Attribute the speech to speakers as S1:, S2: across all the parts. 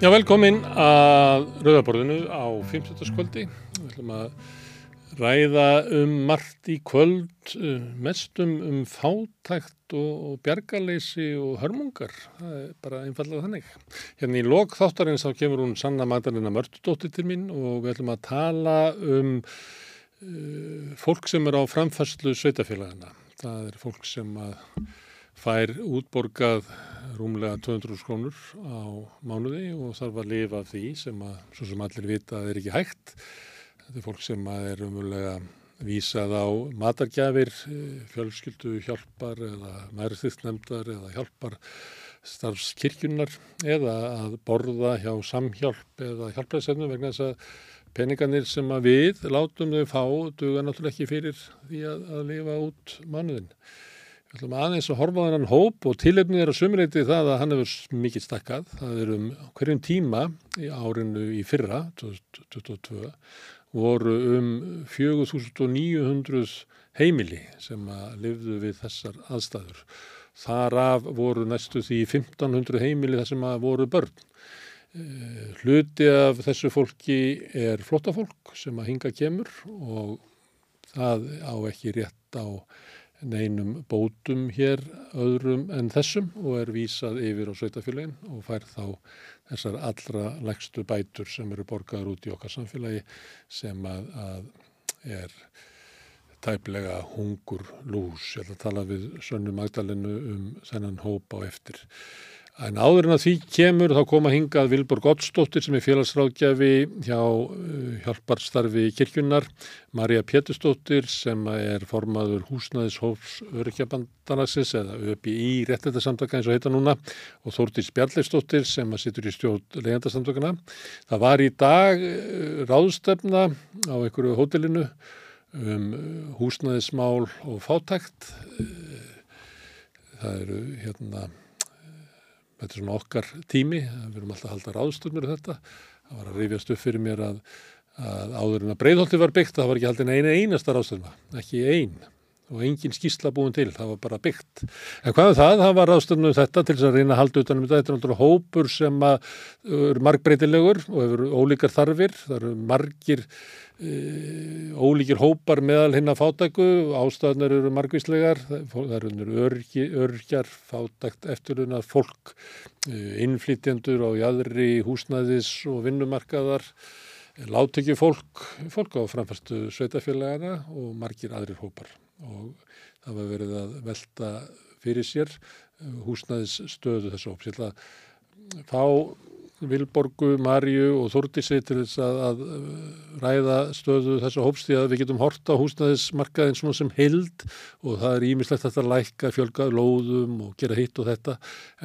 S1: Já, velkomin að Rauðaborðinu á 50. skvöldi. Við ætlum að ræða um margt í kvöld, uh, mestum um fátækt og, bjargaleysi og hörmungar. Það er bara einfallega þannig. Hérna í lok þáttarins þá kemur hún Sanna Magdalena Mörtudóttir til mín og við ætlum að tala um uh, fólk sem er á framfærslu sveitafélagina. Það er fólk sem að fær útborgað rúmlega 200 krónur á mánuði og þarf að lifa af því sem að, svo sem allir vita, er ekki hægt. Þetta er fólk sem er umvölulega vísað á matargjafir, fjölskyldu hjálpar eða mærþýttnemdar eða hjálpar starfskirkjunar eða að borða hjá samhjálp eða hjálpræðsefnum vegna þess að peningarnir sem að við látum þau fá duga náttúrulega ekki fyrir því að, að lifa út mánuðin. Við ætlum aðeins að horfa á þennan hóp og tilefnið er að sumuleiti það að hann hefur mikið stakkað. Það er um hverjum tíma í árinu í fyrra, 2022, voru um 4900 heimili sem að lifðu við þessar aðstæður. Þar af voru næstu því 1500 heimili þar sem að voru börn. Hluti af þessu fólki er flottafólk sem að hinga kemur og það á ekki rétt á neinum bótum hér öðrum en þessum og er vísað yfir á sveitafélagin og fær þá þessar allra legstu bætur sem eru borgaður út í okkar samfélagi sem að, að er tæplega hungur lús. Ég ætla að tala við Sönnu Magdalenu um þennan hóp á eftir. En áður en að því kemur þá koma hingað Vilborg Ottsdóttir sem er félagsráðgjafi hjá hjálparstarfi kirkjunnar, Marja Pétursdóttir sem er formaður húsnæðishófs örkjabandalagsins eða ÖBI réttættarsamtaka eins og heita núna og Þórtís Bjarleifsdóttir sem sittur í stjórn legendarsamtakana. Það var í dag ráðstefna á einhverju hótelinu um húsnæðismál og fátækt. Það eru hérna þetta er svona okkar tími, við erum alltaf að halda ráðstöfnur um þetta, það var að rifjast upp fyrir mér að, að áður en að breyðholti var byggt, það var ekki haldin eina einasta ráðstöfna, ekki ein og engin skýrsla búin til, það var bara byggt. En hvað er það? Það var ráðstöfnu þetta til þess að reyna að halda utanum þetta, þetta er náttúrulega hópur sem er margbreytilegur og hefur ólíkar þarfir, það eru margir ólíkir hópar meðal hinn að fátæku, ástæðunar eru margvíslegar, það eru örgi, örgjar, fátækt, eftirlunar, fólk, uh, innflytjendur á jæðri, húsnæðis og vinnumarkaðar, láttekju fólk, fólk á framfæstu sveitafélagana og margir aðrir hópar og það var verið að velta fyrir sér uh, húsnæðis stöðu þessu hóps. Ég ætla að fá Vilborgu, Marju og Þúrdísi til þess að, að ræða stöðu þessu hópstíð að við getum horta húsnæðismarkaðin svona sem held og það er ímislegt að þetta lækka, fjölga lóðum og gera hitt og þetta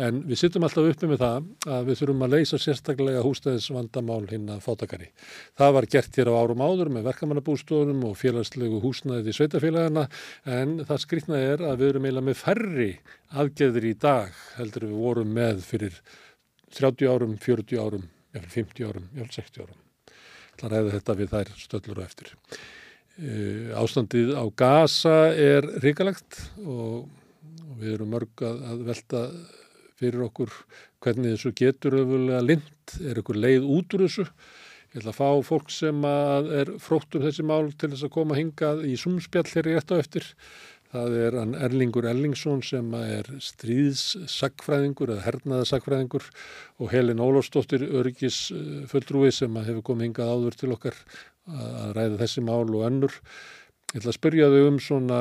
S1: en við sittum alltaf uppi með það að við þurfum að leysa sérstaklega húsnæðisvandamál hinn að fátakari. Það var gert hér á árum áður með verkamannabústofunum og félagslegu húsnæði sveitafélagana en það skrýtna er að við erum eiginlega með færri aðgeðir í dag heldur við vorum með fyrir 30 árum, 40 árum, 50 árum, 60 árum. Það ræði þetta við þær stöllur og eftir. Ástandið á Gaza er ríkalegt og, við erum mörg að, velta fyrir okkur hvernig þessu getur öfulega lind, er ykkur leið út úr þessu. Ég ætla að fá fólk sem er frótt um þessi mál til þess að koma hingað í sumspjall hér í rétt á eftir. Það er Erlingur Erlingsson sem er stríðssagfræðingur eða hernaðasagfræðingur og Helin Ólafsdóttir örgisfulltrúi sem hefur komið hingað áður til okkar að ræða þessi mál og önnur. Ég ætla að spyrja þau um svona,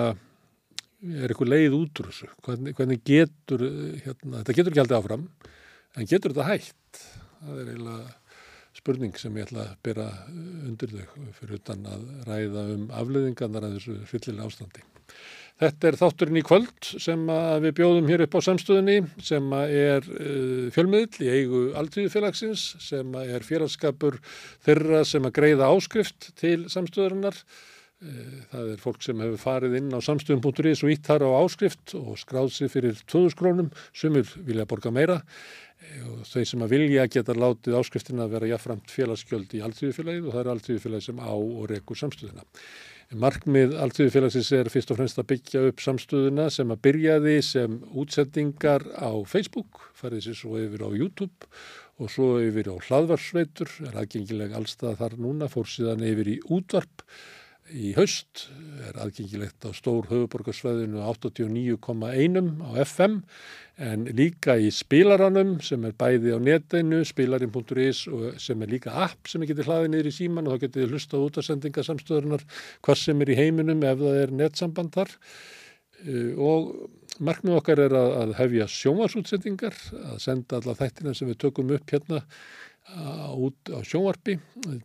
S1: er eitthvað leið út úr þessu? Hvernig, hvernig getur, hérna, þetta getur ekki aldrei áfram, en getur þetta hægt? Það er eiginlega spurning sem ég ætla að byrja undir þau fyrir utan að ræða um afleðingarnar að þessu fyllilega ástandi. Þetta er þátturinn í kvöld sem við bjóðum hér upp á samstöðunni sem er uh, fjölmiðl í eigu alltíðufélagsins sem er félagskapur þeirra sem að greiða áskrift til samstöðurinnar. Uh, það er fólk sem hefur farið inn á samstöðun.is og ítt þar á áskrift og skráð sér fyrir 2000 krónum, sumur vilja borga meira og þau sem að vilja geta látið áskriftina að vera jáfnframt félagsgjöld í alltíðufélagið og það er alltíðufélagið sem á og rekur samstöðuna. Markmið alltíðufélagsins er fyrst og fremst að byggja upp samstöðuna sem að byrjaði sem útsendingar á Facebook, farið sér svo yfir á YouTube og svo yfir á hlaðvarsveitur, er aðgengileg allstað þar núna, fór síðan yfir í útvarp í haust, er aðgengilegt á stór höfuborgarsvæðinu 89,1 á FM en líka í spilaranum sem er bæði á netinu, spilarin.is sem er líka app sem getið hlaðið niður í síman og þá getið hlusta út af sendingasamstöðunar hvað sem er í heiminum ef það er netsamband þar. Eh, og Markmið okkar er að, að hefja sjónvarsútsendingar, að senda alla þættina sem við tökum upp hérna út á sjónvarpi.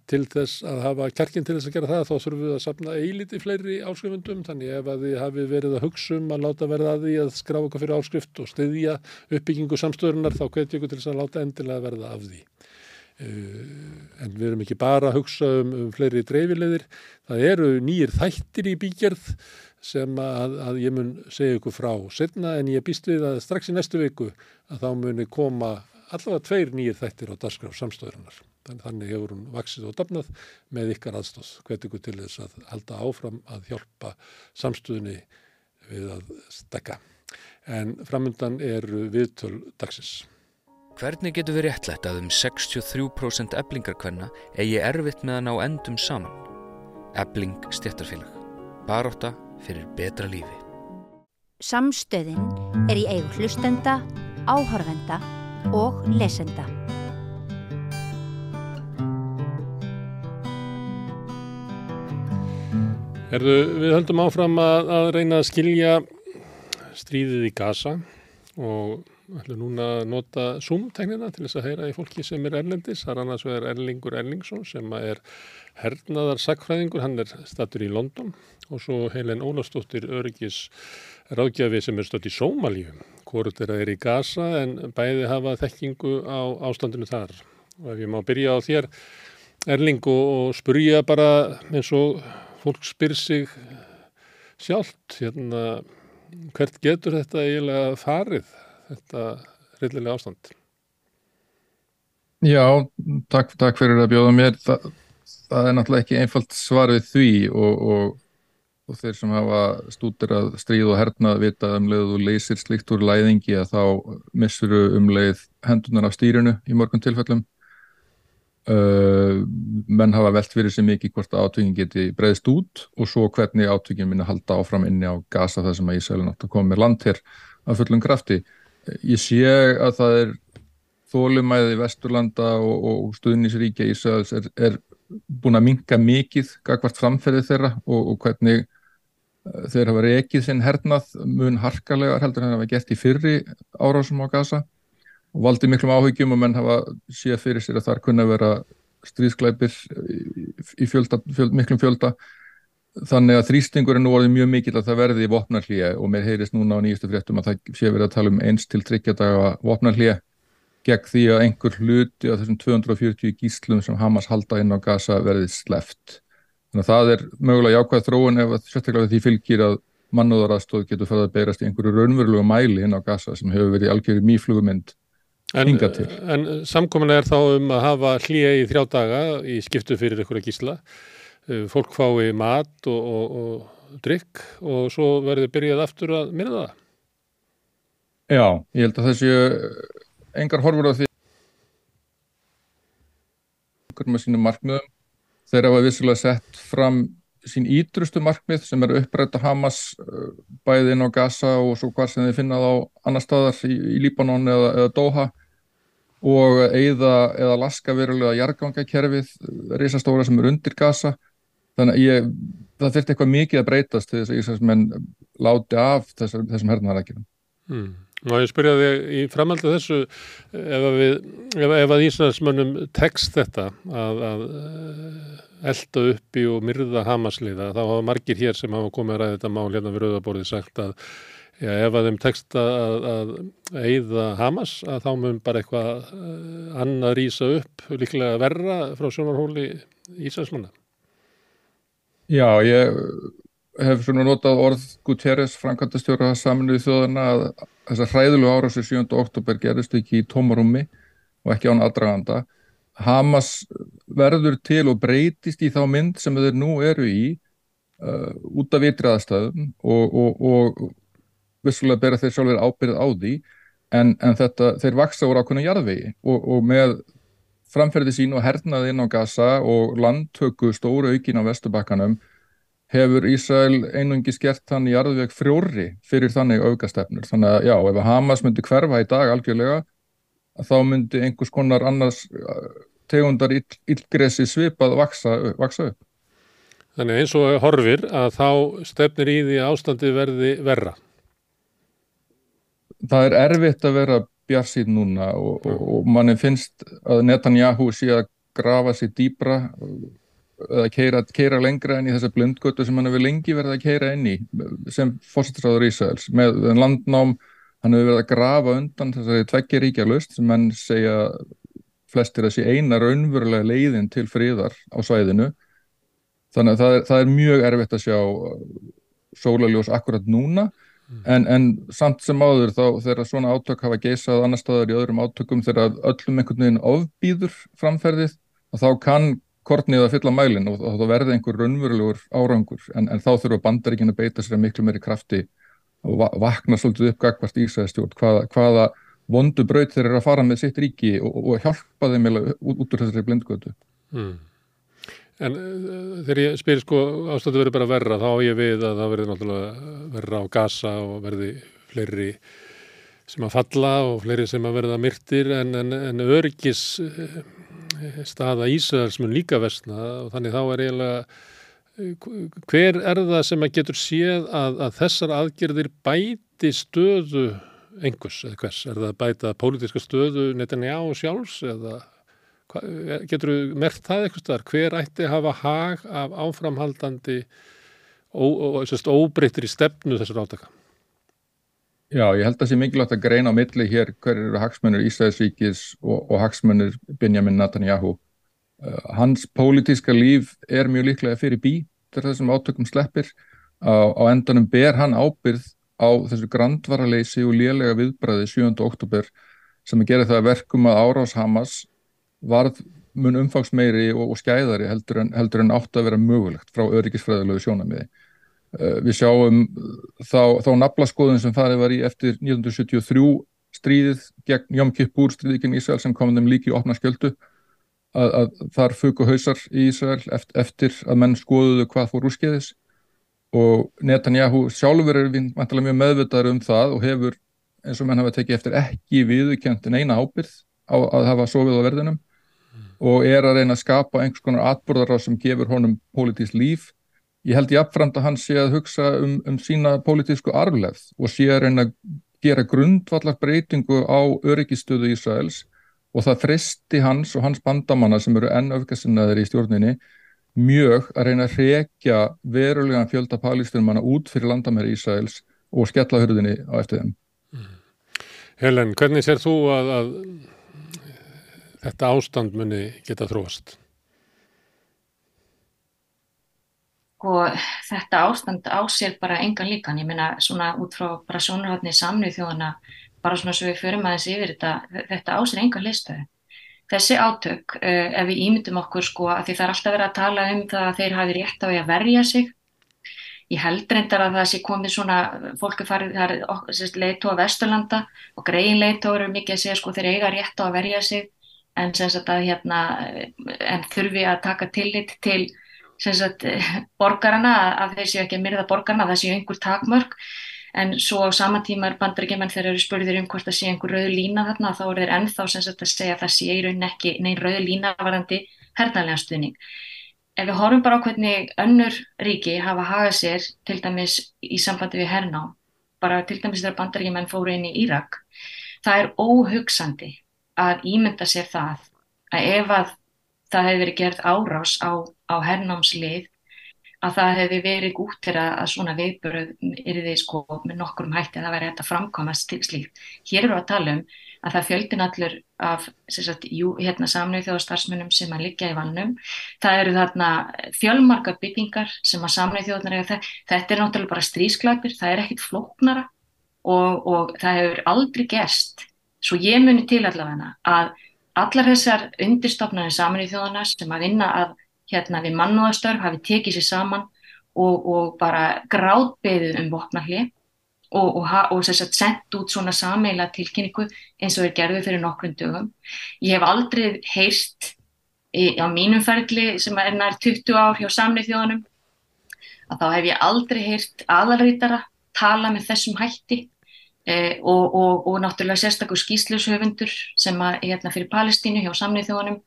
S1: Til þess að hafa kjarkin til þess að gera það þá þurfum við að sapna eiliti fleiri áskrifundum þannig ef að þið hafi verið að hugsa um að láta verða að því að skrá okkar fyrir áskrift og styðja uppbyggingu samstöðunar þá hvetjum við til þess að láta endilega verða af því. Uh, en við erum ekki bara að hugsa um, um fleiri dreifilegðir, það eru nýjir þættir í bígerð sem að, að ég mun segja ykkur frá setna en ég býst við að strax í næstu viku að þá muni koma allavega tveir nýjir þættir á darskraf samstöðurinnar. Þannig hefur hún vaksið og dafnað með ykkar aðstóð. Hvet ykkur til þess að halda áfram að hjálpa samstöðunni við að stekka. En framöndan eru viðtöl dagsins.
S2: Hvernig getur við réttlætt að um 63% eblingarkvenna eigi erfitt með að ná endum saman? Ebling stjættarfélag. Baróta fyrir betra lífi.
S3: Samstöðin er í eigu hlustenda, áhörvenda og lesenda.
S1: Erðu, við höldum áfram að, að reyna að skilja stríðið í Gaza og ætlum núna að nota Zoom-tegnina til þess að heyra í fólki sem er erlendis. Það er annars vegar Erlingur Erlingsson sem er hernaðar sakfræðingur, hann er statur í London og svo Helen Ólafsdóttir Örgis ráðgjafi sem er stödd í Sómalíu. Hvort er að er í Gaza en bæði hafa þekkingu á ástandinu þar. Og ef ég má byrja á þér Erling og spurja bara eins og fólk spyr sig sjálft hérna hvert getur þetta eiginlega farið þetta reyllilega ástand?
S4: Já, takk, takk fyrir að bjóða mér. Þa, það er náttúrulega ekki einfalt svar við því og, og, og þeir sem hafa stútir að stríð og hernað vita um leið og leysir slikt úr læðingi að þá missuru um leið hendunar af stýrinu í morgun tilfellum. Uh, menn hafa velt fyrir sig mikið hvort átökinn geti breyðst út og svo hvernig átökinn minna halda áfram inni á gasa það sem að Ísælun átt að koma með land hér af fullum krafti. Ég sé að það er þólumæði Vesturlanda og, og stuðnisríkja Ísæls er, er búin að minka mikið gagvart framferði þeirra og, og hvernig þeir hafa reikið sinn hernað mun harkalega heldur en það hafa gert í fyrri árásum á gasa og valdi miklum áhugjum og menn hafa séð fyrir sér að þar kunna vera stríðsklæpir í fjölda, fjöld, miklum fjölda þannig að þrýstingur er nú orðið mjög mikil að það verði í vopnarhlýja og mér heyrist núna á nýjastu fréttum að það sé verið að tala um eins til þryggjadaga vopnarhlýja gegn því að einhver hluti af þessum 240 gíslum sem Hamas halda inn á Gaza verði sleft. Þannig að það er mögulega jákvæð þróun ef sérstaklega því fylgir að mannúðaraðstóð getur farið að beirast í einhverju raunverulegu mæli inn á Gaza sem hefur verið algjörði mýflugumynd hinga til.
S1: En samkominlega er þá um að hafa hlýja í þrjá daga í skiptu fyrir einhverja gísla Eh, fólk fái mat og, og, og drikk og svo verður byrjað aftur að minna það.
S4: Já, ég held að þessi engar horfur á því með sínum markmiðum. Þeir hafa vissilega sett fram sín ídrustu markmið sem eru upprætt að Hamas eh, bæði inn á Gaza og svo hvað sem þið finnað á annar staðar í, í Líbanon eða, eða Doha. Og eða, eða laska verulega jargangakerfið risastóra sem eru undir Gaza. Þannig að ég, það þurfti eitthvað mikið að breytast til þess að Íslandsmenn láti af þessum hernaðarækjum
S1: mm. Ná ég spyrja þig í framhaldu þessu ef að, við, ef, ef að Íslandsmönnum tekst þetta að, að eh, elda uppi og myrða Hamasliða þá hafa margir hér sem hafa komið að ræða þetta mál hérna við Rauðaborðið sagt að já, ef að þeim tekst að, að eigða Hamas að þá mun bara eitthvað eh, annað rýsa upp líklega verra frá sjónarhóli Íslandsmanna.
S4: Já, ég hef svona notað orð Guterres, Frankandastjóra saminuði þjóðana að þessar hræðilegu árásir 7. oktober gerist ekki í tómarúmi og ekki án aðdraganda. Hamas verður til og breytist í þá mynd sem þeir nú eru í uh, út af vitriðastæðum og, og, og vissulega bera þeir sjálfur ábyrð á því en, en þetta, þeir vaksa úr ákveðna jarðvegi og, og með framferði sín og hernaði inn á Gaza og landtöku stóru aukin á Vesturbakkanum hefur Ísrael einungi skert hann í jarðveg frjóri fyrir þannig aukastefnur. Þannig að já, ef Hamas myndi hverfa í dag algjörlega, þá myndi einhvers konar annars tegundar illgresi svipað vaksa, vaksa upp.
S1: Þannig eins og horfir að þá stefnir í því ástandi verði verra.
S4: Það er erfitt að vera bjarsýð núna og, og, og manni finnst að Netanyahu sé að grafa sér dýbra eða keira, keira lengra enn í þessa blindgötu sem hann hefur lengi verið að keira inn í sem fósitráður Ísæls með landnám, hann hefur verið að grafa undan þessari tveggjaríkja lust sem hann segja flestir að sé eina raunverulega leiðin til fríðar á svæðinu. Þannig að það er, það er mjög erfitt að sjá sólaljós akkurat núna. Mm. en, en samt sem áður þá þegar svona átök hafa geysað annar staðar í öðrum átökum þegar öllum einhvern veginn ofbýður framferðið og þá kann kortnið að fylla mælinn og, og þá verði einhver raunverulegur árangur en, en þá þurfa bandaríkinu að beita sér miklu meiri krafti og va vakna svolítið upp gagvart Ísæðistjórn hvaða, hvaða vondu braut þeir eru að fara með sitt ríki og, og hjálpa þeim út, út úr þessari blindgötu. Mm.
S1: En uh, þegar ég spyr sko ástættu verið bara verra þá ég við að það verði náttúrulega verra á gasa og verði fleiri sem að falla og fleiri sem að verða myrtir en, en, en örgis uh, staða Ísraels mun líka vestna og þannig þá er eiginlega hver er það sem að getur séð að, að þessar aðgerðir bæti stöðu engus eða hvers, er það bæta pólitiska stöðu Netanyahu sjálfs eða getur þú mert það eitthvað starf, hver ætti að hafa hag af áframhaldandi og óbreyttir í stefnu þessar átaka?
S4: Já, ég held að það sé mikilvægt að greina á milli hér hver eru hagsmennir Ísæðisvíkis og, og hagsmennir Benjamin Netanyahu. Uh, hans pólitíska líf er mjög líklega fyrir bí til þessum átökum sleppir. Á, á endanum ber hann ábyrð á þessu grandvaraleysi og lélega viðbræði 7. oktober sem að gera það verkum að Árás Hamas varð mun umfangsmeiri og, og skæðari heldur en, heldur en átt að vera mögulegt frá öryggisfræðilegu sjónamiði. Eh, við sjáum þá, þá naflaskoðun sem farið var í eftir 1973 stríðið gegn Jom Kippur stríðið gegn Ísrael sem kom þeim líki í opna skjöldu. Að, að þar fuku hausar í Ísrael eftir, að menn skoðuðu hvað fór úrskeiðis. Og Netanyahu sjálfur er við mjög meðvitaður um það og hefur eins og menn hafa tekið eftir ekki viðkjöntin eina ábyrð á að hafa sofið á verðinum mm. og er að reyna að skapa einhvers konar atbúrðar á sem gefur honum pólitísk líf ég held jáfnframt að hann sé að hugsa um, um sína pólitísku arfleð og sé að reyna að gera grundvallar breytingu á öryggistöðu Ísraels og það fristi hans og hans bandamanna sem eru enn öfgasinnaðir í stjórninni mjög að reyna að hrekja verulegan fjölda palísturmanna út fyrir landamæri Ísraels og skella hurðinni á eftir þeim. Mm.
S1: Helen, hvernig sér þú að, að þetta ástand muni geta þróast?
S5: Og þetta ástand á sér bara engan líkan, ég meina svona út frá bara sjónarhaldni samnið þjóðana bara svona svo við förum aðeins yfir þetta þetta á sér engan listöðu þessi átök, uh, ef við ímyndum okkur sko að því það er alltaf verið að tala um það að þeir hafi rétt á því að verja sig. Ég held reyndar að það sé komið svona fólk er farið, það er leitó að Vesturlanda og greiðin leitó eru mikið að segja sko þeir eiga rétt á að verja sig. En, að, hérna, en þurfi að taka tillit til sagt, borgarana að þeir séu ekki að myrða borgarana, það séu einhver takmörk en svo á sama tíma er bandarækjumenn þegar eru spurðir um hvort það sé einhver rauð lína þarna þá er þeir ennþá sagt, að segja að það sé í raunin ekki neinn rauð lína varandi hernalega stuðning. Ef við horfum bara á hvernig önnur ríki hafa hagað sér til dæmis í sambandi við herná, bara til dæmis þegar bandarækjumenn fóru inn í Írak, það er óhugsandi að ímynda sér það að ef að það hefði verið gerð árás á, á hernámslið að það hefði verið gútt til að svona viðbörð er því sko með nokkurum hætti að það væri hægt að framkomast til slíkt. Hér eru að tala um að það fjöldin allur af sagt, jú, hérna, samnöðu þjóðastarsmunum sem að liggja í vannum. Það eru þarna fjölmarkar byggingar sem að samnöðu þjóðanar eða þetta. Þetta er náttúrulega bara strísklapir, það er ekkit flóknara og, og það hefur aldrei gerst. Svo ég muni til allavega að allar þessar undirstofnarnir saman í þjóðana sem að vinna að hérna við mannúðastörf hafi tekið sér saman og, og bara gráðbeðið um vopnarli og, og, og sendt út svona sameila tilkynningu eins og er gerðið fyrir nokkrum dögum. Ég hef aldrei heyrst í, á mínum fergli sem er nær 20 ár hjá samnið þjóðanum að þá hef ég aldrei heyrt aðalrítara tala með þessum hætti eh, og, náttúrulega sérstaklega skýslushöfundur sem er hérna fyrir Palestínu hjá samnið þjóðanum.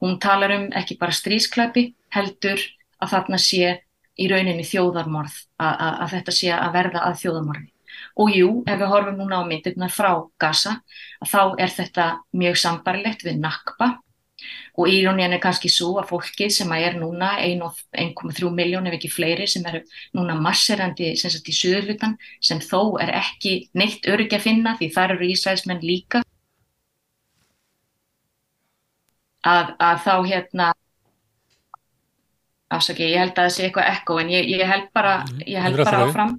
S5: Hún talar um ekki bara strísklæpi heldur að þarna sé í rauninni þjóðarmorð, að þetta sé að verða að þjóðarmorði. Og jú, ef við horfum núna á myndirna frá Gaza, þá er þetta mjög sambarilegt við nakba og írónían er kannski svo að fólkið sem er núna 1,3 miljón ef ekki fleiri sem eru núna masserandi sem sagt í söðurlutan sem þó er ekki neitt öryggi að finna því þar eru Ísraelsmenn líka að, að þá hérna afsaki, ég held að það sé eitthvað ekko en ég, ég held bara, mhm. ég held bara áfram.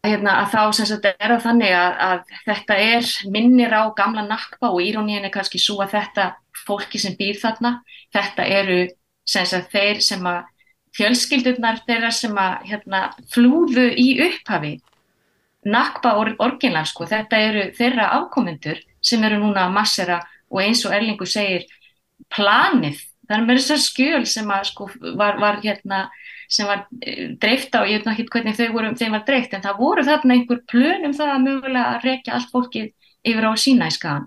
S1: Er
S5: hérna, að þá sem sagt er það þannig að, að þetta er minnir á gamla nakpa og íróníin er kannski svo að þetta fólki sem býr þarna þetta eru sem sagt þeir sem að fjölskyldurnar þeirra sem að hérna, flúðu í upphafi nakpa or, orginlega sko, þetta eru þeirra afkomendur sem eru núna að massera og eins og Erlingu segir planið það er með þessar skjöl sem að sko var, var hérna sem var eh, dreift á, ég veit náttúrulega hvernig þau voru, þeim var dreift en það voru þarna einhver plön um það að mögulega að rekja allt fólkið yfir á sína í skagan.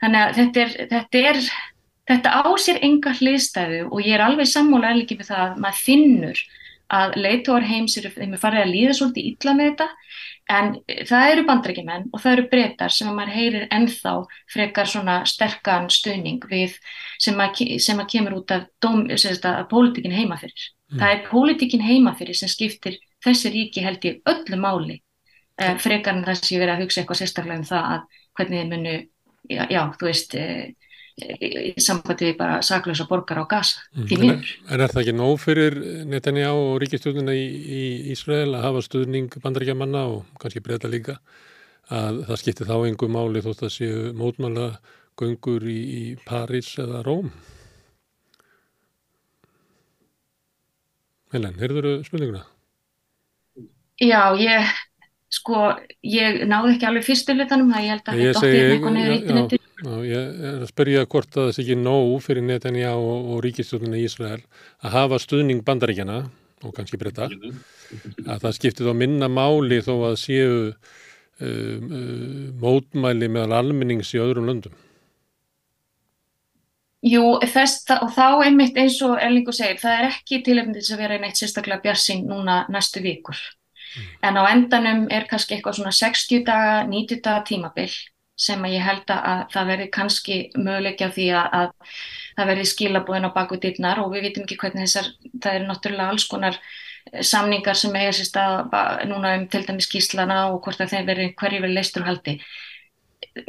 S5: Þannig að þetta er, þetta er, þetta á sér enga hliðstæðu og ég er alveg sammóla erlikið með það að maður finnur að leitóar heims eru, þeim er farið að líða svolítið illa með þetta en það eru bandrækjumenn og það eru breytar sem að maður heyrir ennþá frekar svona sterkan stuðning við sem að, sem að kemur út af, dóm, að pólitíkin heima fyrir. Mm. Það er pólitíkin heima fyrir sem skiptir þessi ríki held ég öllu máli eh, frekar en þess að ég verið að hugsa eitthvað sérstaklega um það að hvernig þið munu, já, já þú veist, eh, í sambandi við bara saklösa borgar á gasa
S1: mm. en, en er það ekki nóg fyrir Netanya og ríkistjóðuna í, í Ísrael að hafa stuðning bandaríkjamanna og kannski breyta líka að það skipti þá einhver máli þótt að séu mótmála göngur í, í París eða Róm Helen, heyrður þú spurninguna?
S5: Já, ég sko, ég náðu ekki alveg fyrstu hlutanum það ég held að þetta dottir eitthvað neður
S1: Já, ég er að spyrja hvort að það sé ekki nóg fyrir Netanya og, og ríkistjóðunni í Ísrael að hafa stuðning bandaríkjana og kannski breyta að það skiptir þá minna máli þó að séu um, um, mótmæli meðal almennings í öðrum löndum.
S5: Jú, þess, og þá einmitt eins og Erlingu segir, það er ekki tilefnið þess að vera einmitt sérstaklega bjarsing núna næstu vikur. Mm. En á endanum er kannski eitthvað svona 60 daga, 90 daga tímabill sem að ég held að það verði kannski möguleikja því að, að það verði skilabúðin á baku dittnar og við vitum ekki hvernig þessar, það eru náttúrulega alls konar eh, samningar sem eiga sér stað núna um til dæmis skíslana og hvort að þeim verði hverju verið leistur haldi.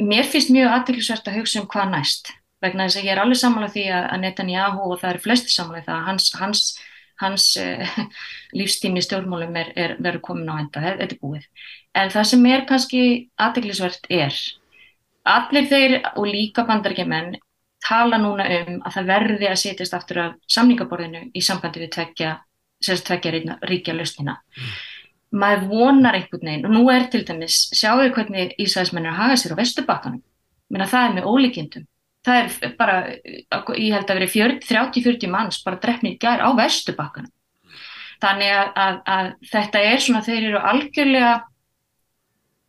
S5: Mér finnst mjög aðtillisvert að hugsa um hvað næst vegna þess að ég er alveg samanlega því að Netanyahu og það eru flesti samanlega það að hans, hans, hans uh, lífstími stjórnmálum er, er verið komin á enda, þetta er búið. En það sem er kannski aðdeglisvert er, allir þeir og líka bandarækjumenn tala núna um að það verði að setjast aftur af samningaborðinu í sambandi við tvekja, tvekja ríkja lausnina. Mm. Maður vonar einhvern veginn og nú er til dæmis, sjáu hvernig Ísæðismenn er að haga sér á vestubakkanum, menna það er með ólíkjendum það er bara, ég held að veri 30-40 manns bara drefnir gær á vestubakkanum. Þannig að, að, að þetta er svona, þeir eru algjörlega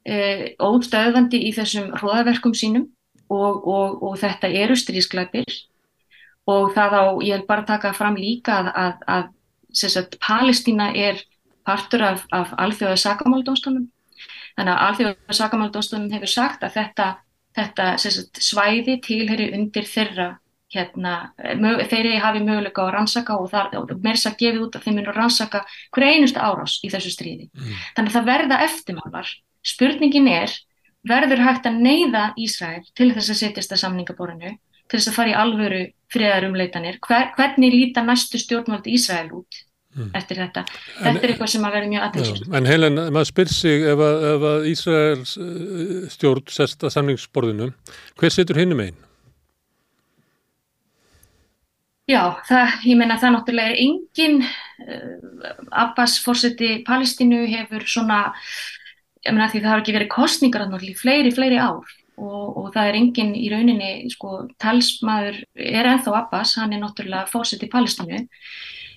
S5: e, óstöðvandi í þessum hróðaverkum sínum og, og, og þetta eru strísklæpir og það á, ég held bara taka fram líka að, að sagt, Palestína er partur af, af alþjóða sakamáldónstunum. Þannig að alþjóða sakamáldónstunum hefur sagt að þetta þetta sagt, svæði tilheri undir þeirra hérna, þeirri hafi möguleika á að rannsaka og, og mér þess að gefið út að þeim munur rannsaka hverja einustu árás í þessu stríði. Mm. Þannig að það verða eftirmálar. Spurningin er, verður hægt að neyða Ísrael til þess að setjast að samningaborinu, til þess að fara í alvöru friðarumleitanir, Hver, hvernig líta næstu stjórnvald Ísrael út? Mm. eftir þetta. Þetta en, er eitthvað sem að vera mjög aðeinslega.
S1: En Helen, maður spyr sig ef að, ef að Ísraels eh, stjórn sesta samlingsborðinu, hver setur hinnum einn?
S5: Já, það, ég menna það náttúrulega er engin uh, Abbas fórseti Palestínu hefur svona ég menna því það har ekki verið kostningar náttúrulega fleiri, fleiri ár og, og það er engin í rauninni sko talsmaður er enþá Abbas, hann er náttúrulega fórseti Palestínu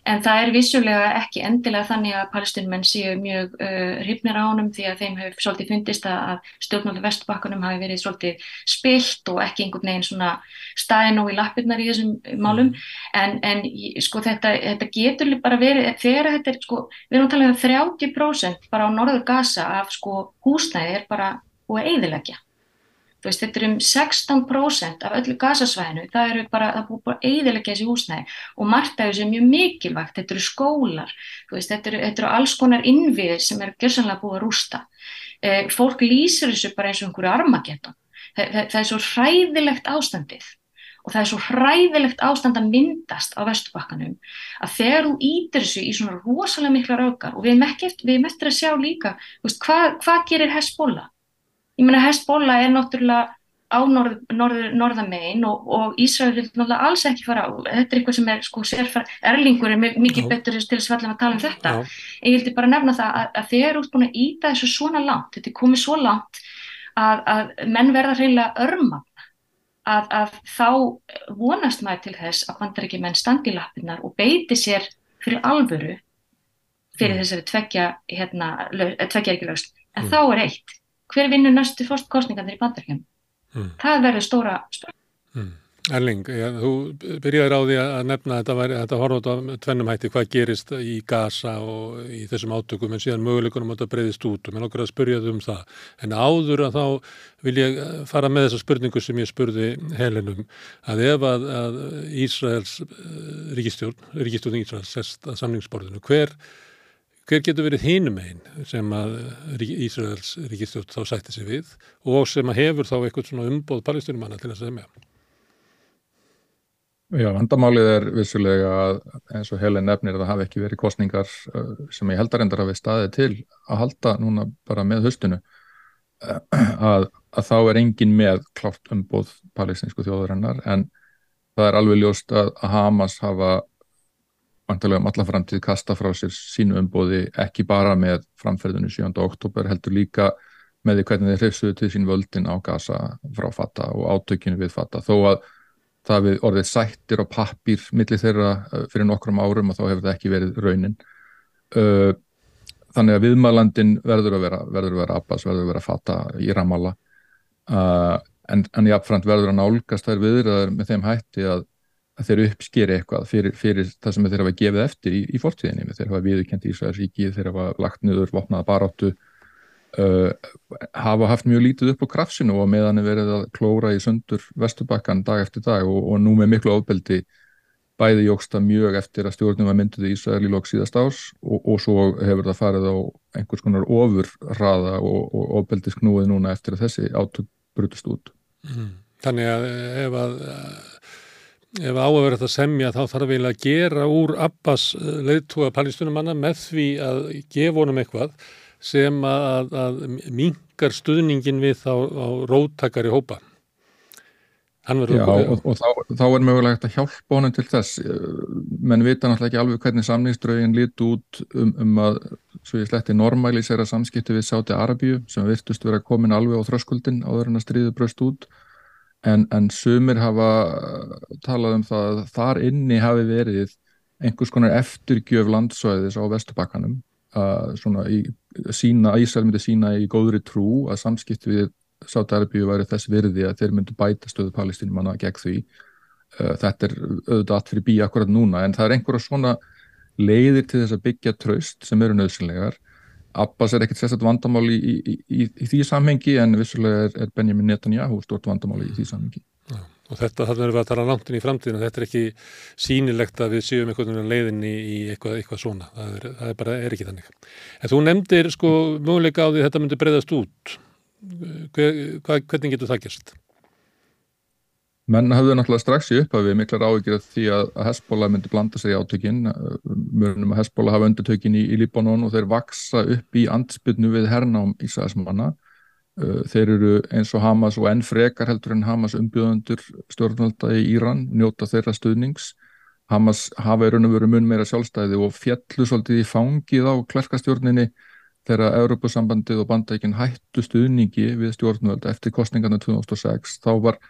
S5: En það er vissulega ekki endilega þannig að palestinmenn séu mjög uh, hrifnir á honum því að þeim hefur svolítið fundist að stjórnmáli vestbakkunum hafi verið svolítið spilt og ekki einhvern veginn svona staðin og í lappirnar í þessum málum. En, en sko þetta, þetta getur bara verið, þegar þetta er sko, við erum að tala um 30% bara á norður Gaza af sko húsnæði er bara búið eiðilegja. Veist, þetta er um 16% af öllu gasasvæðinu, það eru bara, það búið bara eiðilegja þessi húsnæði og margt af þessu er mjög mikilvægt, þetta eru skólar, veist, þetta eru, þetta eru alls konar innviðir sem eru gjörsanlega búið að rústa. Eh, fólk lýsir þessu bara eins og einhverju armageddon. Það, það, það er svo hræðilegt ástandið og það er svo hræðilegt ástand að myndast á vestubakkanum að þegar þú ítir þessu í svona rosalega mikla raukar og við erum eftir að sjá líka, veist, hvað, hvað gerir Hezbollah? Ég meina Hezbollah er náttúrulega á norð, norð, norðamegin og, og Ísrael vil náttúrulega alls ekki fara á. Þetta er eitthvað sem er sko sérfæð, erlingur er mikið betur til þess að tala um þetta. Já. Ég vildi bara nefna það að, að þeir eru út búin að íta þessu svona langt, þetta er komið svo langt að, að menn verða reynilega örma að, að þá vonast maður til þess að bandar ekki menn standi lappinnar og beiti sér fyrir alvöru fyrir mm. þessari tveggja, hérna, tveggja ekki lögst. En mm. þá er eitt hver vinnur næstu kostningarnir í bandarhjörnum? Mm. Það verður stóra spurning.
S1: Mm. Erling, ja, þú byrjaði því að nefna að þetta, þetta horfður á tvennum hætti hvað gerist í Gaza og í þessum átökum en síðan möguleikunum að þetta breyðist út og mér nokkar að spyrja þau um það. En áður að þá vil ég fara með þessa spurningu sem ég spurði Helenum að ef að, að Ísraels eh, ríkistjórn, ríkistjórn Ísraels sest að samningsborðinu, hver hver getur verið hínum einn sem að Ísraels ríkistjótt þá sætti sig við og sem að hefur þá eitthvað svona umbóð palestinumanna til að segja með.
S4: Já, vandamálið er vissulega að eins og Helen nefnir að það hafi ekki verið kostningar sem ég endar að við staðið til að halda núna bara með höstunu að, að þá er engin með klátt umbóð palestinsku þjóðurinnar en það er alveg ljóst að Hamas hafa vantilega um alla framtíð kasta frá sér sínu umbóði ekki bara með framferðinu 7. oktober heldur líka með því hvernig þeir hrifsuðu til sín völdin á gasa frá fatta og átökinu við fatta þó að það við orðið sættir og pappir millir þeirra eh, fyrir nokkrum árum og þá hefur það ekki verið raunin uh, þannig að viðmælandin verður að vera verður að vera Abbas, verður að vera fatta í Ramallah uh, en, en jáfnframt verður að nálgast þær viðraður með þeim hætti að að þeir uppskýri eitthvað fyrir, fyrir það sem þeir hafa gefið eftir í, í fortíðinni þeir hafa viðkjönd Ísraelsíki, þeir hafa lagt niður vopnaða baráttu uh, hafa haft mjög lítið upp á krafsinu og meðan er verið að klóra í sundur vestubakkan dag eftir dag og, og nú með miklu ofbeldi bæði jógsta mjög eftir að stjórnum að mynduði Ísrael í lók síðast árs og, og svo hefur það farið á einhvers konar ofurraða og, og ofbeldi sknúið núna eftir að þessi átök brutist út
S1: mm. Þannig að ef að ef á að vera þetta semja þá þarf eiginlega að gera úr Abbas eh, leiðtúa pallistunumanna með því að gefa honum eitthvað sem að, að mingar stuðningin við þá á róttakari hópa.
S4: Já, og, og þá, þá er mögulegt að hjálpa honum til þess menn vita náttúrulega ekki alveg hvernig samningsdraugin líti út um, um að svo ég sletti normælisera samskipti við Sáti Arabíu sem virtust vera komin alveg á þröskuldin áður en að stríðu bröst út en, en sumir hafa talað um það að þar inni hafi verið einhvers konar eftirgjöf landsvæðis á vestubakkanum að í sína, Ísrael myndi sína í góðri trú að samskipt við Sátarabíu væri þess virði að þeir myndu bæta stöðu palestínumanna gegn því. Þetta er auðvitað allt fyrir bí akkurat núna en það er einhverja svona leiðir til þess að byggja tröst sem eru nöðsynlegar Abbas er ekkert sérstaklega vandamál í, í, í, í því samhengi en vissulega er, er Benjamin Netanyahu stort vandamál í því samhengi.
S1: Já, og þetta þarna erum við að tala langt inn í framtíðinu, þetta er ekki sínilegt að við séum einhvern veginn leiðinni í eitthvað, eitthvað svona, það er, það er bara er ekki þannig. En þú nefndir sko möguleika á því að þetta myndi breyðast út, Hver, hvað, hvernig getur það gerst?
S4: Menn hafðu náttúrulega strax í upphafi miklar áhyggjur því að Hezbollah myndi blanda sér í átökinn, mörnum að Hezbollah hafa undirtökinn í, í Líbanon og þeir vaksa upp í andsbyrnu við hernám Ísæðismanna. Uh, þeir eru eins og Hamas og enn frekar heldur en Hamas umbjöðundur stjórnvalda í Íran, njóta þeirra stuðnings. Hamas hafa í raun og veru mun meira sjálfstæði og fjallu svolítið í fangið á klerkastjórninni þegar Europasambandið og bandækin hættu stuðningi við stjórnvöld eftir kostningarna 2006 þá var,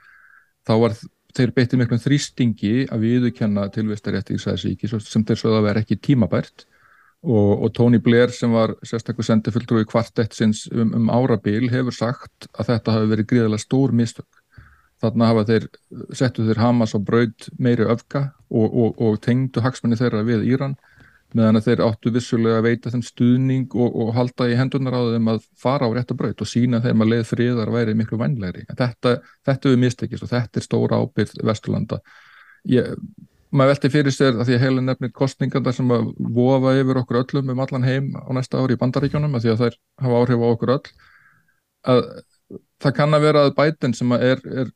S4: þá var þeir beitti miklum þrýstingi að viðukenna tilvistarétt í Ísæðisíki sem þeir sögða að vera ekki tímabært og, og Tony Blair sem var sérstaklega sendifulltrúi kvartett sinns um, um árabil hefur sagt að þetta hafi verið gríðilega stór mistök. Þarna hafa þeir, settu þeir Hamas á braud meiri öfka og, og, og tengdu hagsmenni þeirra við Íran meðan að þeir áttu vissulega að veita þeim stuðning og, og halda í hendunar á þeim að fara á réttabraut og sína þeim að leið friðar væri miklu vannlegri. Þetta, þetta við mistekist og þetta er stóra ábyrð Vesturlanda. Ég, maður velti fyrir sér að því að heilin nefnir kostninganda sem að vofa yfir okkur öllum um allan heim á næsta ári í bandaríkjónum að því að þær hafa áhrif á okkur öll að það kann að vera að bæten sem að er, er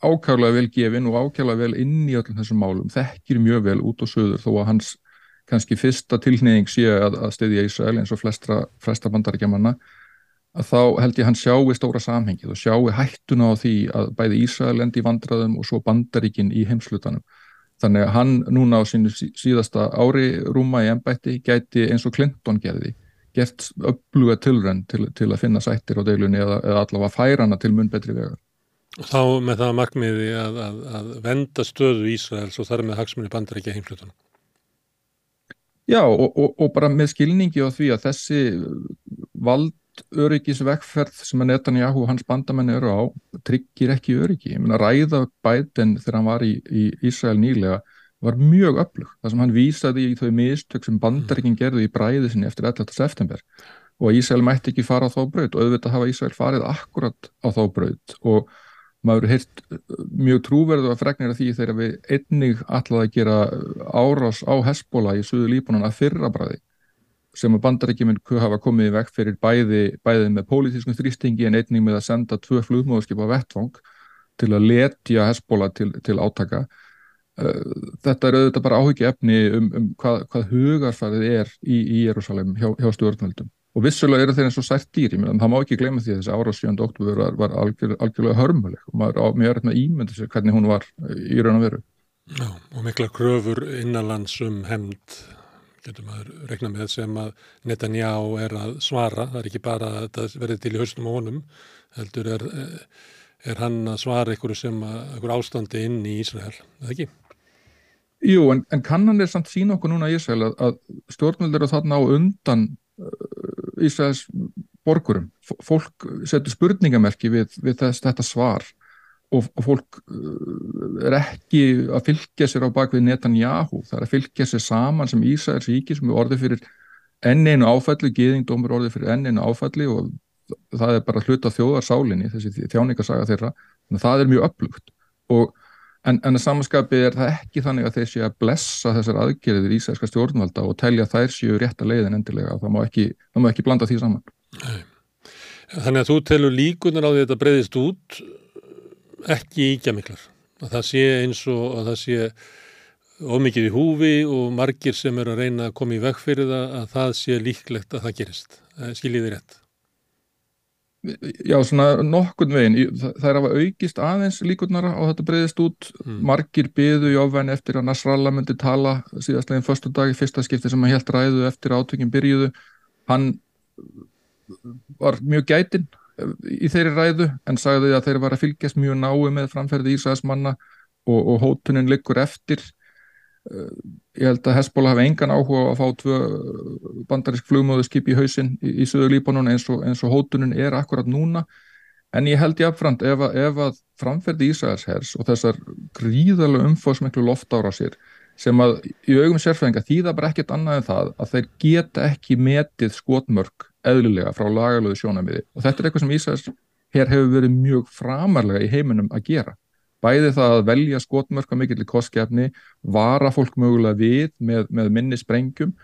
S4: ákjálega vel gefin og ákjálega vel inn í öllum þessum málum þekkir mjög vel út og söður þó að hans kannski fyrsta tilneying sé að, að styðja Ísrael eins og flestra, flesta bandaríkjamanna að þá held ég hann sjáu stóra samhengið og sjáu hættuna á því að bæði Ísrael endi í vandraðum og svo bandaríkin í heimslutanum. Þannig að hann núna á sínu síðasta ári rúma í ennbætti gæti eins og Clinton gerði, gert uppluga tilrönn til, til að finna sættir á deilunni eða, eða allavega færa hana til mun betri vegar.
S1: Þá með það markmiði að, að, að venda stöðu Ísraels og þar með hagsmunni bandaríkja heimslutanum.
S4: Já og, og, og bara með skilningi á því að þessi valdöryggisvegferð sem að Netanyahu og hans bandamenni eru á tryggir ekki öryggi. Ég meina ræða bæten þegar hann var í, í Ísrael nýlega var mjög öflug. Það sem hann vísaði í þau mistök sem bandaríkinn gerði í bræði sinni eftir 11. september og Ísrael mætti ekki fara á þá braut og auðvitað hafa Ísrael farið akkurat á þá braut og maður heilt uh, mjög trúverðu að fregnir að því þegar við einnig alltaf að gera árás á Hesbóla í suðu líbunan að fyrra bræði sem að bandarækjuminn hafa komið vekk fyrir bæði, bæði með pólitískum þrýstingi en einnig með að senda tvö flugmóðskip á vettvang til að letja Hesbóla til, til átaka. Uh, þetta er auðvitað bara áhyggja efni um, um hvað, hvað hugarfærið er í, í Jérúsalem hjá, hjá stjórnvöldum og vissulega eru þeir eins og sært dýr en það má ekki glemja því að þessi ára 7. oktober var, var algjör, algjörlega hörmuleg og maður á mjög rætt með ímyndu sér hvernig hún var í raun og veru
S1: Já, og mikla kröfur innanlands um hemd getur maður rekna með sem að Netanyahu er að svara það er ekki bara að þetta verði til í haustum og honum heldur er, er hann að svara einhverju sem að, einhverju ástandi inn í Ísrael, eða ekki?
S4: Jú, en, en kannan er samt sína okkur núna í Ísrael að, að stjórnvöldur er þarna á undan Ísraels borgurum. Fólk setur spurningamerki við, við þess, þetta svar og, fólk uh, er ekki að fylgja sér á bakvið Netanyahu. Það er að fylgja sér saman sem Ísraels ríki sem er orðið fyrir enn einu áfælli, geðingdómur orðið fyrir enn einu áfælli og það er bara hlut á þjóðarsálinni, þessi þjáningasaga þeirra. Þannig að það er mjög upplugt og En, en að samanskapið er það ekki þannig að þeir séu að blessa þessar aðgerðir í Ísæska stjórnvalda og telja þær séu rétt að leiðin endilega og það má ekki, það má ekki blanda því saman. Nei.
S1: Þannig að þú telur líkunar á því að þetta breyðist út ekki íkja miklar. Að það sé eins og að það sé ómikið í húfi og margir sem eru að reyna að koma í veg fyrir það að það sé líklegt að það gerist. Skiljiði rétt.
S4: Já, svona nokkund veginn, það er að aukist aðeins líkurnara á þetta breyðist út, mm. margir byðu ofvæni eftir að Nasrallah myndi tala síðastleginn förstu dag í fyrsta skipti sem hann helt ræðu eftir átökjum byrjuðu, hann var mjög gætinn í þeirri ræðu en sagði að þeir var að fylgjast mjög nái með framferði Ísæðismanna og, og hótunin liggur eftir ég held að Hezbollah hafi engan áhuga að fá tvö bandarisk flugmóðuskip í hausin í, í söðu Líbanon eins og, eins og hótunum er akkurat núna. En ég held ég afframt ef ef að framferði Ísæðars hers og þessar gríðarlega umfóðsmeklu loftára sér sem að í augum sérfæðinga þýða bara ekkert annað en það að þeir geta ekki metið skotmörk eðlulega frá lagalöðu sjónamiði og þetta er eitthvað sem Ísæðars hér hefur verið mjög framarlega í heiminum að gera bæði það að velja skotmörk að mikill í kostgefni, vara fólk mögulega við með, með minni sprengjum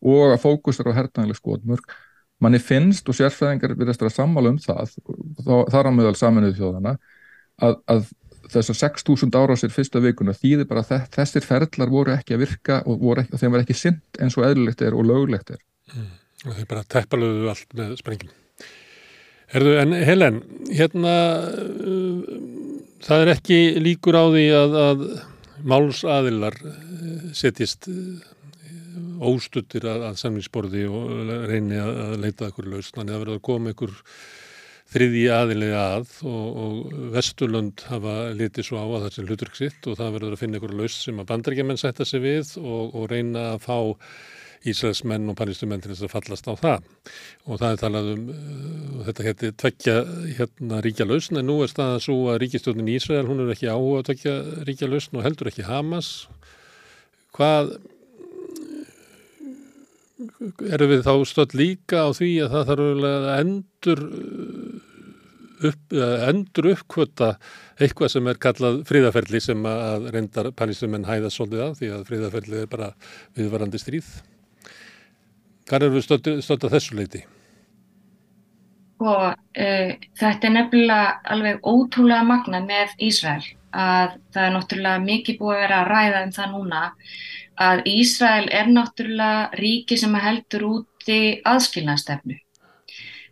S4: og að fókusra á hertanlega skotmörk. Manni finnst og sérfæðingar virðast að sammála um það, þar á meðal saminuðu þjóðana, að, að þessar 6.000 ára á sér fyrsta vikuna þýðir bara að þessir ferlar voru ekki að virka og, ekki, og þeim var ekki synd eins og eðlilegt er og löglegt er.
S1: Mm. Og þeir bara teppaluðu allt með sprengjum. Erðu, en Helen, hérna það er ekki líkur á því að, að málsaðilar setjist óstuttir að, að samlingsborði og reyni að, að leita ekkur lausn, þannig að verða að koma ekkur þriði aðilega að og, og Vesturlund hafa litið svo á að það sé hluturk sitt og það verður að finna ekkur lausn sem að bandarækjumenn setja sig við og, og reyna að fá Ísraelsmenn og pallistumenn til þess að fallast á það. Og það er talað um uh, þetta hétti tvekja hérna ríkja lausn en nú er staðan svo að ríkistjónin Ísrael hún er ekki áhuga að tvekja ríkja lausn og heldur ekki Hamas. Hvað erum við þá stöld líka á því að það þarf að endur upp, endur uppkvöta eitthvað sem er kallað fríðaferli sem að reyndar pallistumenn hæða svolítið af því að fríðaferli er bara viðvarandi stríð Hvað er við stöld að þessu leiti?
S5: Og uh, þetta er nefnilega alveg ótrúlega magna með Ísrael að það er náttúrulega mikið búið að vera að ræða um það núna að Ísrael er náttúrulega ríki sem heldur úti aðskilnaðstefnu.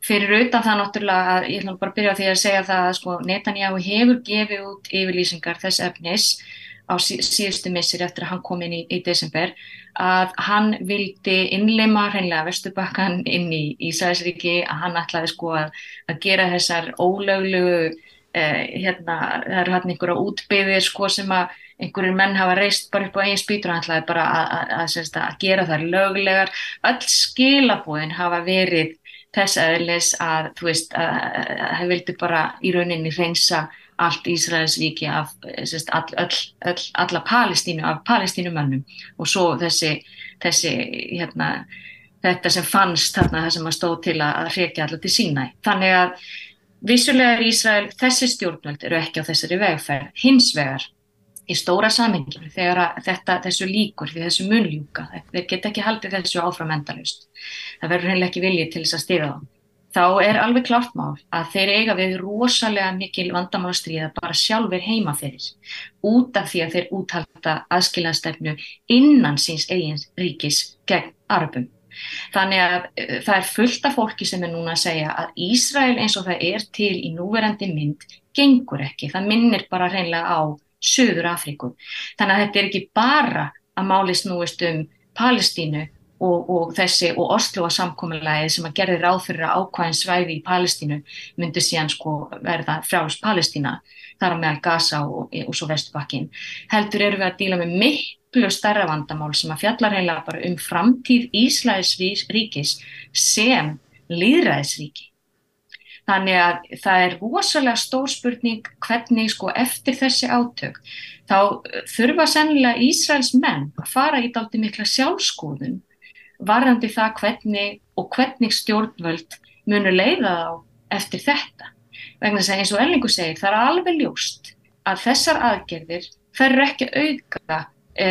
S5: Fyrir auðvitað það náttúrulega að ég ætlum bara að byrja því að segja það að sko Netanyahu hefur gefið út yfirlýsingar þess efnis á síðustu missir eftir að hann kom inn í, í desember að hann vildi innleima hreinlega Vesturbakkan inn í Ísæðisríki að hann ætlaði sko að, að gera þessar ólöglugu eh, hérna, það eru hann einhverja útbyðir sko sem að einhverjir menn hafa reist bara upp á eigin spýtur og hann ætlaði bara að, að, að gera þær löglegar. Öll skilabóðin hafa verið þess aðeins að þú veist að það vildi bara í rauninni reynsa allt Ísraelsvíki af sest, all, all, all, alla Palestínu af palestínumannum og svo þessi, þessi hérna, þetta sem fannst þarna það sem að stóð til að, hrekja allar til sína þannig að vissulega er Ísrael þessi stjórnvöld eru ekki á þessari vegferð. Hins vegar í stóra samenginu þegar þetta, þessu líkur því þessu munljúka þeir geta ekki haldið þessu áfram endalust það verður hennilega ekki viljið til þess að stýra þá þá er alveg klart mál að þeir eiga við rosalega mikil vandamálastriða bara sjálfur heima fyrir út af því að þeir úthalda aðskiljanstefnu innan síns eigin ríkis gegn arabum. Þannig að uh, það er fullt af fólki sem er núna að segja að Ísrael eins og það er til í núverandi mynd gengur ekki. Það minnir bara reynlega á Suður Afríku. Þannig að þetta er ekki bara að máli snúist um Palestínu og, og þessi og Osloa samkominlæði sem að gerði ráð fyrir að ákvæðin svæði í Palestínu myndi síðan sko verða frjálfs Palestína þar á meðal Gaza og, og svo Vestbakkin. Heldur eru við að díla með miklu starra vandamál sem að fjallar heila bara um framtíð Íslæðis ríkis sem líðræðisríki. Þannig að það er rosalega stór spurning hvernig sko eftir þessi átök þá þurfa sennilega Ísraels menn að fara í daldi mikla sjálfskoðun varandi það hvernig og hvernig stjórnvöld munu leiða þá eftir þetta. Vegna þess að eins og Ellingu segir það er alveg ljóst að þessar aðgerðir ferur ekki auka e,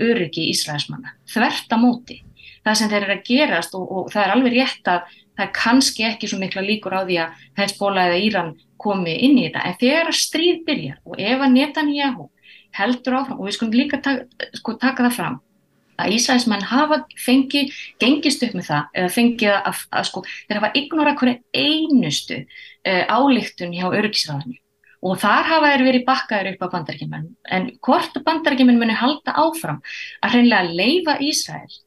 S5: öryggi Ísraelsmanna, þvert á móti. Það sem þeir eru að gerast og, og það er alveg rétt að það er kannski ekki svo mikla líkur á því að Hezbollah eða Íran komi inn í þetta en þegar að stríð byrjar og ef að Netanyahu heldur áfram og við skulum líka taka, sko, taka það fram að Ísæðismenn hafa fengið, gengist upp með það eða fengið að, að, að sko, þeir hafa ignora hverju einustu uh, álíktun hjá örgisræðinu og þar hafa þeir verið bakkaður upp á bandarækjumenn en hvort bandarækjumenn muni halda áfram að hreinlega leifa Ísæðil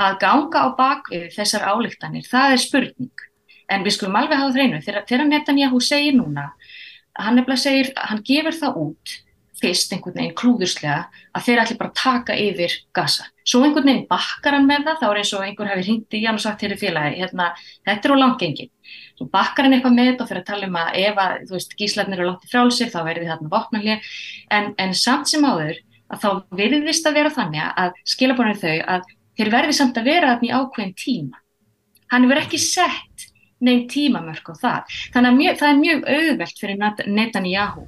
S5: að ganga á bakvið þessar álíktanir, það er spurning. En við skulum alveg hafa þreinu þegar Netanyahu segir núna hann nefnilega segir, hann gefur það út fyrst einhvern veginn klúðurslega að þeir ætli bara taka yfir gasa. Svo einhvern veginn bakkar hann með það, þá er eins og einhver hefur hringt í hann og sagt hér í félagi, hérna, þetta er á langengin. Svo bakkar hann eitthvað með þetta og fyrir að tala um að ef að, þú veist, gíslarnir eru látt í frálsir, þá verður þarna vopnalið, en, en samt sem áður að þá verðist að vera þannig að skilabónir þau að þeir verði samt að vera þarna í ákveðin tíma. Hann verður ekki sett neinn tímamörk á það. Þannig að mjög, það er mjög auðvelt fyrir Netanyahu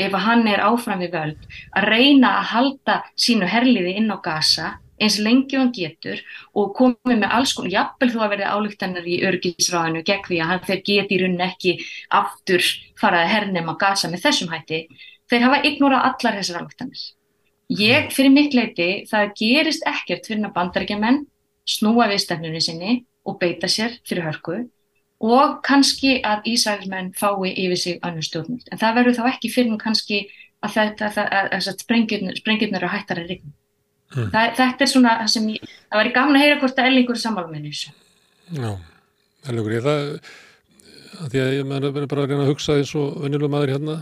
S5: ef hann er áfram við völd að reyna að halda sínu herliði inn á gasa eins lengi hann getur og komið með alls konar, jafnvel þú að verði álíktannar í örgisráðinu gegn því að hann þeir geti í rauninni ekki aftur farað að hernum á gasa með þessum hætti þeir hafa ignorað allar þessar álíktanir ég, fyrir mitt leiti það gerist ekkert fyrir að bandarækjaman snúa við stefnunni sinni og beita sér fyrir hörku og kannski að Ísraelsmenn fái yfir sig annu stjórnmjöld. En það verður þá ekki fyrir kannski að þetta, að sprengjurnar eru hættar að rigna. Mm. Þetta er svona það sem ég, það væri gaman að heyra hvort að Ellingur sammála með þessu.
S1: Já, Ellingur, ég það, að því að ég meðan bara að reyna að hugsa eins og venjulega maður hérna,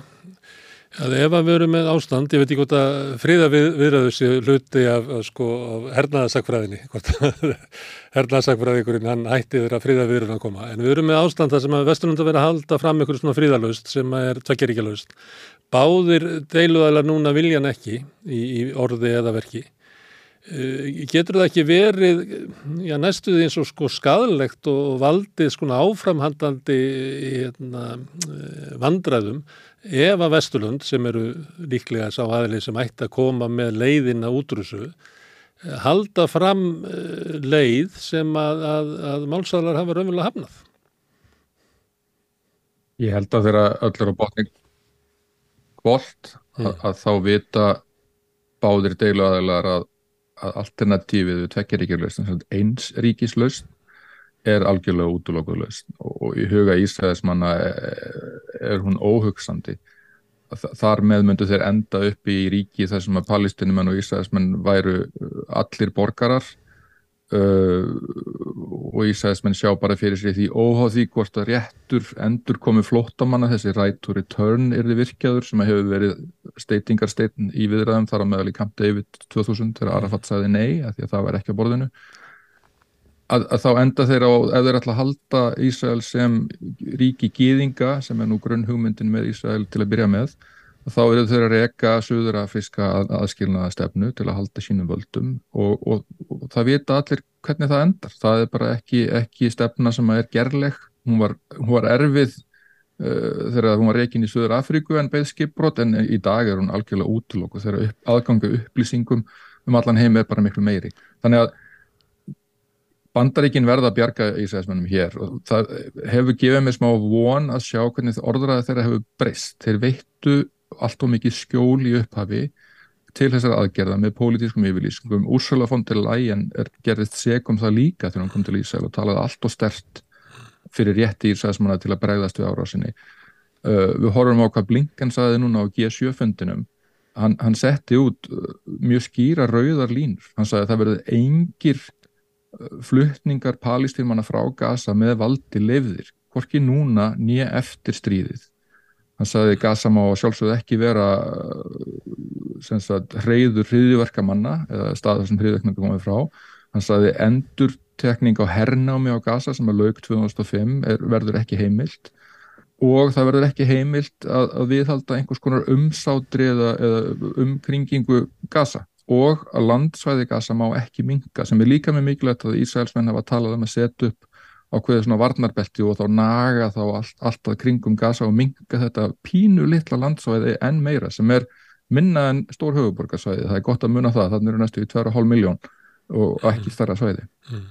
S1: að ef að við erum með ástand, ég veit ekki hvort að fríða við, viðraðu sér hluti af, af, sko, af hernaðasakfræðinni, hvort að hernaðasakfræðikurinn hann hætti þeirra fríða viðraðu að koma, en við erum með ástand þar sem að Vesturlanda verið að halda fram einhverjum svona fríðalöst sem er tvekjaríkjalaust. Báðir deiluðalega núna viljan ekki í, í orði eða verki getur það ekki verið já, næstuði eins og sko skadalegt og valdið sko áframhandandi hérna, eh, vandræðum ef að Vesturlund sem eru líklega sá aðlið sem ætti að koma með leiðina útrúsu eh, halda fram leið sem að, að, að málsalar hafa raunverulega hafnað
S4: Ég held að þeirra öllur á botning kvólt að, mm. að þá vita báðir deilu aðeinar að að alternatífið við tvekjaríkjurlausn eins ríkislausn er algjörlega útlokkuðlausn og í huga Ísraelsmanna er hún óhugsandi. Þar með myndu þeir enda upp í ríki þar sem að palestinumenn og Ísraelsmenn væru allir borgarar Uh, og Ísæðismenn sjá bara fyrir sér því óháð því hvort að réttur endur komi flóttamanna þessi right to return er þið virkjaður sem hefur verið steitingarsteitin í viðræðum þar á meðal í Camp David 2000 þegar Arafat sagði nei að því að það var ekki á borðinu. Að, að þá enda þeir á ef þeir ætla að halda Ísæl sem ríki gýðinga sem er nú grunn hugmyndin með Ísæl til að byrja með þá eru þau að reyka söðurafriska að, aðskilnaða stefnu til að halda sínum völdum og, og, og það vita allir hvernig það endar. Það er bara ekki, ekki stefna sem er gerleg. Hún var, hún var erfið uh, þegar hún var reikin í Söðurafriku en beð skipbrot en í dag er hún algjörlega útlokku þegar upp, aðgangu upplýsingum um allan heim er bara miklu meiri. Þannig að Bandaríkin verða að bjarga Ísraelsmennum hér og það hefur gefið mér smá von að sjá hvernig orðraði þeirra hefur breyst. Þeir veittu allt og mikið skjól í upphafi til þessar aðgerða með pólitískum yfirlýsingum. Úrsula von der Leyen er gerðist segum það líka þegar hann kom til Ísæl og talaði allt og stert fyrir rétti Ísæðismanna til að bregðast við árásinni. Uh, við horfum á hvað Blinken saði núna á G7-fundinum. Hann, hann setti út uh, mjög skýra rauðar línur. Hann saði að það verði engir uh, fluttningar palistýrmanna frá Gaza með valdi lefðir, hvorki núna nýja eftir stríðið hann sagði Gaza má sjálfsögðu ekki vera sagt, hreyður hriðiverkamanna eða staðar sem hriðiverkningu komið frá. Hann sagði endurtekning á hernámi á Gaza sem að laug 2005 er, verður ekki heimilt og það verður ekki heimilt að, að viðhalda einhvers konar umsátri eða, eða umkringingu Gaza og að landsvæði Gaza má ekki minga sem er líka með mikilvægt að Ísraelsmenn hafa talað um að setja upp ákveðið svona varnarbelti og þá naga þá allt, alltaf kringum gasa og minga þetta pínu litla landsvæði enn meira sem er minna en stór höfuborgarsvæði, það er gott að muna það, þannig eru næstu í 2,5 miljón og ekki starra svæði. Mm.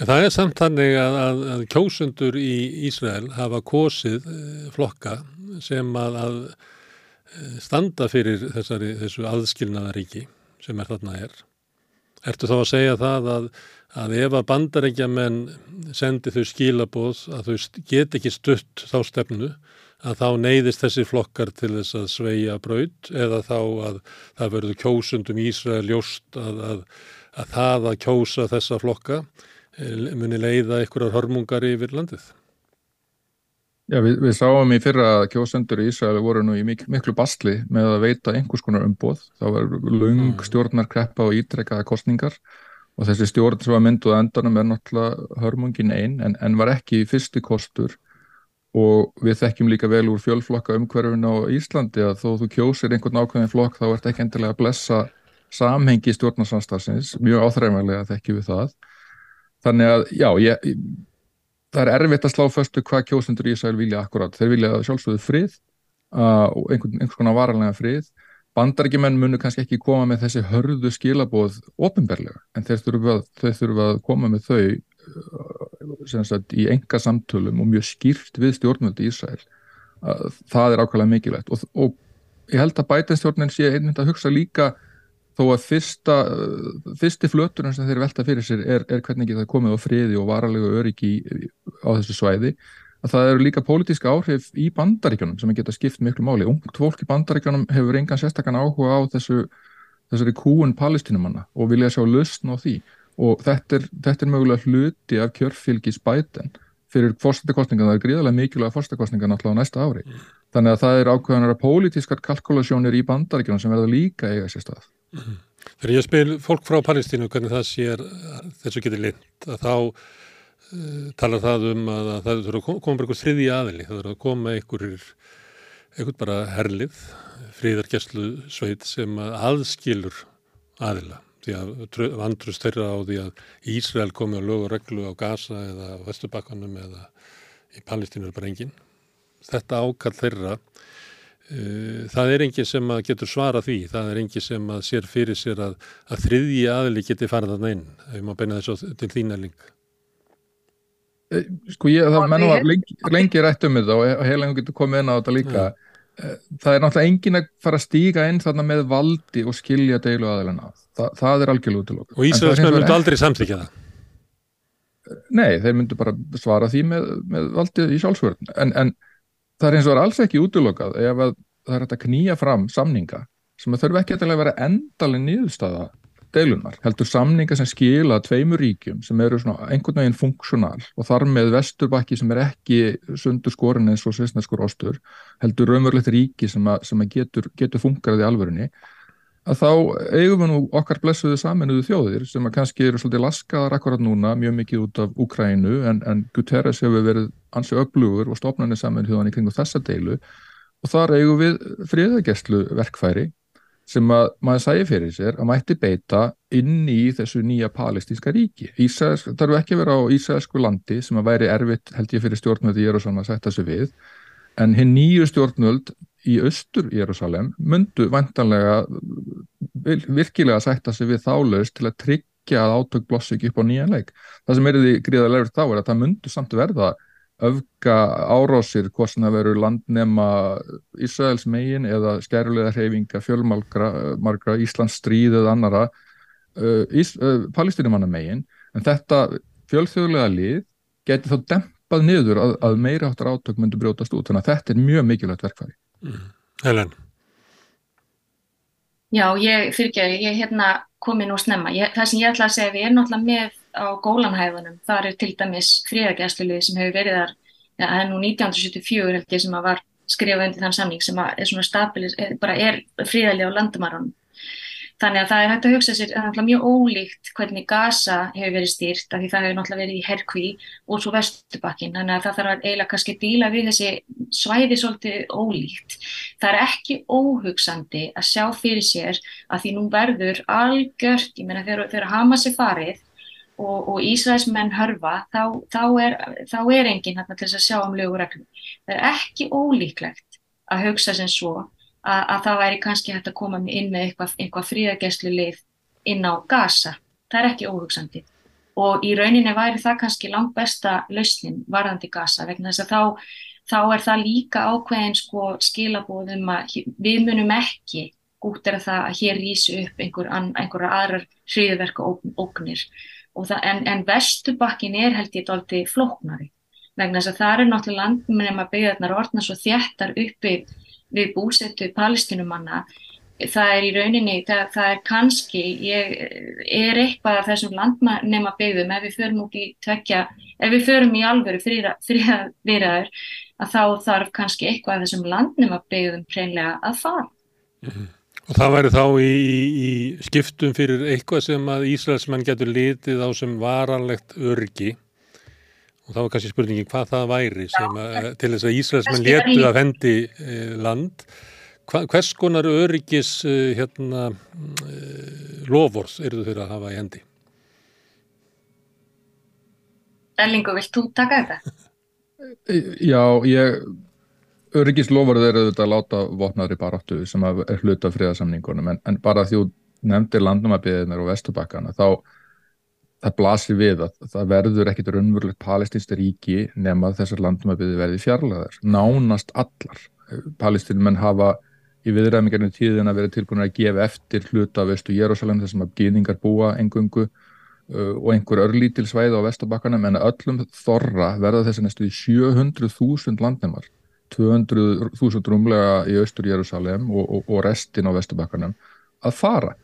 S1: En það er samt þannig að, að, að kjósundur í Ísrael hafa kosið eh, flokka sem að, að eh, standa fyrir þessari, þessu aðskilnaðaríki sem er þarna er. Ertu þá að segja það að að ef að bandarækjaman sendi þau skilabóð að þau get ekki stutt þá stefnu að þá neyðist þessi flokkar til þess að sveia braud eða þá að það verður kjósundum Ísrael ljóst að, að, að það að kjósa þessa flokka eh, muni leiða einhverjar hörmungar yfir landið.
S4: Já, við, við sáum í fyrra að kjósendur í Ísraeli voru nú í mik miklu bastli með að veita einhvers konar umboð. Það var lung mm. stjórnarkreppa og ítrekkaða kostningar og þessi stjórn sem var mynduð endanum er náttúrulega hörmungin einn en, en var ekki fyrsti kostur og við þekkjum líka vel úr fjölflokka umhverfin á Íslandi að þó þú kjósir einhvern ákveðin flokk þá ert ekki endilega að blessa samhengi stjórnarsamstagsins, mjög áþræðmælega þekkjum við það. Þannig að já, ég, það er erfitt að slá föstu hvað kjósundur í Ísæl vilja akkurat. Þeir vilja sjálfsögðu frið uh, og einhvern, einhvers konar varanlega frið bandarækjumenn munu kannski ekki koma með þessi hörðu skilabóð ofinberlega en þeir þurfa, þeir þurfa að koma með þau uh, sagt, í enga samtölum og mjög skýrt við stjórnvöldi í Ísæl það er ákveðlega mikilvægt. Og, og ég held að bætanstjórnin sé einmitt að hugsa líka þó að fyrsta, uh, fyrsti flöturinn sem þeir velta fyrir sér er, er hvernig það komið á friði og varalegu öryggi á þessu svæði að það eru líka pólitíska áhrif í bandaríkjunum sem geta skipt miklu máli. Ungt fólk í bandaríkjunum hefur engan sérstakann áhuga á þessu, þessari kúun palestinumanna og vilja sjá lausn á því og þetta er, þetta er mögulega hluti af kjörfylgis bæten fyrir fórstakostningan, það er gríðarlega mikilvæga fórstakostningan alltaf á næsta ári. Þannig að það er ákveðanara pólitískar kalkulasjónir í bandaríkjunum sem verða líka eiga sér stað.
S1: Þegar ég spil fólk frá Palestínu hvernig það sér þessu getur lind að þá talar það um að, að það þurfa að koma bara einhver þriði aðili, það þurfa að koma einhverjir, einhvern bara herlið, fríðargeslu sveit sem að aðskilur aðila því að vandrust þeirra á því að Ísrael komi á lög og reglu á Gaza eða Vestubakkanum eða í Palestínu er bara engin. Þetta ákall þeirra, uh, það er engin sem að getur svara því, það er engin sem að sér fyrir sér að, að þriðji aðli geti farið þarna inn, ef maður beina þessu til þínæling.
S4: Sko ég, það menn var lengi, lengi rætt um þetta og heilengu getur komið inn á þetta líka. Ja. Það er náttúrulega engin að fara að stíga inn þarna með valdi og skilja deilu aðeina. Þa, það er algjörlega útlokk.
S1: Og Ísraelsmenn myndu aldrei samþykja það?
S4: Nei, þeir myndu bara svara því með, með valdið í sjálfsvörðin. En, en það er eins og er alls ekki útlokkað ef að það er hægt að knýja fram samninga sem þurfa ekki að vera endalinn nýðustada deilunar, heldur samninga sem skila tveimur ríkjum sem eru einhvern veginn funksjonal og þar með vesturbakki sem er ekki sundur skorin eins og svisneskur ostur, heldur raunverulegt ríki sem, að, sem að getur, getur funkarað í alvörunni, að þá eigum við nú okkar blessuðu saminuðu þjóðir sem að kannski eru svolítið laskaðar akkurat núna mjög mikið út af Ukrænu en, en Guterres hefur verið ansi öflugur og stofnarnir saminuðu þjóðan í kringu þessa deilu. Og þar eigum við friðagestlu verkfæri sem að maður sæði fyrir sér að mætti beita inn í þessu nýja palestíska ríki. Ísæsk, það eru ekki að vera á Ísæsku landi sem að væri erfitt held ég fyrir stjórnvöldi í Jérúsalem að setja sig við en hinn nýju stjórnvöld í austur Jérúsalem myndu vantanlega virkilega að setja sig við þálaust til að tryggja að átök blossi ekki upp á nýjan leik. Það sem er því gríðarlega þá er að það myndu samt verða öfga árásir hvort sem það veru landnema Ísraels megin eða skærulega hreyfinga fjölmargra Íslands stríð eða annara uh, uh, palestinimanna megin en þetta fjölþjóðlega lið geti þá dempað niður að, að meira áttur átök myndu brjótast út þannig að þetta er mjög mikilvægt verkfæri mm.
S1: Helen
S5: Já, ég fyrir ekki að ég hérna komi nú snemma. Ég, það sem ég ætla að segja, við erum náttúrulega með á gólanhæðunum. Það er til dæmis fríðargæsluðið sem hefur verið þar, ja, það er nú 1974 held ég sem að var skrifað undir þann samning sem er svona stabilis, bara er fríðarlega á landamarunum. Þannig að það er hægt að hugsa sér, náttúrulega mjög ólíkt hvernig Gaza hefur verið stýrt, af því það hefur náttúrulega verið í herkví og svo vestubakkin, þannig að það þarf að eiginlega kannski díla við þessi svæði svolítið ólíkt. Það er ekki óhugsandi að sjá fyrir sér að því nú verður algjört, ég meina þegar, þegar Hamas er farið og, og Ísraels menn hörfa, þá, þá, er, er enginn hérna til þess að sjá um lögureglum. Það er ekki ólíklegt að hugsa sem svo að, að það væri kannski hægt að koma inn með eitthvað, eitthvað fríðagesslu leið inn á gasa. Það er ekki óhugsandi. Og í rauninni væri það kannski langt besta lausnin varðandi gasa vegna þess að þá, þá er það líka ákveðin sko skilabóðum að við munum ekki út er að það að hér rýsi upp einhver, einhverja aðrar hriðverka ógnir. Það, en, en vestubakkin er held ég doldi flóknari. Vegna þess að það er náttúrulega landmennum að byggja þarna orðna svo þjættar uppi við búsettu palestinumanna það er í rauninni, það, það er kannski ég, er eitthvað af þessum landnema byggðum ef við förum út í tvekja, ef við förum í alvöru fríðaðir að þá þarf kannski eitthvað af þessum landnema byggðum hreinlega að fara.
S1: Mm -hmm. Og það væri þá í, í skiptum fyrir eitthvað sem að Ísraelsmenn getur litið á sem varanlegt örgi og þá er kannski spurningin hvað það væri sem að, til þess að Ísraelsmenn letu af hendi eh, land Hva, hvers konar öryggis eh, hérna eh, lofors eru þau að hafa í hendi?
S5: Erlingu, vilt þú taka þetta?
S4: Já, ég öryggislofurð er auðvitað að láta vopnaðri baráttu sem er hluta friðarsamningunum. En, en bara því þú nefndir landnumabiðinir og vestubakkana þá það blasir við að það verður ekkit raunverulegt palestinst ríki nema þessar landumaböðu verði fjarlæðar nánast allar. Palestinmenn hafa í viðræmingarnir tíðin að vera tilbúin að gefa eftir hluta af Östu Jérúsalem þessum að gýðingar búa engungu uh, og einhver örlítil svæði á vestabakkanum en öllum þorra verða þessi næstu 700.000 landnemar 200.000 rúmlega í austur Jérúsalem og, og, og restin á vestabakkanum að fara.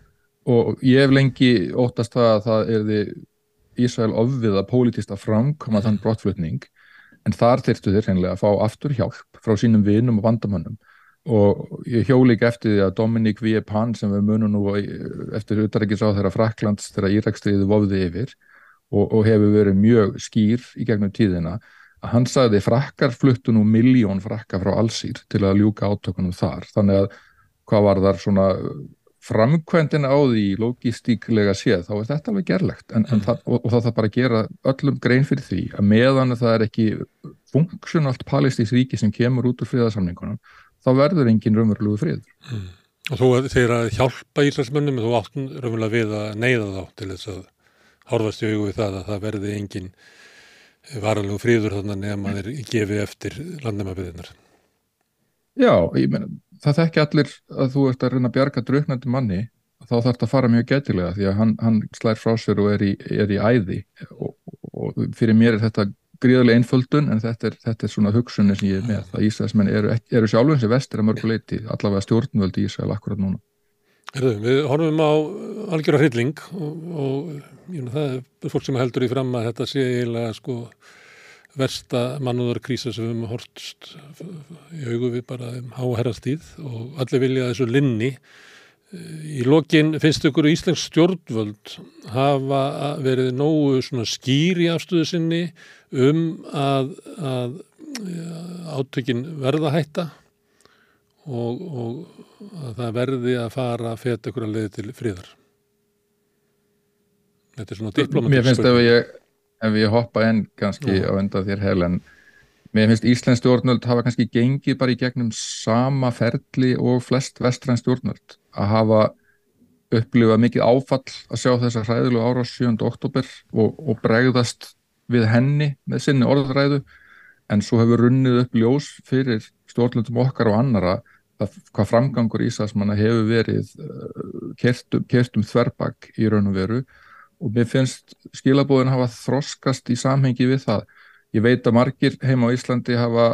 S4: Og ég hef lengi óttast það að það er því Ísrael ofviða pólitist að framkoma þann brottflutning en þar þyrstu þeir hreinlega að fá aftur hjálp frá sínum vinum og vandamönnum og ég hjóli ekki eftir því að Dominik Viepan sem við munum nú eftir utarækis á þeirra Fraklands þeirra Írakstriði vofði yfir og, og hefur verið mjög skýr í gegnum tíðina hann sagði frakkar fluttu nú miljón frakka frá allsýr til að ljúka átökunum þar þannig að hvað var þar svona framkvæmdina á því logistíklega séð þá er þetta alveg gerlegt en, en það, og, og það þarf bara að gera öllum grein fyrir því að meðan það er ekki funksjonalt palestís ríki sem kemur út úr friðarsamningunum þá verður engin raunverulegu friður.
S1: Mm. Og þú þeir að hjálpa Íslandsmönnum þú áttun raunverulega við að neyða þá til þess að horfast í það að það verði engin varalegu friður þannig að maður gefi eftir landnæmabiðinar.
S4: Já, ég menna, það þekki allir að þú ert að reyna að bjarga drauknandi manni þá þarf þetta að fara mjög getilega því að hann, hann slær frá sér og er í, er í æði. Og, og fyrir mér er þetta gríðarlega einföldun en þetta er, þetta er svona hugsunni sem ég er með að Ísraelsmenn eru, eru sjálfins í vestir að mörguleiti allavega stjórnvöldi Ísrael akkurat núna
S1: Erðu, Við horfum á algjörða hrylling og, og jú, það er fólk sem heldur í fram að þetta sé eiginlega sko versta mannúðarkrísa sem við höfum hortst í augu við bara um háherrastíð og allir vilja þessu linni. Í lokin finnst ykkur Íslensk stjórnvöld hafa verið nógu skýr í afstöðu sinni um að, að átökin verða hætta og, og að það verði að fara að feta ykkur að leiði til fríðar. Þetta er svona diplomatísk.
S4: Mér finnst ef ég, ef ég hoppa enn kannski Já. á enda þér helen Mér finnst Íslensk stjórnvöld hafa kannski gengið bara í gegnum sama ferli og flest vestræn stjórnvöld að hafa upplifað mikið áfall að sjá þessa hræðilegu ára 7. oktober og, og bregðast við henni með sinni orðræðu en svo hefur runnið upp ljós fyrir stjórnvöldum okkar og annara að hvað framgangur Íslandsmanna hefur verið uh, kertum, kertum þverbak í raun og veru. Og mér finnst skilabóðin hafa þroskast í samhengi við það. Ég veit að margir heima á Íslandi hafa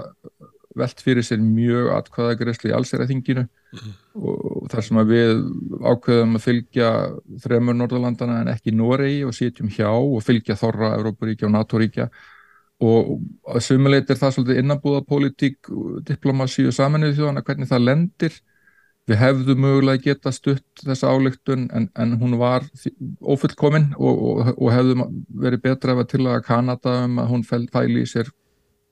S4: velt fyrir sér mjög atkvæðagreysli í allsæraþinginu mm -hmm. og þar sem að við ákveðum að fylgja þremur Norðalandana en ekki Noregi og sitjum hjá og fylgja Þorra, Európaríkja og NATO-ríkja og að sumuleitt er það svolítið innabúða politík, diplomasi og saminuð þjóðana hvernig það lendir Við hefðum mögulega geta stutt þessa álygtun en, en hún var ofullkominn og, og, og hefðum verið betra ef að til að Kanada um að hún fæli í sér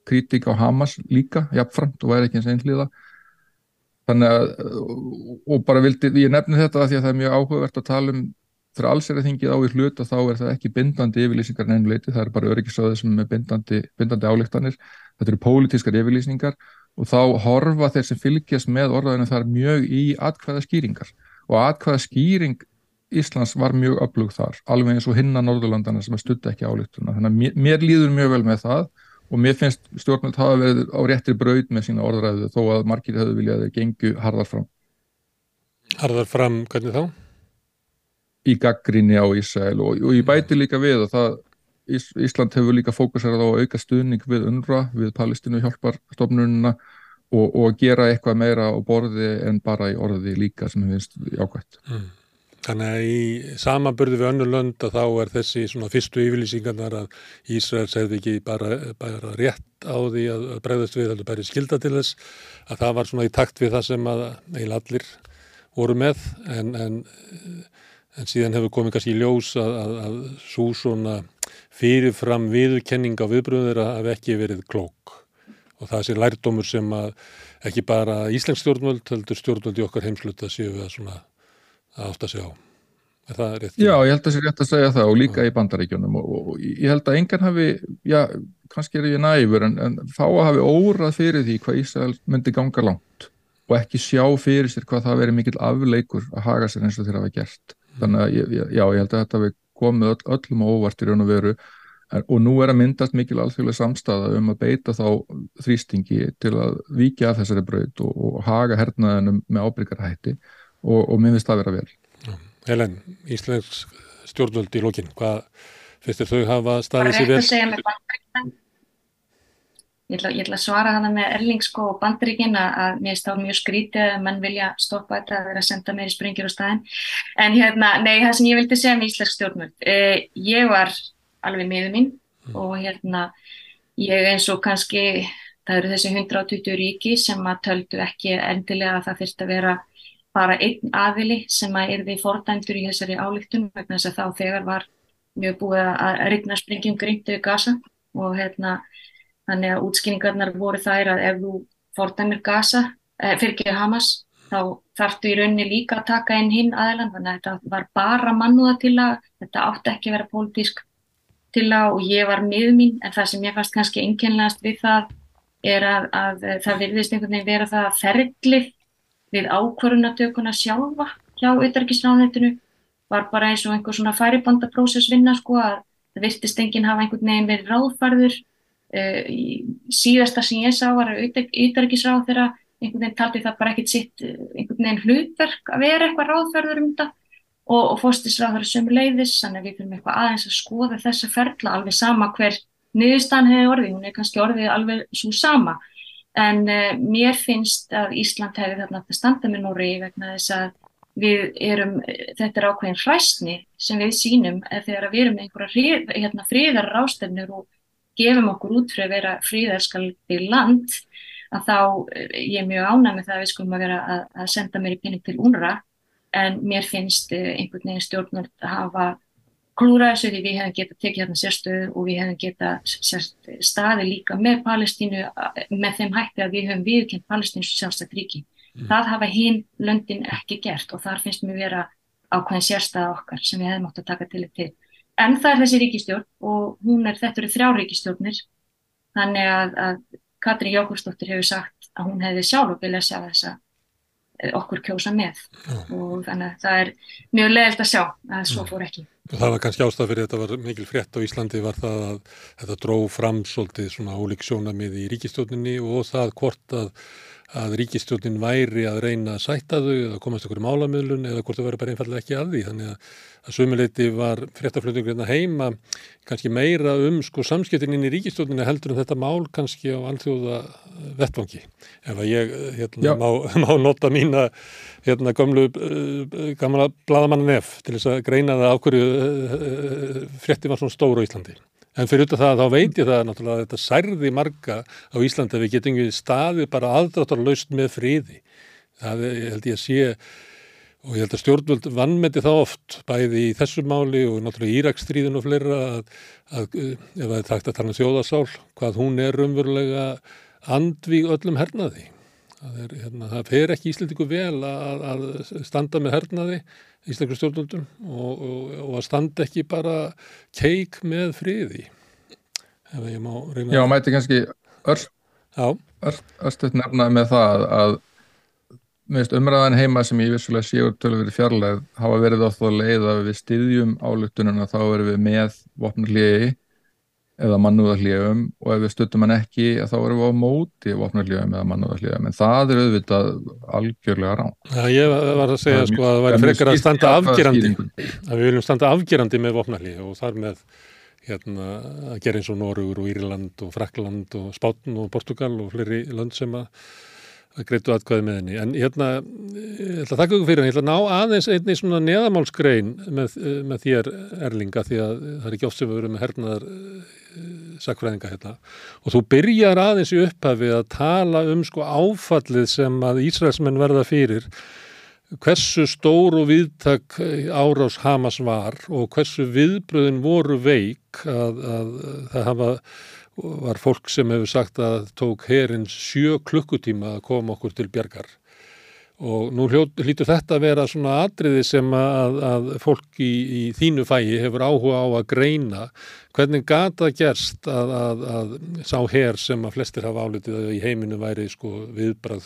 S4: kritík á Hamas líka, jafnframt og væri ekki eins einhliða. Þannig að, og bara vildi, ég nefni þetta því að það er mjög áhugavert að tala um þegar alls er að þingið á í hlut og þá er það ekki bindandi yfirlýsingar nefnuleiti, það er bara öryggisöðu sem er bindandi, bindandi álygtanir, þetta eru pólitískar yfirlýsingar og þá horfa þeir sem fylgjast með orðaðinu þar mjög í atkvæða skýringar og atkvæða skýring Íslands var mjög öflug þar alveg eins og hinna Norðurlandana sem stutta ekki álíktuna þannig að mér, líður mjög vel með það og mér finnst stjórnvöld hafa verið á réttri braud með sína orðræðu þó að margir hefur viljað að þeir gengu harðar fram.
S1: Harðar fram, hvernig þá?
S4: Í gaggrinni á Ísæl og, og ég bæti líka við að það Ís, Ísland hefur líka fókusærað á að auka stuðning við UNRWA, við Palestínu hjálparstofnununa og, og gera eitthvað meira á borði en bara í orði líka sem við finnst ákvæmt. Mm.
S1: Þannig að í samaburði við önnu lönd að þá er þessi svona fyrstu yfirlýsingarnar að Ísrael segði ekki bara, bara rétt á því að bregðast við, heldur bara skilda til þess, að það var svona í takt við það sem að eiginlega allir voru með en, en, en síðan hefur komið kannski ljós að, að, að svo svona fyrirfram viðurkenning á viðbröður að hafa ekki verið klók og það sé lærdómur sem að ekki bara Íslensk stjórnvöld heldur stjórnvöld í okkar heimsluta séu við að svona að átta sig á er það rétt?
S4: Já, ég held að það sé rétt að segja það og líka já. í bandaríkjunum og, og ég held að engan hafi, já, kannski er ég næfur en, en fá að hafi órað fyrir því hvað Ísrael myndi ganga langt og ekki sjá fyrir sér hvað það veri mikill afleikur að haga sér eins og þeirra hafa gert þannig að já, ég held að þetta hafi komið öll, öllum óvart í raun og veru og nú er að myndast mikil alþjóðlega samstaða um að beita þá þrýstingi til að vikja af þessari braut og, og haga hernaðinum með ábyrgarhætti og, og mér finnst það að vera vel.
S1: Helen, Íslensk stjórnvöld í lókin? Hvað finnst þér þau hafa staðið sér vel?
S5: að segja með bandaríkinn. Ég ætla, ég ætla að svara hana með Erling sko og bandaríkinn að, mér stáð mjög skrítið að menn vilja stoppa þetta að vera að senda meiri springir á staðin. En hérna, nei, það sem ég vildi segja með íslensk stjórnvöld. Eh, ég var alveg miður mín og hérna, ég eins og kannski, það eru þessi 120 ríki sem að töldu ekki endilega að það þurfti að vera bara einn aðili sem að yrði fordæmdur í þessari álíktun vegna þess að þá þegar var mjög búið að rigna springjum grímt yfir gasa og hérna þannig að útskýringarnar voru þær að ef þú fordæmir gasa, eh, fyrir ekki Hamas, þá þarftu í rauninni líka að taka inn hinn aðelan, þannig að þetta var bara mannúða til að, þetta átti ekki að vera pólitísk til að og ég var miður mín. En það sem ég fannst kannski einkennlegast við það er að, að það virðist einhvern veginn vera það að ferlið við ákvörunatökuna sjálfa hjá auðverkisráðnættinu var bara eins og einhver svona færibandaprósess vinna sko að það virtist enginn hafa einhvern veginn verið ráðfærður uh, síðasta sem ég sá var að auðverkisráð þeirra einhvern veginn taldi það bara ekkit sitt uh, einhvern veginn hlutverk að vera eitthvað ráðfærður um þetta. Og, og fóstisráður sömu leiðis, þannig að við fyrir eitthvað aðeins að skoða þessa ferla alveg sama hver niðurstaðan hefði orðið, hún er kannski orðið alveg svo sama. En uh, mér finnst að Ísland hefði þarna að standa með Nóri vegna þess að við erum, þetta er ákveðin hræstni sem við sínum þegar við erum einhverja hérna, fríðar rástefnir og gefum okkur út fyrir að vera fríðarskaldi land að þá ég er mjög ánæg með það að við skulum að vera að, að senda mér í pinning til UNRA en mér finnst einhvern veginn stjórnvöld að hafa klúra þessu því við hefum getað tekið hérna sérstöðu og við hefum getað staði líka með Palestínu með þeim hætti að við höfum viðkynnt Palestínu sjálfstætt ríki. Mm. Það hafa hinn löndin ekki gert og þar finnst mér vera ákveðin sérstæða okkar sem við hefum átt að taka til til. En það er þessi ríkistjórn og hún er, þetta eru þrjá ríkistjórnir þannig að, að Katrín Jókursdóttir hefur sagt að hún hefði sjálf viljað sjá þess að okkur kjósa með mm. og þannig að það er mjög leiðilt að sjá að svo fór ekki.
S1: Það var kannski ástað fyrir þetta var mikil frétt á Íslandi var það að þetta dró fram svolítið svona ólík sjónamið í ríkistjórninni og það hvort að að ríkistjórnin væri að reyna að sætta þau eða komast okkur í málamöðlun eða hvort þau væri bara einfallega ekki að því. Þannig að, að sömuleyti var fréttaflöndingur hérna heima kannski meira um sko samskiptin inn í ríkistjórnina heldur en þetta mál kannski á alþjóða vettvangi. Ef að ég hérna, má, má nota mína hérna gamlu, gamla bladamann nef til þess að greina það á hverju frétti var svona stóru í Íslandi. En fyrir þetta þá veit ég það náttúrulega að þetta særði marga á Íslandi að við getum við staðið bara aðdráttarlaust með friði. Það ég held ég að sé og ég held að stjórnvöld vannmeti það oft bæði í þessu máli og náttúrulega Íraksstríðin og fleira að, að ef það er takt að tala um þjóðasál hvað hún er umverulega andvíg öllum hernaði. Það, er, hérna, það fer ekki Íslandingu vel að, að standa með hernaði íslengur stjórnvöldum og, og, og að standa ekki bara keik með friði ef ég má reyna
S4: Já, mæti kannski örstuðt nefna með það að meðist umræðan heima sem ég vissulega sé úr tölur verið fjarlæð hafa verið á þá leið að við styðjum álugtununa þá erum við með vopnarliði eða mannúðarlíðum og ef við stuttum hann ekki þá erum við á móti vopnarlíðum eða mannúðarlíðum en það er auðvitað algjörlega rán.
S1: Já, ég var að segja sko að það væri frekar að standa afgerandi að við viljum standa afgerandi með vopnarlíð og þar með hérna að gera eins og Nórugur og Írland og Frakland og Spátn og Portugal og fleiri lönd sem að greitu atkvæði með henni. En hérna, ég ætla að þakka ykkur fyrir henni, ég ætla að ná aðeins einni svona neðamálskrein með, með þér Erlinga því að það er ekki oft sem við verum hernaðar sakfræðinga hérna. Og þú byrjar aðeins í upphafi að tala um sko áfallið sem að Ísraelsmenn verða fyrir hversu stór og viðtak árás Hamas var og hversu viðbröðin voru veik að, að það hafa var fólk sem hefur sagt að tók herinn sjö klukkutíma að koma okkur til bjargar og nú hlýtur þetta að vera svona atriði sem að, að fólk í, í þínu fæi hefur áhuga á að greina hvernig gata gerst að, að, að sá herr sem að flestir hafa álitið að í heiminu væri sko viðbrað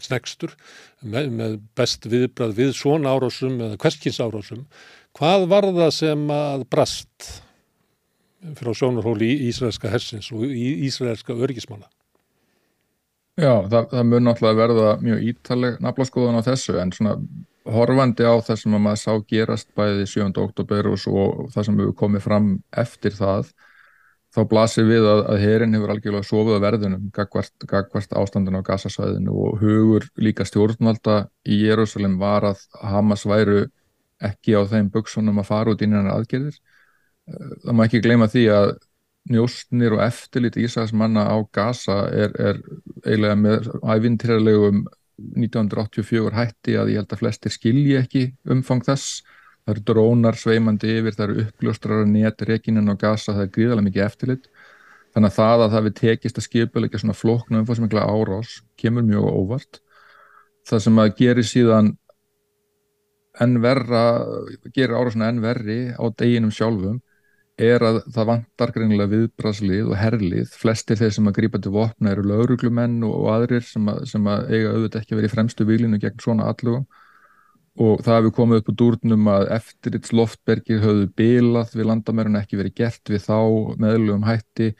S1: snekstur með, með best viðbrað við svona árásum eða hverskins árásum hvað var það sem að brast frá sjónarhóli í Ísraelska hersins og í Ísraelska örgismanna.
S4: Já, það, það mun náttúrulega verða mjög ítaleg naflaskoðan á þessu en svona horfandi á það sem að maður sá gerast bæði 7. oktober og svo það sem hefur komið fram eftir það þá blasir við að, að herin hefur algjörlega sofið að verðunum gagvart, gagvart ástandin á gasasvæðinu og hugur líka stjórnvalda í Jérúsalem var að Hamas væru ekki á þeim buksunum að fara út innan aðgerðir. Eh, það má ekki gleyma því að njóstnir og eftirlit Ísæðs manna á Gaza er, er eiginlega með ævintýrlegum 1984 hætti að ég held að flestir skilji ekki umfang þess. Það eru drónar sveimandi yfir, það eru uppljóstrar neti rekininn á Gaza, það er gríðarlega mikið eftirlit. Þannig að það að það við tekist að skipuleika svona flokna umfáðsmengla árás kemur mjög óvart. Það sem að gerir síðan enn verra, gerir árásuna enn verri á deginum sjálfum er að það vantar greinilega viðbraslið og herlið. Flestir þeir sem að grípa til vopna eru lauruglumenn og aðrir sem að, sem að eiga auðvitað ekki verið í fremstu výlinu gegn svona allugum og það hefur komið upp úr dúrnum að eftirits loftbergir höfðu bilað við landamærun ekki verið gert við þá meðlugum hætti.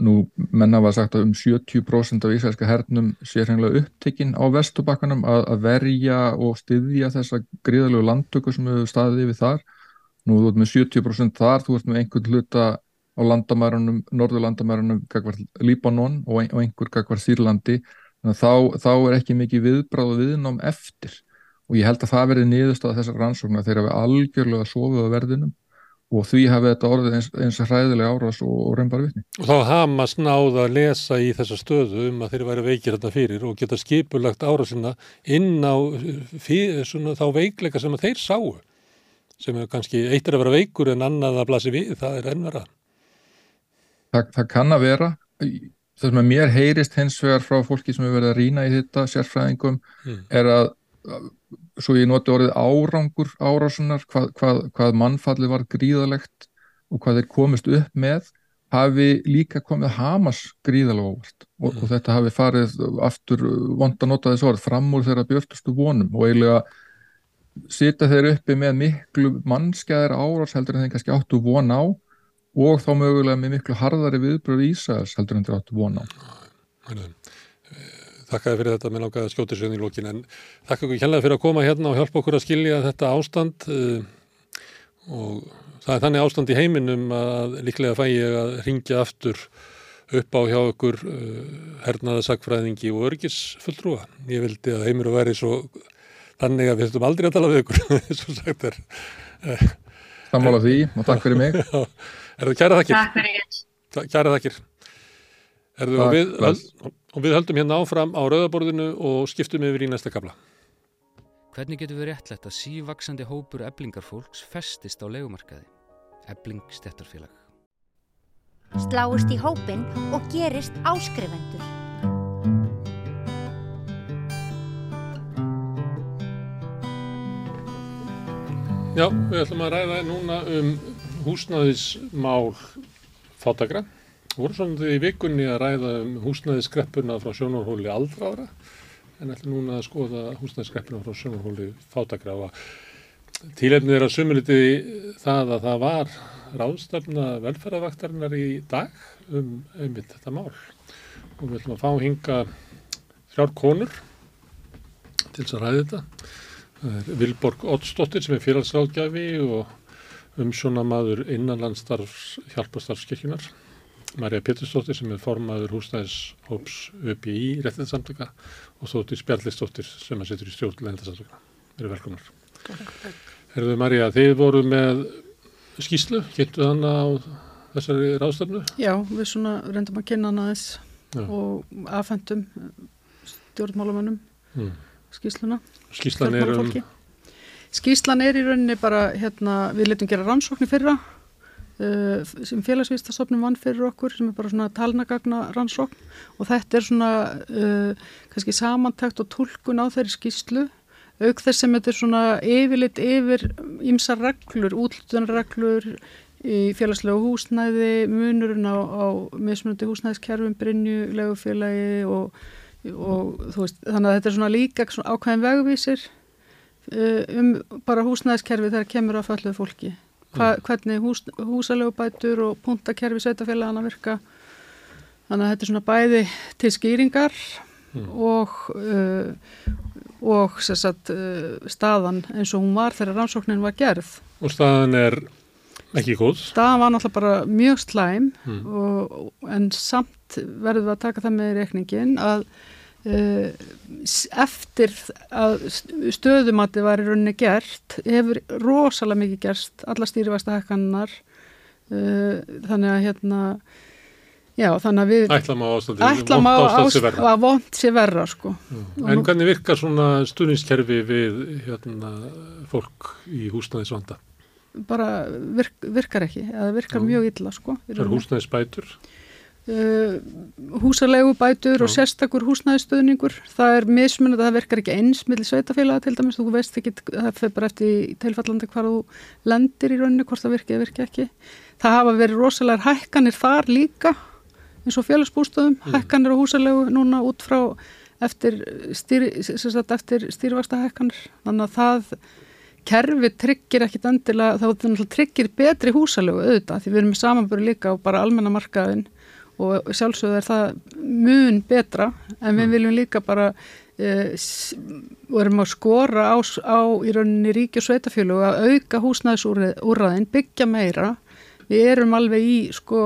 S4: Nú menna var sagt að um 70% af ísælska hernum sé hreinlega upptekinn á vestubakkanum að, að verja og styðja þessa gríðalögu landtöku sem hefur staðið við þar Nú þú ert með 70% þar, þú ert með einhvern hluta á landamærunum, norðurlandamærunum kakvar Líbanon og, ein, og einhver kakvar Sýrlandi, þannig að þá, þá er ekki mikið viðbráð og viðnám eftir. Og ég held að það verði niðurstað þessar rannsóknar. Þegar við algjörlega sofum á verðinum og því hafi þetta orðið eins, eins hræðilega árás og, og reynbar vitni.
S1: Og þá hama snáð að lesa í þessa stöðu um að þeir væri veikir þetta fyrir og geta skipulagt árásina inn á fyrir, svona, þá veikleika sem þeir sáu sem er kannski eittir að vera veikur en annað að blasi við, það er ennvera.
S4: Það, það kann að vera. Það sem að mér heyrist hens vegar frá fólki sem hefur verið að rína í þetta sérfræðingum mm. er að, svo ég noti orðið árangur árásunar, hvað, hvað, hvað mannfalli var gríðalegt og hvað þeir komist upp með, hafi líka komið Hamas gríðalega óvart og, mm. og þetta hafi farið aftur vond að nota þessu orð fram úr þeirra björnustu vonum og eiginlega sita þeir uppi með miklu mannskæðar árás heldur en þeir kannski áttu von á og þá mögulega með miklu harðari viðbröð Ísæðars heldur en þeir áttu von á.
S1: Þakkaði fyrir þetta með langaða skjótisögn í lókin en þakka ykkur kjærlega fyrir að koma hérna og hjálpa okkur að skilja þetta ástand uh, og það er þannig ástand í heiminum að líklega fæ ég að ringja aftur upp á hjá ykkur uh, hernaðasakfræðingi og örgisfulltrúa. Ég vildi að heimur væri svo þannig að við höfum aldrei að tala við ykkur eins og sagt er.
S4: Sammála því og takk fyrir mig.
S1: Er það kæra þakkir?
S5: Takk fyrir
S1: Kæra þakkir. Erðu, og, við, og við höldum hérna áfram á rauðaborðinu og skiptum yfir í næsta kabla
S2: Hvernig getur við réttlegt að sívaksandi hópur eblingarfólks festist á legumarkaði? Ebling stettarfélag
S3: Sláist í hópin og gerist áskrifendur
S1: Já, við ætlum að ræða núna um húsnæðismál fátakra. Við vorum svona í vikunni að ræða um húsnæðiskreppuna frá sjónarhóli aldraðra en ætlum núna að skoða húsnæðiskreppuna frá sjónarhóli og tílefnið er að sumuliti það að það var ráðstafna velferðavaktarinnar í dag um einmitt þetta mál. Og við ætlum að fá hinga þrjár konur til þess að ræða þetta Vilborg Ottsdóttir sem er félagsráðgjafi og umsjónamaður innanlandstarfs hjálpastarfskirkjunar Marja Pétursdóttir sem er formaður húsnæðishóps ÖPI réttinsamtöka og Þóttir Spjallistóttir sem er setur í stjórn leindasamtöka. Þeir eru velkonar. Herðu Marja, þið voru með skýslu, kynntu þann á þessari ráðstöfnu?
S6: Já, við svona reyndum að kynna hana þess og aðfendum stjórnmálamönnum. Mm skýsluna.
S1: Skýslan er um...
S6: Skýslan er í rauninni bara, hérna, við letum gera rannsóknir fyrra uh, sem félagsvístastofnum vann fyrir okkur sem er bara svona talnagagna rannsókn og þetta er svona uh, kannski samantækt og tólkun á þeirri skýslu auk þess sem þetta er svona yfirleitt yfir ímsa reglur, útlutunarreglur í félagslega húsnæði, munurinn á, á mismunandi húsnæðiskerfum, Brynju, legufélagi og og þú veist, þannig að þetta er svona líka svona ákveðin vegvísir uh, um bara húsnæðiskerfi þegar kemur að falluð fólki Hva, mm. hvernig hús, húsalögubætur og puntakerfi sveitafélagana virka þannig að þetta er svona bæði til skýringar mm. og uh, og sagt, uh, staðan eins og hún var þegar rannsóknin var gerð.
S1: Og staðan er ekki góð?
S6: Staðan var náttúrulega bara mjög slæm mm. og, en samt verður við að taka það með í reikningin að uh, eftir að stöðumati var í rauninni gert hefur rosalega mikið gerst alla stýrivæsta hekkannar uh, þannig að hérna Já, þannig að við
S1: ástand
S6: að vond sé verra sko.
S1: En hvernig virkar svona stuðningskerfi við hérna, fólk í húsnæðisvanda?
S6: Bara virk, virkar ekki, eða virkar Já. mjög illa sko.
S1: Er húsnæðisbætur?
S6: Uh, húsalegu bætur Já. og sérstakur húsnæðistöðningur það er mismunið að það virkar ekki eins millir sveitafélaga til dæmis, þú veist ekki það fyrir bara eftir tilfallandi hvar þú lendir í rauninu, hvort það virkir eða virkir ekki það hafa verið rosalega hækkanir þar líka eins og félagsbústöðum, mm. hækkanir á húsalegu núna út frá eftir, stýri, eftir stýrivaksta hækkanir. Þannig að það kerfi tryggir ekkit endilega, þá tryggir betri húsalegu auðvitað því við erum með samanböru líka á bara almennamarkaðin og sjálfsögðu er það mun betra en við mm. viljum líka bara e, erum að skora á, á í rauninni ríki og sveitafjölu að auka húsnæðisúrraðin, byggja meira við erum alveg í sko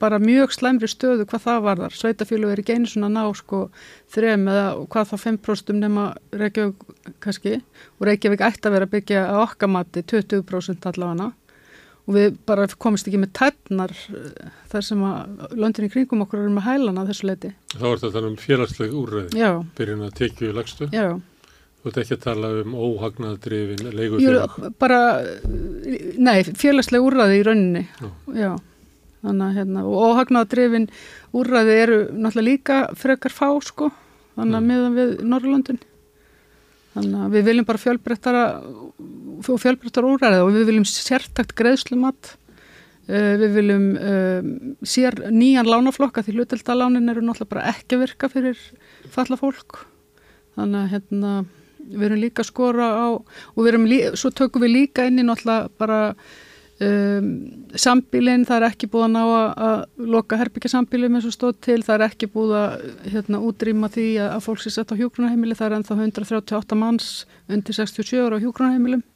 S6: bara mjög slæmri stöðu hvað það varðar. Sveitafjölu er ekki einu svona ná sko þrem eða hvað þá 5% nema Reykjavík kannski og Reykjavík ætti að vera byggja að okkamati 20% allavega og við bara komist ekki með tætnar eh, þar sem að löndinni kringum okkur eru með hælana þessu leiti.
S1: Þá er þetta um félagsleg úrræði, byrjun að tekju lagstu.
S6: Já.
S1: Þú ert ekki að tala um óhagnadrifin leigufélag?
S6: Bara, nei, félagsleg úrræði í rauninni, já. já þannig að hérna, og óhagnaðadrifin úrræði eru náttúrulega líka frekar fá sko, þannig að mm. miðan við Norrlöndin þannig að við viljum bara fjölbrettara og fjölbrettara úrræði og við viljum sértakt greiðslumat. Uh, við viljum uh, sér nýjan lánaflokka því hluteldalánin eru náttúrulega bara ekki að virka fyrir falla fólk. Þannig að hérna við erum líka að skora á og við erum líka, svo tökum við líka inn í náttúrulega bara Um, sambílinn, það er ekki búið að ná að loka herbyggjarsambílum eins og stóð til, það er ekki búið að hérna, útrýma því að, að fólk sé sett á hjógrunarheimili, það er ennþá 138 manns undir 67 ára á hjógrunarheimilum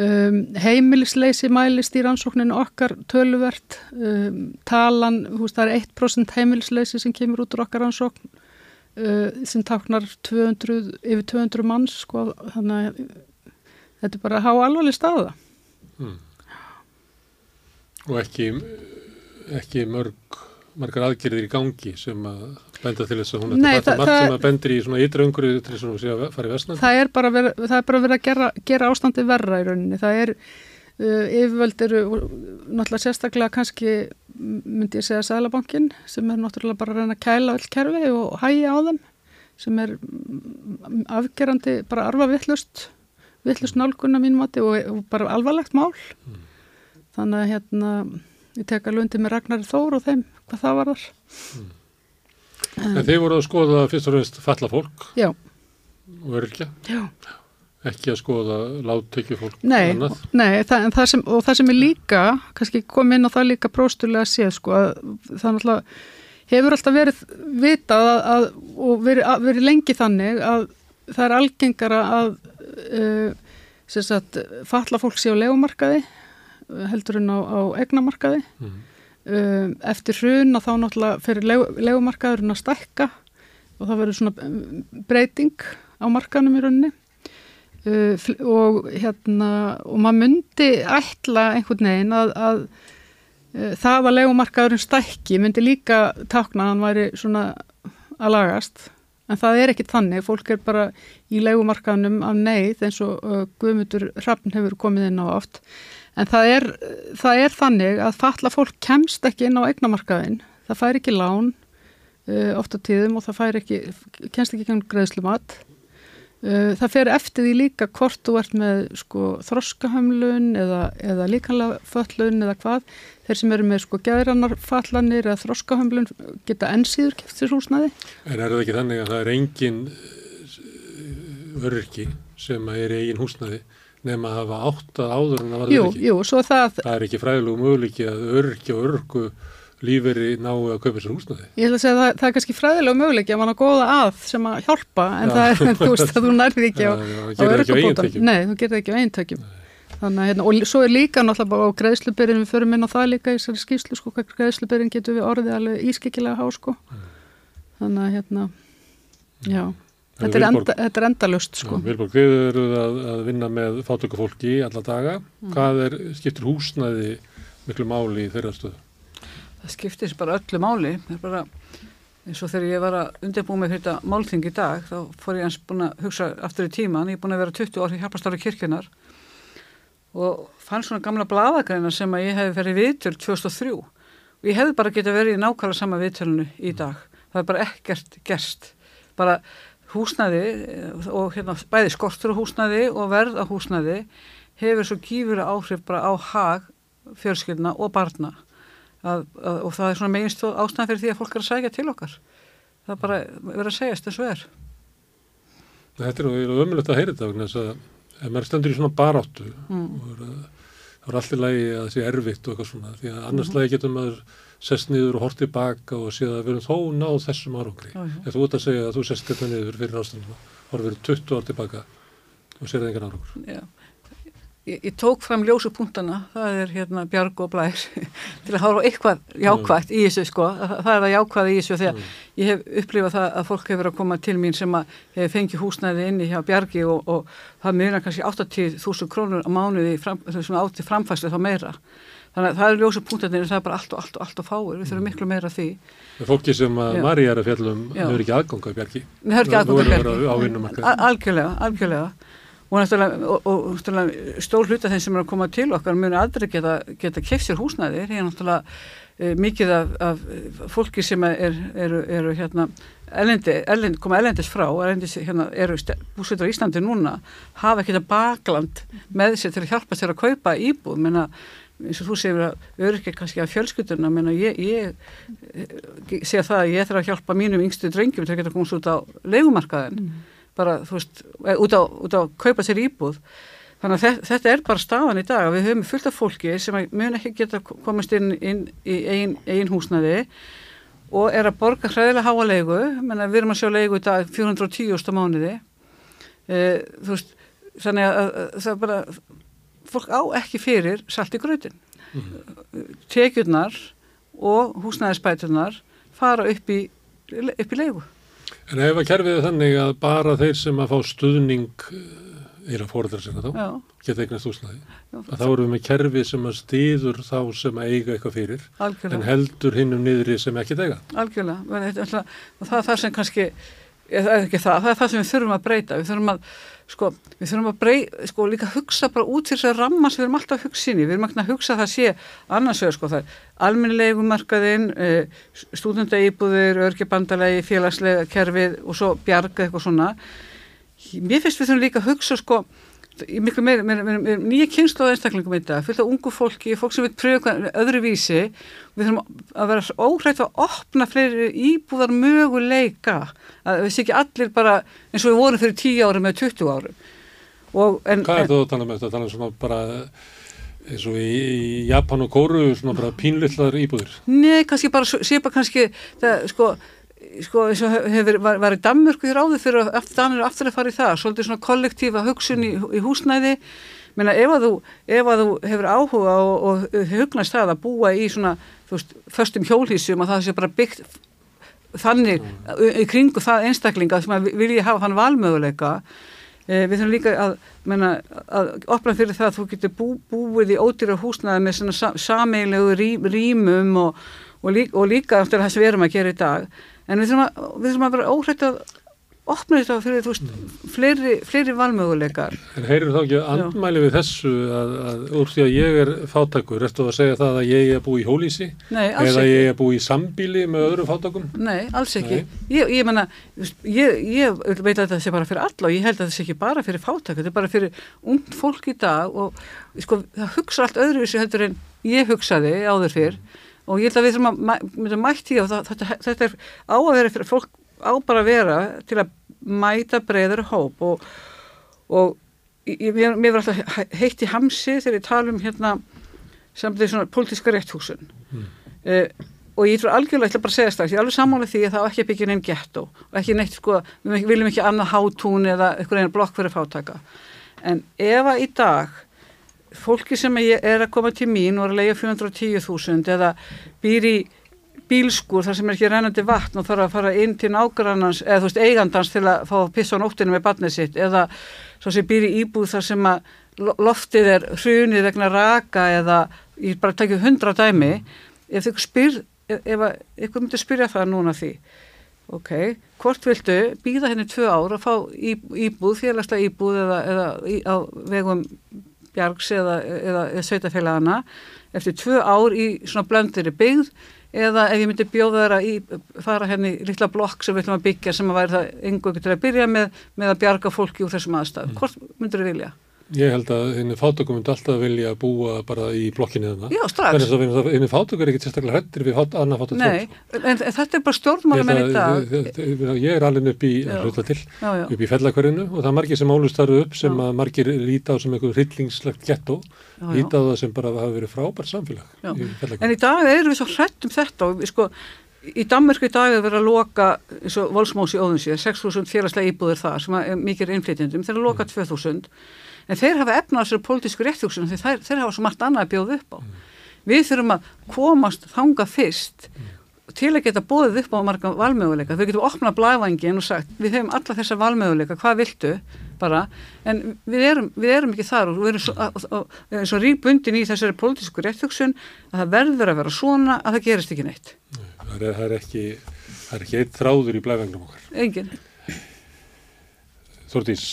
S6: um, heimilisleysi mælist í rannsókninu okkar töluvert. Um, talan, húst, það er 1% heimilisleysi sem kemur út úr okkar rannsókn uh, sem taknar 200, yfir 200 manns sko, þannig að þetta er bara að há alvarleg staða. Hmm
S1: og ekki, ekki mörg, margar aðgerðir í gangi sem að benda til þess að hún er þetta margt sem að bendir í svona ytra umhverju til þess að hún sé að fara í vesnan.
S6: Það er bara verið, það er að gera, gera ástandi verra í rauninni. Það er uh, yfirvöld eru náttúrulega sérstaklega kannski myndi ég segja Sælabankin sem er náttúrulega bara að reyna að kæla öll kerfi og hæja á þeim sem er afgerandi bara arfa vittlust vittlust nálgunna mín mati og, og bara alvarlegt mál. Mm þannig að hérna ég tek alveg undir með Ragnar Þór og þeim hvað það var þar mm.
S1: En þeir voru að skoða fyrst og fremst falla fólk?
S6: Já.
S1: Og örkja
S6: Já.
S1: Ekki að skoða láttökju fólk
S6: Nei, nei það, það sem, og það sem er líka kannski kom inn á það líka próstulega að sé sko að það náttúrulega hefur alltaf verið vitað að, að, og verið, að, verið lengi þannig að það er algengara að uh, sagt, falla fólk sé á legumarkaði heldur en á, á egnamarkaði mm. um, eftir hrun og þá náttúrulega fyrir legumarkaðurinn að stekka og það verður svona um, breyting á markaðnum í rauninni. Uh, og hérna og maður myndi ætla einhvern veginn að, að uh, það að legumarkaðurinn stekki myndi líka takna að hann væri svona að lagast. En það er ekki þannig, fólk er bara í legumarkaðnum af neyð eins og uh, Guðmundur Hrafn hefur komið inn á oft En það er, það er þannig að falla fólk kemst ekki inn á eignamarkaðin. Það fær ekki lán uh, ofta tíðum og það ekki, kemst ekki gangið greiðslumat. Uh, það fer eftir því líka hvort þú ert með sko, þroskahömlun eða, eða líkanlega föllun eða hvað. Þeir sem eru með sko, gæðrannarfallanir eða þroskahömlun geta ennsýður keftir húsnaði.
S1: En er það ekki þannig að það er engin öryrki sem er eigin húsnaði? Nema að hafa átt að áður en að
S6: verða ekki. Jú, jú, svo það...
S1: Það er ekki fræðilegu möguleiki að örki og örku lífeyri ná að kaupa sér húsnaði.
S6: Ég ætla að segja að það, það er kannski fræðilega möguleik að mann að góða að sem að hjálpa en
S1: Já.
S6: það er, þú veist, að þú nærði ekki á, á
S1: ekki tekjum.
S6: Nei, þú það ekki á eintökjum. Þannig að, hérna, og svo er líka náttúrulega bara á greiðslubyrjun, við förum inn á það líka í þessari skýslu, sko, hvað greiðslubyrjun getur við orðið alveg ískikilega há, sko. Þannig að, hérna, já, þetta er, enda, þetta er endalust, sko.
S1: Vilborg, þið eruð að, að vinna með fátökufólki alla daga. Hvað er, skiptir húsnaði miklu máli í þeirra stöðu?
S7: það skiptir bara öllu máli það er bara eins og þegar ég var að undirbúa mig fyrir þetta málþing í dag þá fór ég eins búin að hugsa aftur í tíman ég er búin að vera 20 ár í hjálpastáru kirkjunar og fann svona gamla bladagreina sem að ég hef verið viðtöl 2003 og ég hefði bara getað verið í nákvæmlega sama viðtölinu í dag það er bara ekkert gerst bara húsnæði eh, og hérna bæði skortur á húsnæði og verð á húsnæði hefur svo gífur áhrif bara á hag fjölskyldna og barna. Að, að, og það er svona meginst ástæðan fyrir því að fólk er að sækja til okkar. Það bara verið að segjast eins og er.
S1: Þetta er ömulegt að heyra þetta vegna þess að ef maður stendur í svona baráttu
S7: mm.
S1: og að- þá er allt í lagi að það sé erfitt og eitthvað svona því að annars lagi getur maður sest niður og hort tilbaka og séð að við erum þó náð þessum árangri.
S7: Já, já.
S1: Ef þú ert að segja að þú sest þetta niður fyrir ástæðuna horfir 20 ár tilbaka og sér það engan árangur.
S7: Já. Ég, ég tók fram ljósu punktana, það er hérna Bjarg og Blær, til að hafa eitthvað jákvægt í þessu sko, það, er það jákvæða í þessu þegar ég hef upplifað það að fólk hefur að koma til mín sem að hefur fengið húsnæði inni hjá Bjargi og, og það munar kannski 80.000 krónur á mánuði fram, sem átti framfæslu þá meira. Þannig að það eru ljósu punktanir, það er bara allt og allt og allt og fáir, við þurfum miklu meira því.
S1: Það er fólki sem að. Marja er að fjallum
S7: Já.
S1: hefur ekki aðganga í bjargi.
S7: Við höfum ekki
S1: vinnumarkaði.
S7: Al- Algjörlega, algjörlega. Og, náttúrulega- og, og náttúrulega stór hluta þeim sem er að koma til okkar muni aldrei geta, geta keft sér húsnæði. Það er náttúrulega e, mikið af, af fólki sem eru er, er, hérna, elendi, elendi, koma elendis frá, elendis, hérna, eru búsveitur á Íslandi núna, hafa ekki þetta bakland með sér til að hjálpa sér að kaupa íbúð. Menna, eins og þú segir að öryrkja kannski af fjölskylduna menna ég, ég eh, segja það að ég þarf að hjálpa mínum yngstu drengjum til að geta komast út á leigumarkaðin bara, þú veist, eh, út á, út á kaupa sér íbúð. Þannig að þe- þetta er bara staðan í dag að við höfum fullt af fólki sem að mun ekki geta komast inn, inn í eigin, eigin húsnaði og er að borga hræðilega háa leigu. Menna við erum að sjá leigu í dag 410 á mánuði. E, þú veist, þannig að, að það bara fólk á ekki fyrir salt í gröðin tekjurnar og húsnæðisbæturnar fara upp í, upp í leigu.
S1: En ef að kerfið er þannig að bara þeir sem að fá stuðning eh, er að fóreldra sinna þá, geta eignast Að þá erum við með kerfið sem að stýður þá sem að eiga eitthvað fyrir, en
S7: algjörlega,
S1: heldur hinnum niðri sem ekki eiga.
S7: algjörlega. Alltaf- og það er það sem kannski er ekki það, það er það sem við þurfum að breyta. Við þurfum að, sko, við þurfum að breyta sko, líka hugsa bara út fyrir þess að ramma sem við erum alltaf að hugsa inn í, við erum ekki að hugsa að það sé annars vegar, sko, það er almennilegumarkaðin eh, stúdendaýbúðir örkjabandalegi, félagslega kerfið og svo bjarga eitthvað svona. Mér finnst við þurfum líka að hugsa, sko miklu meira, meira, meira, nýja kynslu á einstaklingum í dag, fullt af ungu fólki fólk sem vil pröfa öðru vísi við þurfum að vera óhrætt að opna fleiri íbúðar möguleika að við sé ekki allir bara eins og við vorum fyrir 10 árum eða 20 árum og, en,
S1: Hvað er það að tala um þetta? Tala um svona bara eins og í, Japan og Kóru, svona bara pínlillar íbúðir.
S7: Nei, kannski bara, sé bara kannski það, sko, sko eins og hefur, var, var í Danmörku hér áður fyrir að Danir aftur að fara í það, svolítið svona kollektífa hugsun í, í húsnæði. Menna ef að þú, ef að þú hefur áhuga og, og hugnast það að búa í svona, þú veist, föstum hjólhísum að það sé bara byggt þannig í kringu það einstaklinga sem að vilja hafa þann valmöguleika. Eh, við þurfum líka að, menna, að opna fyrir það að þú getur bú, búið í ódýra húsnaði með svona sa, sameilegu rí, rýmum og, og, líka, líka eftir það sem við erum að gera í dag en við þurfum að, að vera óhrætt að opna þetta fyrir þú veist, fleiri, fleiri valmöguleikar
S1: En heyrir þá ekki andmæli við þessu að, að úr því að ég er fátakur, ertu að segja það að ég er að búi í hólísi
S7: Nei,
S1: eða
S7: ekki.
S1: ég er að búi í sambíli með öðru fátakum?
S7: Nei, alls ekki.
S1: Nei.
S7: Ég, ég menna, ég, ég veit að þetta sé bara fyrir alla og ég held að þetta sé ekki bara fyrir fátæk, þetta er bara fyrir ungd fólk í dag og sko, það hugsa allt öðruvísi heldur en ég hugsaði áður fyrr og ég held að við þurfum að mæ- myndum mætti og það, þetta, þetta er á að vera fyrir fólk á bara að vera til að mæta breyður hóp og, og ég, mér, mér var alltaf he- heitt í hamsi þegar ég tala um hérna samt því svona pólitíska rétthúsun. Mm. og ég trú algjörlega, ég ætla bara að segja strax, ég er alveg sammála því að það á ekki að byggja neinn gettó og ekki neitt sko, við viljum ekki annað hátún eða eitthvað einn blokk fyrir fátaka en ef að í dag fólki sem er að koma til mín og er að lega 410.000 eða býr í bílskur þar sem er ekki rennandi vatn og þarf að fara inn til nágrannans eða þú veist eigandans til að fá pissa á nóttinu með barnið sitt eða svo sem býr í íbúð þar sem að loftið er hrunið vegna raka eða ég bara tekið hundra dæmi ef þau spyr ef, ef eitthvað myndir spyrja það núna því. Ok, hvort viltu býða henni tvö ár að fá íbúð félagslega íbúð eða, eða á vegum bjargs eða, eða, eða sveitafélagana eftir tvö ár í svona blöndir byggð eða ef ég myndi bjóða þeirra í fara henni í litla blokk sem við ætlum að byggja sem að væri það yngu til að byrja með með að bjarga fólki úr þessum aðstæðum. Mm. Hvort myndur þið vilja?
S1: Ég held að henni fátökum myndi alltaf vilja búa bara í blokkinni þarna.
S7: Já, strax.
S1: Þannig að henni fátökum er ekki sérstaklega hrettir við fát, annað fátökum.
S7: Nei, en, en þetta er bara stjórnmálum en í dag.
S1: Ég er alveg upp í, til, já, já. upp í fellakverðinu og það er margir sem álustaru upp sem já. að margir líta á sem eitthvað hryllingslegt gettó, líta á það sem bara hafa verið frábært samfélag.
S7: Í en í dag erum við svo hrettum þetta og sko Í Danmarku í dag er verið að loka eins og volsmósi óðunsi, 6.000 félagslega íbúðir þar sem er mikið innflytjandum, þeir eru að loka 2.000 en þeir hafa efna þessari pólitísku réttjóksunum því þeir, þeir hafa svo margt annað að bjóða upp á. Mm. Við þurfum að komast þanga fyrst mm. til að geta bóðið upp á marga valmöguleika. Þau getum opnað blæfangin og sagt við hefum alla þessa valmöguleika, hvað viltu bara, en við erum, við erum ekki þar og við erum svo, svo ríkbundin í þessari pólitísku réttjóksun að það verður að vera svona að það gerist ekki neitt.
S1: Það er, það er ekki, það er ekki eitt þráður í blæfangnum okkar.
S7: Engin.
S1: Þortís,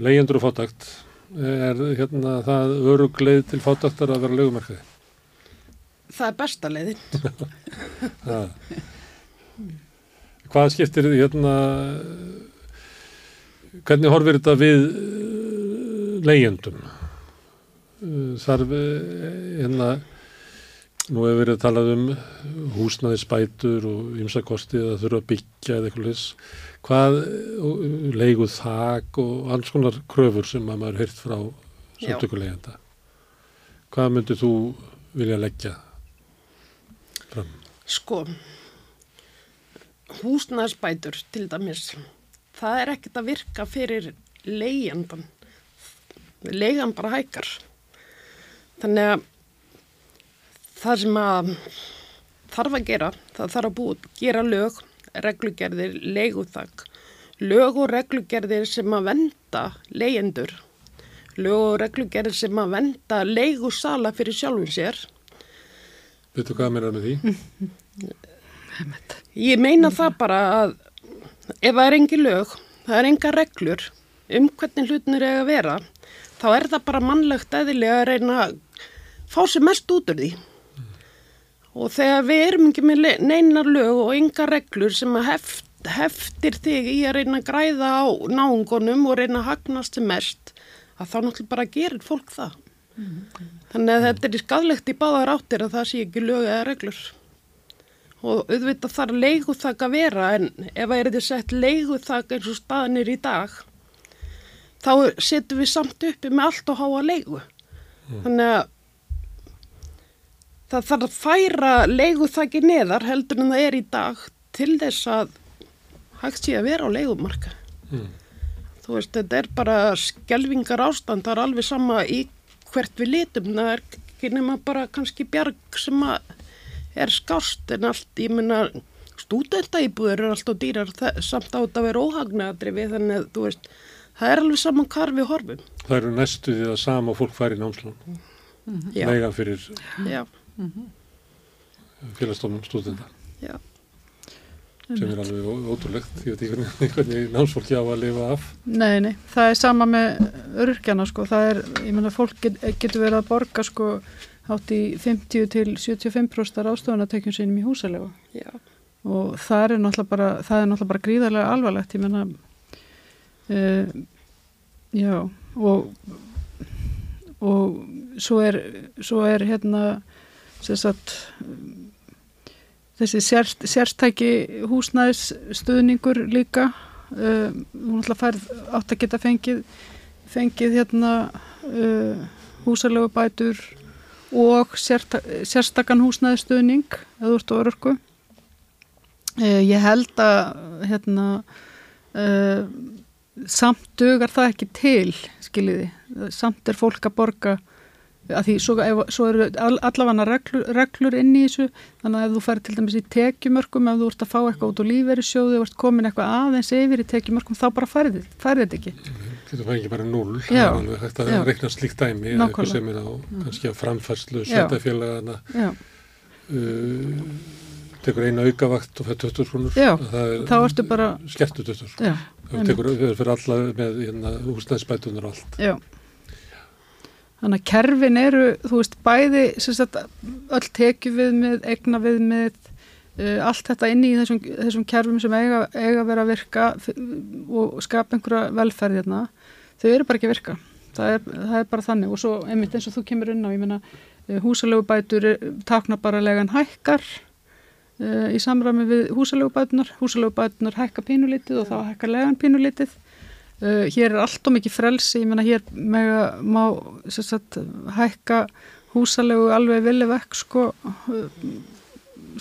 S1: leyendur og fátakt er hérna það örugleið til fátaktar að vera lögumarkaði?
S8: Það er besta leiðin.
S1: Hvað skiptir hérna hvernig horfir þetta við eh, leyendum eh, þarf eh, hérna nú hefur verið að talað um húsnaði spætur og ymsakosti að þurfa að byggja eða eitthvað hvað leiguð þak og alls konar kröfur sem að maður heirt frá samtökulegenda. Hvað myndir þú vilja leggja fram?
S8: Sko húsnæðsbætur til dæmis það er ekkert að virka fyrir leigjandan leigan bara hækar þannig að það sem að þarf að gera það þarf að búið, gera lög reglugerðir leiguþak, lög og reglugerðir sem að venda leyendur, lög og reglugerðir sem að venda leigusala fyrir sjálfum sér.
S1: Veitu hvað er með því?
S8: Ég meina það bara að ef það er engi lög, það er enga reglur um hvernig hlutinir eiga að vera, þá er það bara mannlegt eðilega að reyna að fá sér mest út úr því og þegar við erum ekki með neinar lög og ynga reglur sem heft, heftir þig í að reyna að græða á náungunum og reyna að hagnast sem mest að þá náttúrulega bara gerir fólk það mm -hmm. þannig að þetta er skadlegt í báðar áttir að það sé ekki lög eða reglur og auðvitað þarf leiguþak að vera en ef það er þetta sett leiguþak eins og staðinir í dag þá setjum við samt uppi með allt og háa leigu mm. þannig að það þarf að færa leiguþakki neðar heldur en það er í dag til þess að hægt sé að vera á leigumarka mm. þú veist, þetta er bara skjelvingar ástand, það er alveg sama í hvert við litum, það er ekki nema bara kannski bjarg sem að er skást en allt, ég menna stúdentaýbúður er alltaf dýrar samt átt að vera óhagnadri við þannig að þú veist, það er alveg saman hvar við horfum.
S1: Það eru næstu því að sama fólk fær í námslán mm -hmm. lega fyrir
S8: Já
S1: mm -hmm. félagstofnum stúdenda
S8: Já.
S1: sem er alveg ótrúlegt ég veit ekki hvernig námsfólki á að lifa af
S6: Nei, nei, það er sama með örkjana sko, það er, ég menna fólk get, getur verið að borga sko hátt í 50 til 75% ástofunartekjum sínum í húsalegu
S8: Já.
S6: og það er náttúrulega bara það er náttúrulega bara gríðarlega alvarlegt ég menna uh, já og og svo er svo er hérna sagt, þessi sérst, sérstæki húsnæðisstuðningur líka uh, hún ætla að færð átt að geta fengið fengið hérna uh, húsalegu bætur og sérstakann húsnæðistuðning eða úr stórörku. Uh, ég held að hérna, uh, samt dugar það ekki til, skiljiði. Samt er fólk að borga að því svo, ef, svo eru allavega reglur, reglur inn í þessu. Þannig að ef þú færi til dæmis í tekjumörkum ef þú ert að fá eitthvað út úr lífeyrisjóðu og ert komin eitthvað aðeins yfir í tekjumörkum þá bara færið þetta ekki.
S1: Þetta fær ekki bara null það er að reikna slíkt dæmi eitthvað sem er á kannski að framfærslu sveitafélagana uh, tekur eina aukavakt og fær 20 krónur.
S6: Þá ertu bara
S1: skertu 20 það tekur fyrir alla með hérna, húsnæðsbætunar og allt.
S6: Já Þannig að kerfin eru, þú veist, bæði sagt, öll tekju við með, egna við með, uh, allt þetta inni í þessum, þessum kerfum sem eiga, eiga að vera að virka og skapa einhverja velferð hérna, þau eru bara ekki að virka. Það er, það er bara þannig. Og svo einmitt eins og þú kemur inn á, ég menna, uh, húsalögubætur takna bara legan hækkar uh, í samræmi við húsalögubætunar, húsalögubætunar hækka pínulítið og þá hækka legan pínulítið Uh, hér er allt og mikið frelsi, ég menna hér mega, má sagt, hækka húsalegu alveg vilja vekk sko, uh,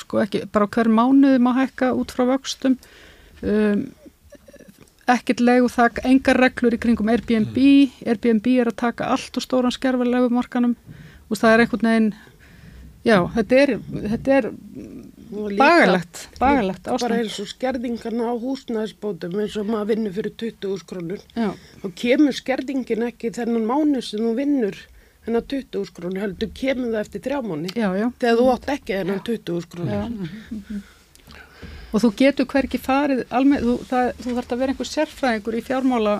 S6: sko ekki, bara hver mánuði má hækka út frá vöxtum. Um, ekkert legu þakk, engar reglur í kringum Airbnb, Airbnb er að taka allt og stóran skerfalegu markanum og það er einhvern veginn já, þetta er, þetta er bagalegt, bagalegt
S8: ástand. Bara eins og skerðingarna á húsnæðisbótum eins og maður vinnur fyrir 20 krónur og kemur skerðingin ekki þennan mánu sem þú vinnur þennan 20 krónur heldur kemur það eftir þrjá mánu þegar þú átt ekki þennan 20 krónur. Mm -hmm.
S6: Og þú getur hverki farið, alveg, þú, það, þú þarf að vera einhver sérfræðingur í fjármála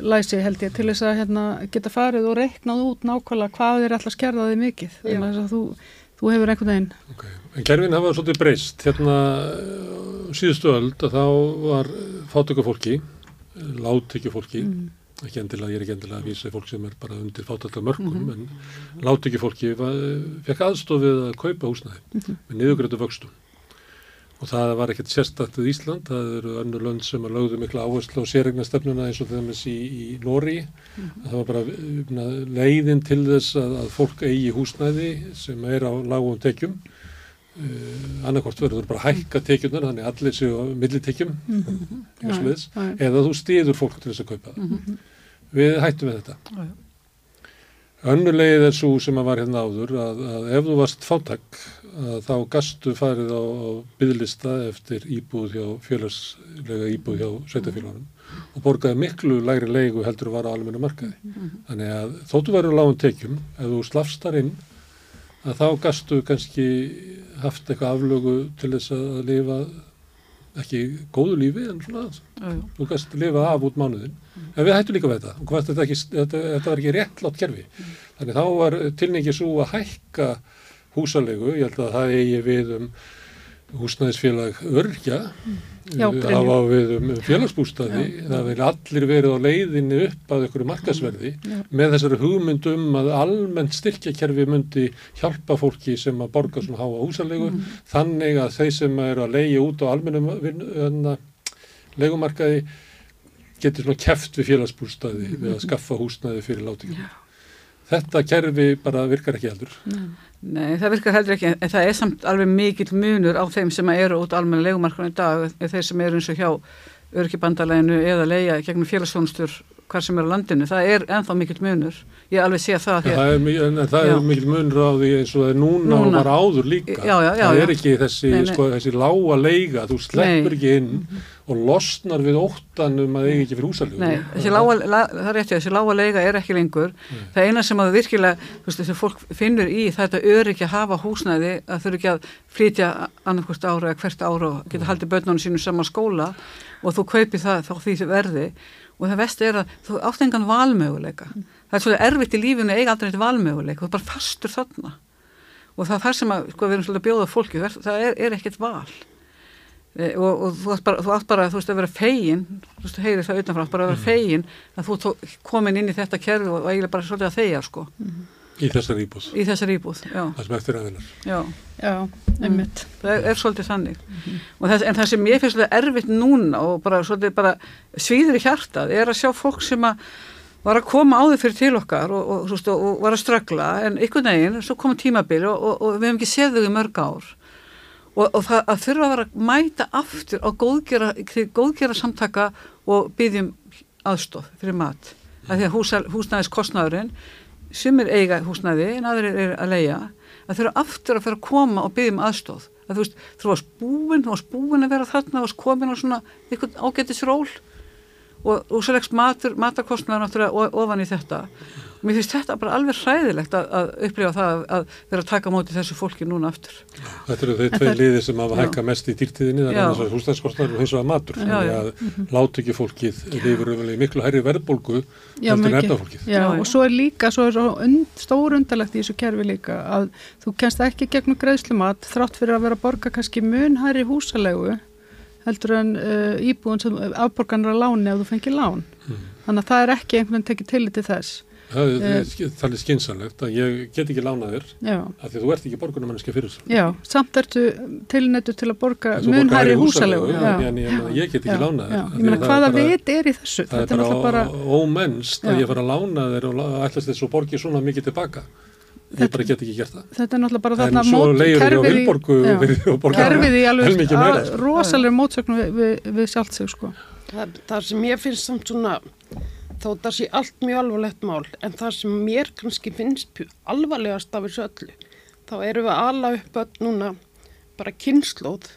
S6: læsi held ég til þess að hérna, geta farið og reiknað út nákvæmlega hvað er alltaf skerðaði mikið. Þannig að þú, þú hefur einhvern veginn.
S1: Okay. En gerfin hafa svolítið breyst. Hérna síðustu öll að þá var fátökufólki, láttökufólki, mm. ekki endilega, ég er ekki endilega að vísa fólk sem er bara undir fátökla mörgum, mm -hmm. en láttökufólki fekk aðstofið að kaupa húsnæði mm -hmm. með niðugrætu vöxtum. Og það var ekkert sérstættið Ísland, það eru önnur lönd sem að lögðu mikla áherslu á sérregnastefnuna eins og þeimins í, í Nóri. Mm -hmm. Það var bara umna, leiðin til þess að, að fólk eigi húsnæði sem er á lágum tekjum annarkort verður bara hækka tekjunar þannig allir séu millitekjum -hmm. eða þú stýður fólk til þess að kaupa það. -hmm. við hættum við þetta. Önnulegið er svo sem að var hérna áður að, að ef þú varst fátak þá gastu farið á, á bygglista eftir íbúð hjá félagslega íbúð hjá sveitafélagunum og borgaði miklu læri leigu heldur að vara á almenna markaði. Þannig að þóttu verður lágum tekjum ef þú slafstar inn að þá gastu kannski haft eitthvað aflögu til þess að lifa ekki góðu lífi en svona Æjú. þú kannst lifa af út mánuðin mm. en við hættum líka við þetta og þetta, ekki, þetta, þetta var ekki réttlátt kerfi mm. þannig þá var tilningi svo að hækka húsalegu, ég held að það eigi við um húsnæðisfélag örkja hafa við um félagsbústaði það vil allir verið á leiðinni upp að einhverju markasverði Já. með þessari hugmyndum að almennt styrkjakerfi myndi hjálpa fólki sem að borga svona háa húsalegu mm. þannig að þeir sem eru að leiði út á almennum hérna, legumarkaði getur svona keft við félagsbústaði mm. við að skaffa húsnæði fyrir látingum þetta kerfi bara virkar ekki heldur
S7: Nei Nei, það virkar heldur ekki, en það er samt alveg mikill munur á þeim sem eru út almenna legumarkunum í dag, þeir sem eru eins og hjá örkibandaleginu eða leia gegnum félagsfónustur hvar sem er á landinu, það er enþá mikill munur. Ég alveg sé það
S1: ja, það er, en það er mikill munur á því eins og það er núna, núna. og bara áður líka.
S7: Já, já, já,
S1: það er ekki þessi, nei, nei. Sko, þessi lága leiga, þú sleppur ekki inn og losnar við óttanum að eigi ekki fyrir húsalíu
S7: Nei, þessi lága, la, það er réttið, þessi lága leiga er ekki lengur. Nei. það eina sem að virkilega, þú veist, þessi fólk finnur í þetta öryggi að hafa húsnæði að þurfu ekki að flytja annarkvært ára eða hvert ára og geta haldið börnunum sínum saman skóla og þú kaupi það þá því þið verði og það vest er að þú átt engan valmöguleika mm. það er svolítið erfitt í lífinu að eiga aldrei eitthvað valmöguleika, þú er bara fastur þarna og það er það sem að, sko, við erum svolítið að bjóða fólki, það er, er ekkert val e, og, og þú átt bara, þú átt bara þú veist að vera fegin, þú veist heyri það utanfrá, bara að vera mm. fegin að þú komin inn í þetta kerfi og eiginlega bara svolítið að þegja sko mm.
S1: Í þessar íbúð.
S7: Í þessar íbúð, já.
S1: Það sem eftir aðeinar.
S7: Já,
S6: já, einmitt.
S7: Mm. Það er, er svolítið þannig. Mm -hmm. þess, en það sem ég finnst svolítið erfitt núna og bara svolítið bara svíður í hjartað er að sjá fólk sem að var að koma á þau fyrir til okkar og, og, og, og var að ströggla en ykkur neginn, svo kom tímabili og við hefum ekki séð þau í mörg ár og það að þurfa að vera að mæta aftur á góðgera, góðgera samtaka og byggjum aðstof fyrir mat að því að húsa, húsnæðis kostnæðurinn sem er eiga húsnæði en aðrir er að leia að þurfa aftur að fyrir að koma og byggjum aðstof að þú veist, þú varst búin, þú varst búin að vera þarna, þú varst komin á svona eitthvað ágættisról og, og svo leggst matarkostnaður náttúrulega ofan í þetta. Og mér finnst þetta bara alveg hræðilegt að, að upplifa það að vera að taka móti þessu fólki núna aftur.
S1: Þetta eru þau tvei liði sem hafa hækka mest í dýrtíðinni það er annars að húsnæðskostnaður og hins vegar matur. Þannig að mhm. látu ekki fólkið lifur miklu hærri verðbólgu heldur nefnafólkið
S6: Já og svo er líka, svo er und, stór undarlegt í þessu kerfi líka að þú kennst ekki gegnum greiðslumat þrátt fyrir að vera að borga kannski mun hærri húsalegu heldur en uh, íbúin sem afborganar að láni ef þú fengir lán. Mm. Þannig að það er ekki einhvern veginn tekið til til þess.
S1: Það er, uh, það er skinsanlegt að ég get ekki lánað þér af því að þú ert ekki borgunarmanniski fyrir þessu.
S6: Já, samt ertu tilnættu til að borga munhæri húsalegu.
S1: Já, en ég, ég get ekki lánað þér.
S6: Ég meina hvaða vit er í þessu?
S1: Það er bara, bara ómennst að ég fara að lána þér og ætlast þess að borgi svona mikið tilbaka ég bara get ekki gert það
S6: þetta er náttúrulega bara þarna mót kerfið í, kerfið í alveg sko. rosalega mótsöknum við, við, við sjálft sig sko.
S8: það, það sem ég finnst samt svona þó það sé allt mjög alvarlegt mál en það sem mér kannski finnst alvarlegast af þessu öllu þá eru við alla upp öll núna bara kynnslóð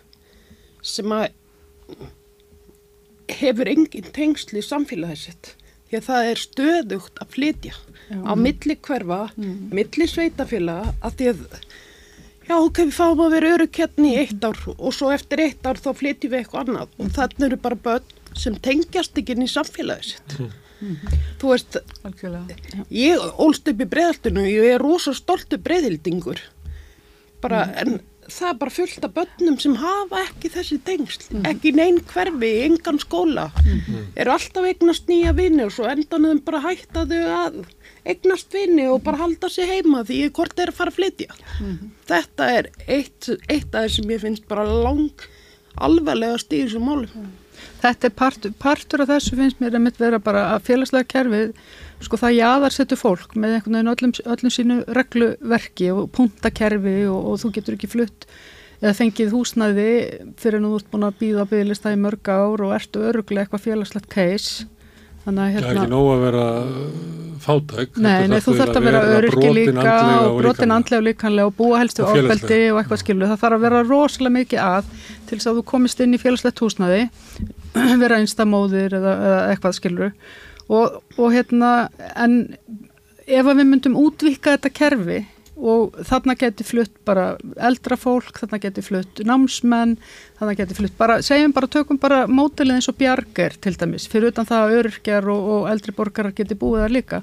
S8: sem að hefur engin tengsli í samfélagið sitt því að það er stöðugt að flytja já. á milli hverfa, mm. milli sveitafélaga að því að já, ok, við fáum að vera örugkjarni í eitt ár og svo eftir eitt ár þá flytjum við eitthvað annað og þannig eru bara börn sem tengjast ekki inn í samfélagið sitt. Mm. Mm. Þú veist, Alkjörlega. ég ólst upp í breðaltinu og ég er rosa stoltu breðildingur bara, mm. en það er bara fullt af börnum sem hafa ekki þessi tengsl, mm. ekki neinn hverfi, engan skóla, mm. eru alltaf eignast nýja vini og svo endanuðum bara hættaðu að eignast vini og bara halda sig heima því hvort er að fara að flytja. Mm. Þetta er eitt, eitt af það sem ég finnst bara lang alveglega stíð sem mál.
S6: Þetta er part, partur af þessu finnst mér að mitt vera bara að félagslega kerfið sko það jáðar setur fólk með einhvern veginn öllum, öllum sínu regluverki og puntakerfi og, og þú getur ekki flutt eða fengið húsnæði fyrir nú út búin að býða bygglist það í mörg ár og ertu öruglega eitthvað félagslegt case
S1: Þannig að hérna... Það er ekki nóg að vera fátæk.
S6: Nei, nei þú þarf að vera öryggi líka og brotin andlega og líkanlega og búa helstu áfældi og eitthvað skilu. Það þarf að vera rosalega mikið að til þess að þú komist inn í félagslegt húsnaði, vera einstamóðir eða, eða eitthvað skiluru og, og hérna en ef við myndum útvika þetta kerfi og þarna getur flutt bara eldra fólk, þarna getur flutt námsmenn, þarna getur flutt bara, segjum bara, tökum bara mótilið eins og bjarger til dæmis, fyrir utan það að öryrkjar og, og eldri borgarar getur búið þar líka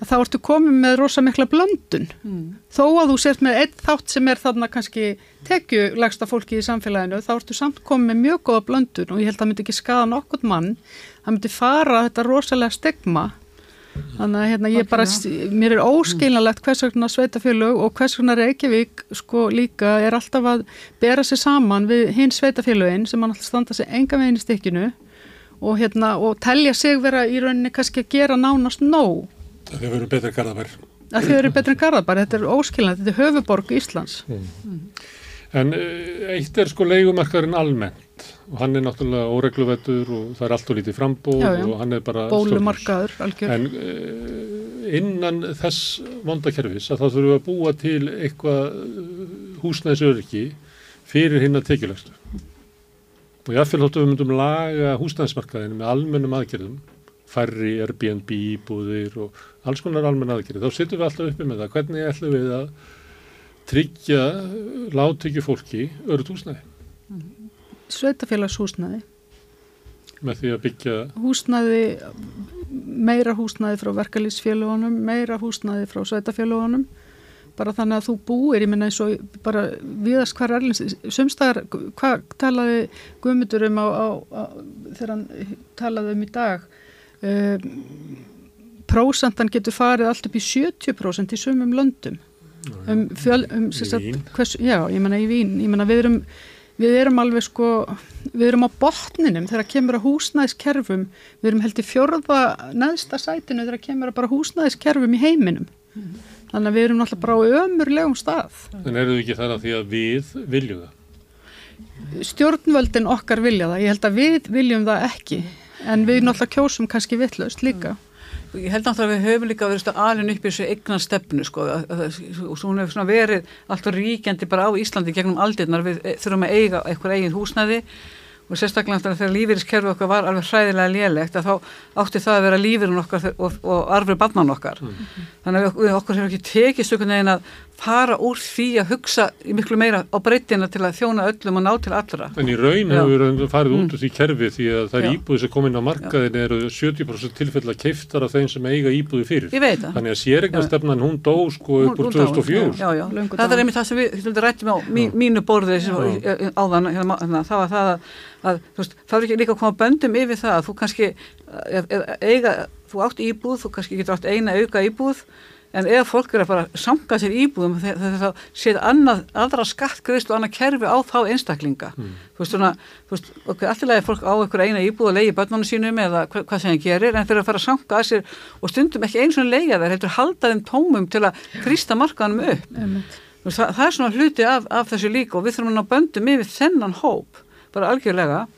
S6: að þá ertu komið með rosa mikla blöndun mm. þó að þú sért með eitt þátt sem er þarna kannski tekjulegsta fólki í samfélaginu, þá ertu samt komið með mjög góða blöndun og ég held að það myndi ekki skada nokkurt mann, það myndi fara þetta rosalega stigma. Þannig að hérna ég bara, mér er óskilnalegt hvers vegna sveitafélög og hvers vegna Reykjavík sko líka er alltaf að bera sig saman við hinn sveitafélögin sem hann alltaf standa sig enga veginn í stikkinu og hérna og telja sig vera í rauninni kannski að gera nánast nóg.
S1: Það hefur verið betra en Garðabær.
S6: Það hefur verið betra en Garðabær, þetta er óskilnalegt þetta er höfuborg Íslands. Mm.
S1: Mm. En eh, eitt er sko leikumarkaðurinn almennt og hann er náttúrulega óregluvettur og það er allt og lítið frambóð já, já. og hann er bara
S6: bólumarkaður algjör.
S1: En uh, innan þess vondakerfis að það þurfu að búa til eitthvað eh, húsnæðisöryggi fyrir hinn að tekjulegstu og ég aðfél hóttu við myndum laga húsnæðismarkaðinu með almennum aðgerðum færri Airbnb búðir og alls konar almenn aðgerð þá sittum við alltaf uppi með það. Hvernig ætlum við að tryggja láttökju fólki öru húsnæði? Mm -hmm
S6: sveitafélagshúsnaði
S1: með því að byggja
S6: húsnaði meira húsnaði frá verkalýsfélagunum meira húsnaði frá sveitafélagunum bara þannig að þú búir, ég minna eins og bara viðast hver erlins sumstaðar, hvað talaði Guðmundur um á, á, á þegar hann talaði um í dag um, prósentan getur farið allt upp í 70% í sumum löndum. Um, fjöl, um, sagt, hvers, já, ég menna í Vín, ég menna við erum við erum alveg sko, við erum á botninum þegar kemur að húsnæðiskerfum, við erum held í fjörða neðsta sætinu þegar kemur að bara húsnæðiskerfum í heiminum. Þannig að við erum náttúrulega bara á ömurlegum stað.
S1: En eru þið ekki þar að því að við viljum það?
S6: Stjórnvöldin okkar vilja það, ég held að við viljum það ekki, en við náttúrulega kjósum kannski vittlaust líka.
S7: Ég held náttúrulega að við höfum líka verið alveg upp í þessu eignan stefnu sko og svo hún hefur verið alltaf ríkjandi bara á Íslandi gegnum aldirnar við þurfum að eiga eitthvað eigin húsnæði og sérstaklega þegar lífeyriskerfi okkar var alveg hræðilega lélegt að þá átti það að vera lífeyrin okkar og, og arfur bannan okkar. Mm. Þannig að við okkur hefur ekki tekist einhvern veginn að fara úr því að hugsa miklu meira á breytina til að þjóna öllum og ná til allra.
S1: En í raun hefur við farið út mm. úr því kerfi því að það er íbúði sem komin á markaðin eru 70% tilfell að keiftar af þeim sem eiga íbúði fyrir.
S7: Ég veit það.
S1: Þannig að sérregnastefnan hún dó sko upp úr 2004.
S7: Já, já, það er einmitt það sem við rættum á mínu borði áðan, hérna, það var það að, að veist, það er ekki líka að koma böndum yfir það að þú kannski eiga, þú átt íbúð, þú kannski getur átt eina auka íbúð en ef fólk er að bara sanga sér íbúðum þegar það séð annað, aðra skattgreist og annað kerfi á þá einstaklinga mm. þú veist svona, þú veist, ok, allirlega er fólk á einhverja eina íbúð og leiði börnunum sínum eða hva, hvað sem það gerir, en þeir að fara að sanga að sér og stundum ekki eins og leiða þeir heldur halda þeim tómum til að þrýsta markanum upp mm. veist, það, það er svona hluti af, af þessu líka og við þurfum að ná böndum yfir þennan hóp, bara algjörlega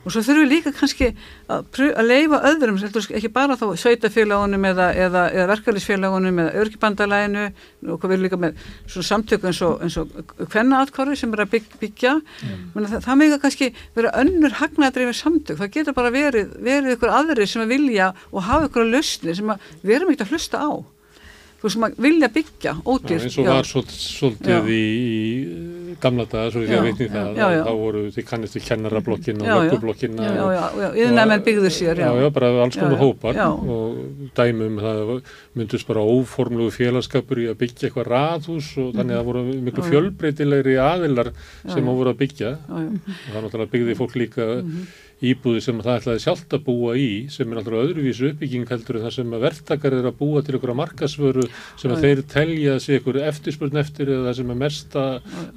S7: og svo þurfum við líka kannski að, að leifa öðrum, ekki bara þá sveitafélagunum eða, eða, eða verkefælisfélagunum eða örkibandalæginu og við líka með samtöku eins og, og hvennaatkvarfi sem er að byggja, byggja. Mm. það, það með kannski vera önnur hagnaðdreifir samtök, það getur bara verið, verið ykkur aðri sem að vilja og hafa ykkur að lausni sem að við erum ekkert að hlusta á þú veist, maður vilja byggja ódýrt.
S1: Já, eins og var svolítið í gamla daga, svo því að veitni það, já, já. þá voru því kannist við kennarablokkina og löggublokkina.
S7: Já, já, já, yðnæmen byggður sér,
S1: já. Já, já, bara alls konar hópar og dæmum það myndust bara óformlugu félagskapur í að byggja eitthvað raðhús og þannig að það voru miklu fjölbreytilegri aðilar sem á voru að byggja. Og það náttúrulega byggði fólk líka mhm íbúði sem það ætlaði sjálft að búa í sem er náttúrulega öðruvísu uppbygging heldur en það sem að verktakar er að búa til ykkur að markasvöru sem að þeir telja sig ykkur eftirspurn eftir eða það sem er mesta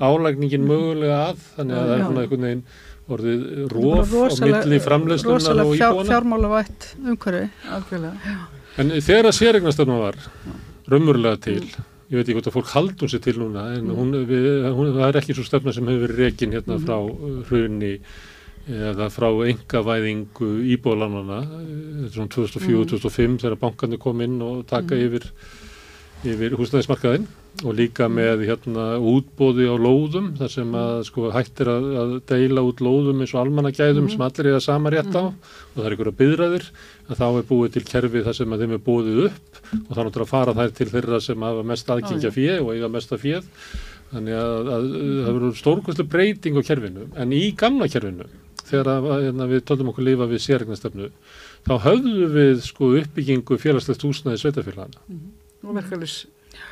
S1: álægningin mögulega að. Þannig að það er svona einhvern veginn orðið róf á milli framlegslunar og íbúana.
S6: Rósalega fjármála vætt umhverfi.
S1: En þegar að sérregnastöfnum var raunmurlega til ég veit ekki hvort að fólk haldum sér til núna en hún, við, hún, það er ekki svo stefna sem hefur verið rekin hérna frá hrunni eða frá engavæðingu íbólanana svona 2004-2005 mm. þegar bankarnir kom inn og taka mm. yfir, yfir húsnæðismarkaðinn og líka mm. með hérna útbóði á lóðum þar sem að sko hættir að, að deila út lóðum eins og almannagæðum mm. sem allir er að sama rétt á mm. og það er ykkur að byðraðir að þá er búið til kerfi þar sem að þeim er búið upp og þá náttúrulega fara þær til þeirra sem hafa mest aðkingja fíð og eiga mesta fíð þannig að, að, að það verður stórkvæmslega breyting á kerfinu en í gamla kerfinu þegar að, hérna, við töldum okkur lifa við sérregnastöfnu þá höfðum við sko uppbyggingu félagslegt húsnaði sveitafélagana mm
S7: -hmm. og verkefnis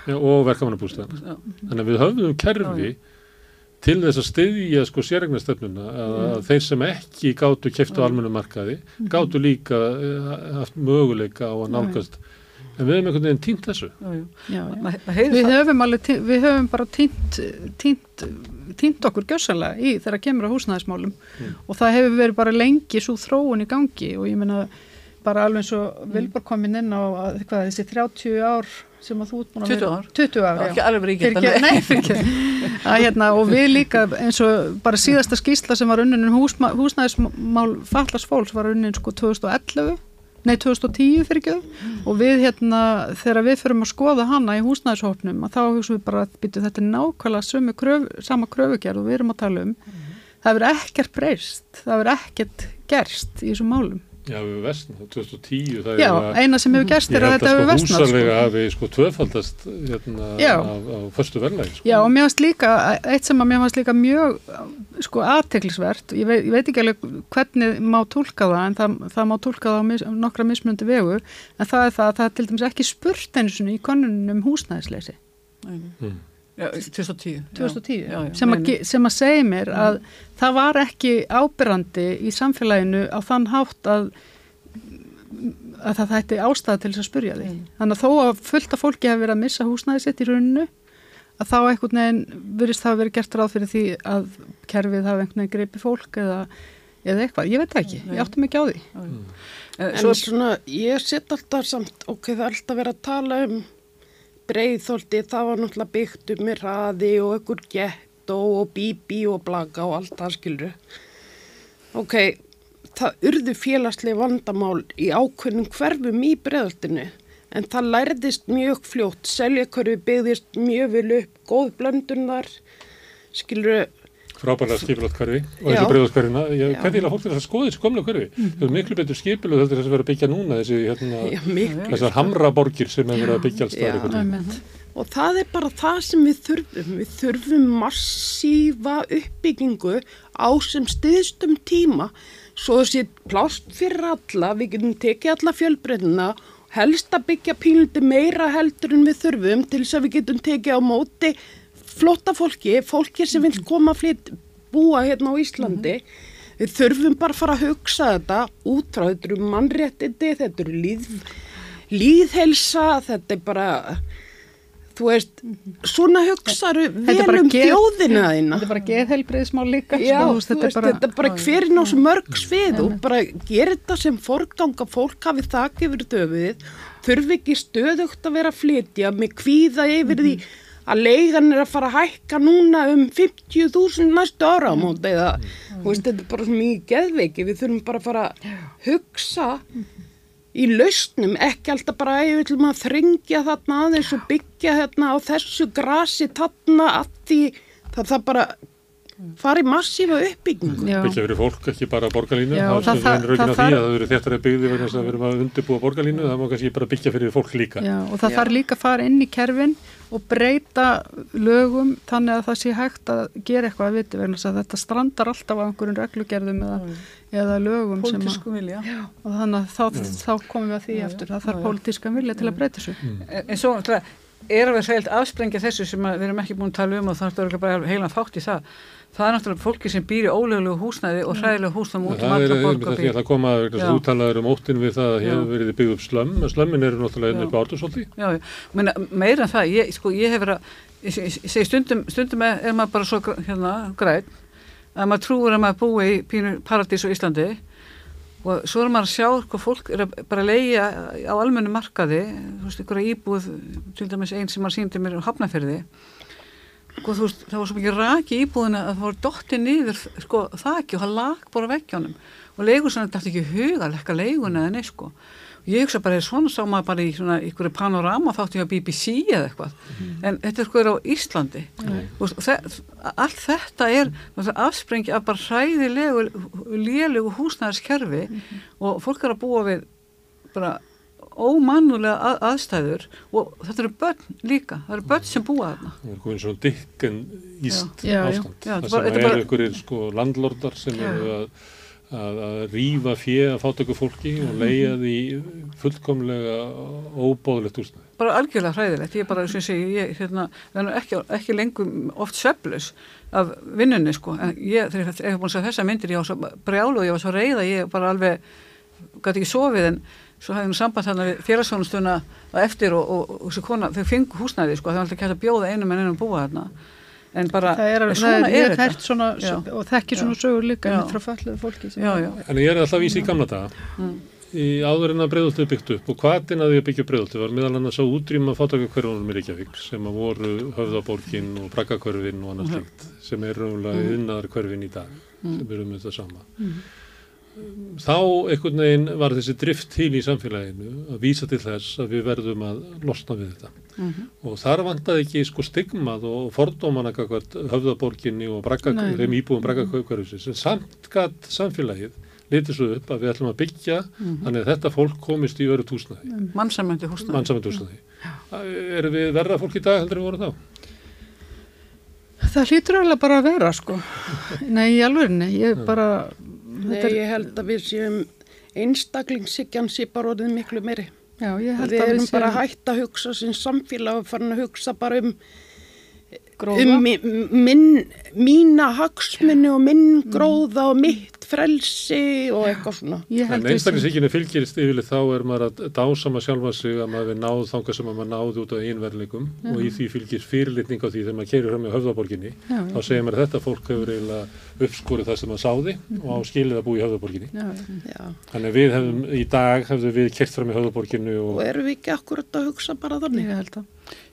S1: ja, og verkefnabústæðana þannig að við höfðum kerfi já, til þess að styðja sko sérregnastöfnuna að, að mm. þeir sem ekki gáttu kæftu á almennu markaði mm. gáttu líka uh, haft möguleika á að nálgast En við hefum einhvern veginn týnt þessu.
S6: Já, já. Við, höfum alveg, við höfum bara týnt, týnt, týnt okkur gjössalega í þegar það kemur á húsnæðismálum mm. og það hefur verið bara lengi svo þróun í gangi og ég menna bara alveg eins og mm. Vilborg kom inn á að, hvað, þessi 30 ár sem að þú út
S7: búin að vera
S6: 20 ár,
S7: já, ekki
S6: Nei, fyrir ekki hérna, og við líka eins og bara síðasta skýsla sem var unnin um húsnæðismál fallast fólks var unnin sko 2011 nei 2010 fyrir ekki mm. og við hérna þegar við förum að skoða hana í húsnæðishópnum að þá hugsaum við bara að byrju þetta er nákvæmlega kröf, sama kröfugerð og við erum að tala um mm. það verður ekkert breyst, það verður ekkert gerst í þessum málum
S1: Já, við vestnum, 2010
S6: Já, eina sem hefur gerst er að þetta hefur vestnum
S1: Ég held að sko. húsalega hafi sko tvöfaldast hérna á, á förstu verðlægi sko.
S6: Já, og mér finnst líka, eitt sem að mér finnst líka mjög sko aðteglisvert ég, ég veit ekki alveg hvernig má tólka það en það, það má tólka það á mis, nokkra mismundi vegu en það er það að það er til dæmis ekki spurt eins og í konunum húsnæðisleysi.
S7: Mm. Já, 2010,
S6: 2010 já, já, sem, að, sem að segja mér mm. að það var ekki ábyrrandi í samfélaginu á þann hátt að, að það ætti ástæða til þess að spurja því. Mm. Þannig að þó að fullta fólki hefur verið að missa húsnæði sitt í rauninu að þá einhvern veginn virðist það að vera gert ráð fyrir því að kerfið hafi einhvern veginn greipi fólk eða, eða eitthvað, ég veit ekki, ég átti mikið á því.
S7: En
S8: En
S7: svo,
S8: svona, ég set alltaf samt, ok, það er alltaf verið að tala um breiðþóldi, það var náttúrulega byggt um með raði og ykkur gettó og bíbí og blaka og allt það skilur. Ok, það urðu félagslega vandamál í ákveðnum hverfum í breiðoltinu, en það lærðist mjög fljótt, seljakörfi byggðist mjög vel upp, góð blöndunar, skilur,
S1: frábærlega skipilagt hverfi og
S8: Já.
S1: þessu breiðaskverfina, ég hvernig að fólk er að skoða þessu komla hverfi, þau eru miklu betur skipilu þetta er þess að vera að byggja núna þessi hérna,
S8: já,
S1: þessar hamraborgir sem er verið að byggja alls.
S6: Einmitt.
S8: Og það er bara það sem við þurfum. Við þurfum massífa uppbyggingu á sem stiðstum tíma svo þessi plást fyrir alla, við getum tekið alla fjölbreytuna helst að byggja pílundi meira heldur en við þurfum til þess að við getum tekið á móti flotta fólki, fólki sem vil koma flytt, búa hérna á Íslandi. Við þurfum bara að fara að hugsa þetta út frá þetta eru mannréttindi, þetta eru líð, líðhelsa, þetta er bara, þú veist, svona hugsaðu
S6: Þetta er
S8: vel
S6: bara
S8: um þjóðina þína.
S6: Þetta er bara geðheilbreyðismál líka.
S8: Já,
S6: sko,
S8: þú veist, þetta er bara hverinn á svo mörg svið og bara gera þetta sem forganga fólk hafi þakk yfir döfið, þurfi ekki stöðugt að vera að flytja með kvíða yfir því að leigan er að fara að hækka núna um 50.000 næstu ára á móti eða, þú veist, þetta er bara svo mikið geðveiki, við þurfum bara að fara að hugsa í lausnum, ekki alltaf bara að við ætlum að þringja þarna aðeins og byggja hérna á þessu grasi þarna að því það það bara fari massífa uppbyggingu.
S6: Já.
S1: byggja fyrir fólk, ekki bara borgarlínu.
S6: Já,
S1: það
S6: það-
S1: er
S6: það- það
S1: því
S6: þarf-
S1: að það eru þéttara byggði vegna þess að við erum að undirbúa borgarlínu. Það má kannski bara byggja fyrir fólk líka.
S6: Já, og það þarf líka að fara inn í kerfin og breyta lögum þannig að það sé hægt að gera eitthvað að viti vegna að þetta strandar alltaf á einhverjum reglugerðum eða, eða lögum sem að,
S7: pólitísku vilja.
S6: og þannig að þá, þá komum við að því eftir það þarf pólitískan vilja til að breyta þessu.
S7: Er að vera sælt afsprengja þessu sem að við erum ekki búin að tala um og það er bara heilan þátt í það. Það er náttúrulega fólki sem býr í ólögulegu húsnæði og hræðilegu húsnæðum út um
S1: það er
S7: alla
S1: einmitt
S7: borg
S1: það
S7: og býr.
S1: ætla að koma að þú talaður um óttin við það að hefur verið byggð upp slömm en slömmin eru náttúrulega inn
S7: Já.
S1: upp á ártusóldi
S7: Já, já. Meina, meira en það, ég, sko, ég hef verið að, ég, segi stundum, stundum er, er maður bara svo hérna, græn að maður trúur að maður búi í pínu paradís á Íslandi og svo er maður að sjá hvað fólk er að bara leiða á almennu markaði, þú veist, á þú veist, það var svo mikið raki í íbúðina að það var dottið niður, sko, þakki og það lag bara á veggjónum. Og leigur svona þetta ekki huga að lekka leiguna eða nei, sko. Ég hugsa bara, svona sá maður bara í svona ykkur panorama þáttu hjá BBC eða eitthvað. En þetta er sko á Íslandi. Og þe allt þetta er afsprengi af bara hræðilegu lélegu húsnæðarskerfi og fólk er að búa við bara ómannulega að, aðstæður og þetta eru börn líka, það eru börn sem búa þarna.
S1: Það er komin svona dykkan íst
S6: Já, já.
S1: ástand.
S7: Já, þetta
S1: það
S7: bara-
S1: sem
S7: þetta
S1: eru
S7: bara-
S1: einhverjir sko landlordar sem eru að að, að rífa fjö að fátöku fólki og leia því fullkomlega óbóðlegt úrstæði
S7: bara algjörlega hræðilegt, ég bara, sem segi, ég hérna, er ekki, ekki lengur oft sveflus af vinnunni, sko, en ég, þegar ég hef búin að segja þessa myndir, ég var svo brjálu og ég var svo reyða, ég bara alveg gæti ekki sofið, en svo hafði nú samband þarna við félagsfjónustuna að eftir og, og, og þessi kona, þau fengu húsnæði, sko, þau var alltaf ekki að bjóða einum en einum búa þarna, en bara,
S6: það er,
S7: en
S6: það
S7: svona
S6: er,
S7: er þetta.
S6: svona, og þekki svona sögur líka
S7: Já.
S6: einmitt frá fölluðu fólki sem
S7: Já,
S6: er-
S7: já,
S1: En ég er alltaf að vísa í gamla daga. Í áður en að breyðoltu byggt upp og hvaðin að því að byggja breyðoltu var meðal annars að útrýma fátakakverfunum í Reykjavík sem að voru höfðaborgin og braggakverfin og annað slikt sem er raunlega yðnaðar hverfin í dag sem eru um þetta sama. Þá einhvern veginn var þessi drift til í samfélaginu að vísa til þess að við verðum að losna við þetta og þar vantaði ekki sko stigmað og fordómana kakvart höfðaborginni og bragga,
S6: Nei.
S1: þeim íbúum braggakverfisins en samt gatt samfélagið litið svo upp að við ætlum að byggja þannig að þetta fólk komist í öru túsnaði,
S7: mannsamöndi húsnæði.
S1: mannsamönd túsnaði. Erum við verða fólk í dag heldur við vorum þá?
S6: það hlýtur alveg bara að vera sko nei, í alvörinni, ég bara
S8: Nei,
S6: er,
S8: ég held að við séum einstaklingssikjan sé bara orðið miklu meiri.
S6: já, ég held
S8: Við
S6: að
S8: erum
S6: við
S8: bara
S6: séum
S8: hægt að hugsa sem samfélag og farin að hugsa bara um
S6: Gróða.
S8: um mi- minn, mína hagsmunni og minn gróða og mitt frelsi og eitthvað svona.
S1: En einstaklingsíkinu fylgirist yfirlega þá er maður að dásama sjálfa sig að maður við náð þangað sem að maður náði út á einverleikum og í því fylgir fyrirlitning á því þegar maður keirir fram í höfðaborginni
S6: Já,
S1: þá segir maður að þetta fólk hefur eiginlega uppskorið það sem maður sáði og á skilið að búa í höfðaborginni.
S6: Já,
S8: Já.
S1: Þannig við hefum í dag hefðum við keirt fram í höfðaborginni og,
S8: Og erum við ekki akkurat að hugsa bara þannig?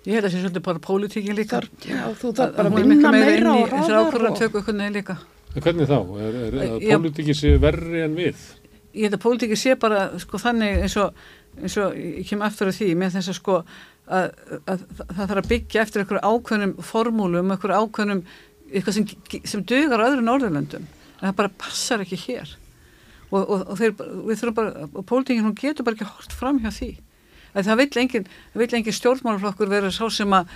S6: Ég held að.
S7: Að það sé svolítið bara pólitíkin líka.
S8: Þar, já, þú þarf bara að
S7: er
S8: vinna
S7: meira
S8: meira
S7: inn í
S8: og
S7: þessar
S8: ráðar
S7: ákvörðan
S8: og...
S7: tökur einhvern veginn líka.
S1: en hvernig þá? Er, er, er að
S7: Já.
S1: pólitíki sé verri en við?
S7: Ég held að pólitíkin sé bara sko þannig eins og, eins og ég kem aftur af því með þess að sko að, að, það þarf að byggja eftir einhverju ákveðnum formúlum, einhverju ákveðnum eitthvað sem, sem dugar á öðru Norðurlöndum en það bara passar ekki hér og, og, og þeir, við þurfum bara og pólitíkin hún getur bara ekki hort fram hjá því að það vill engin, engin stjórnmálaflokkur vera sá sem að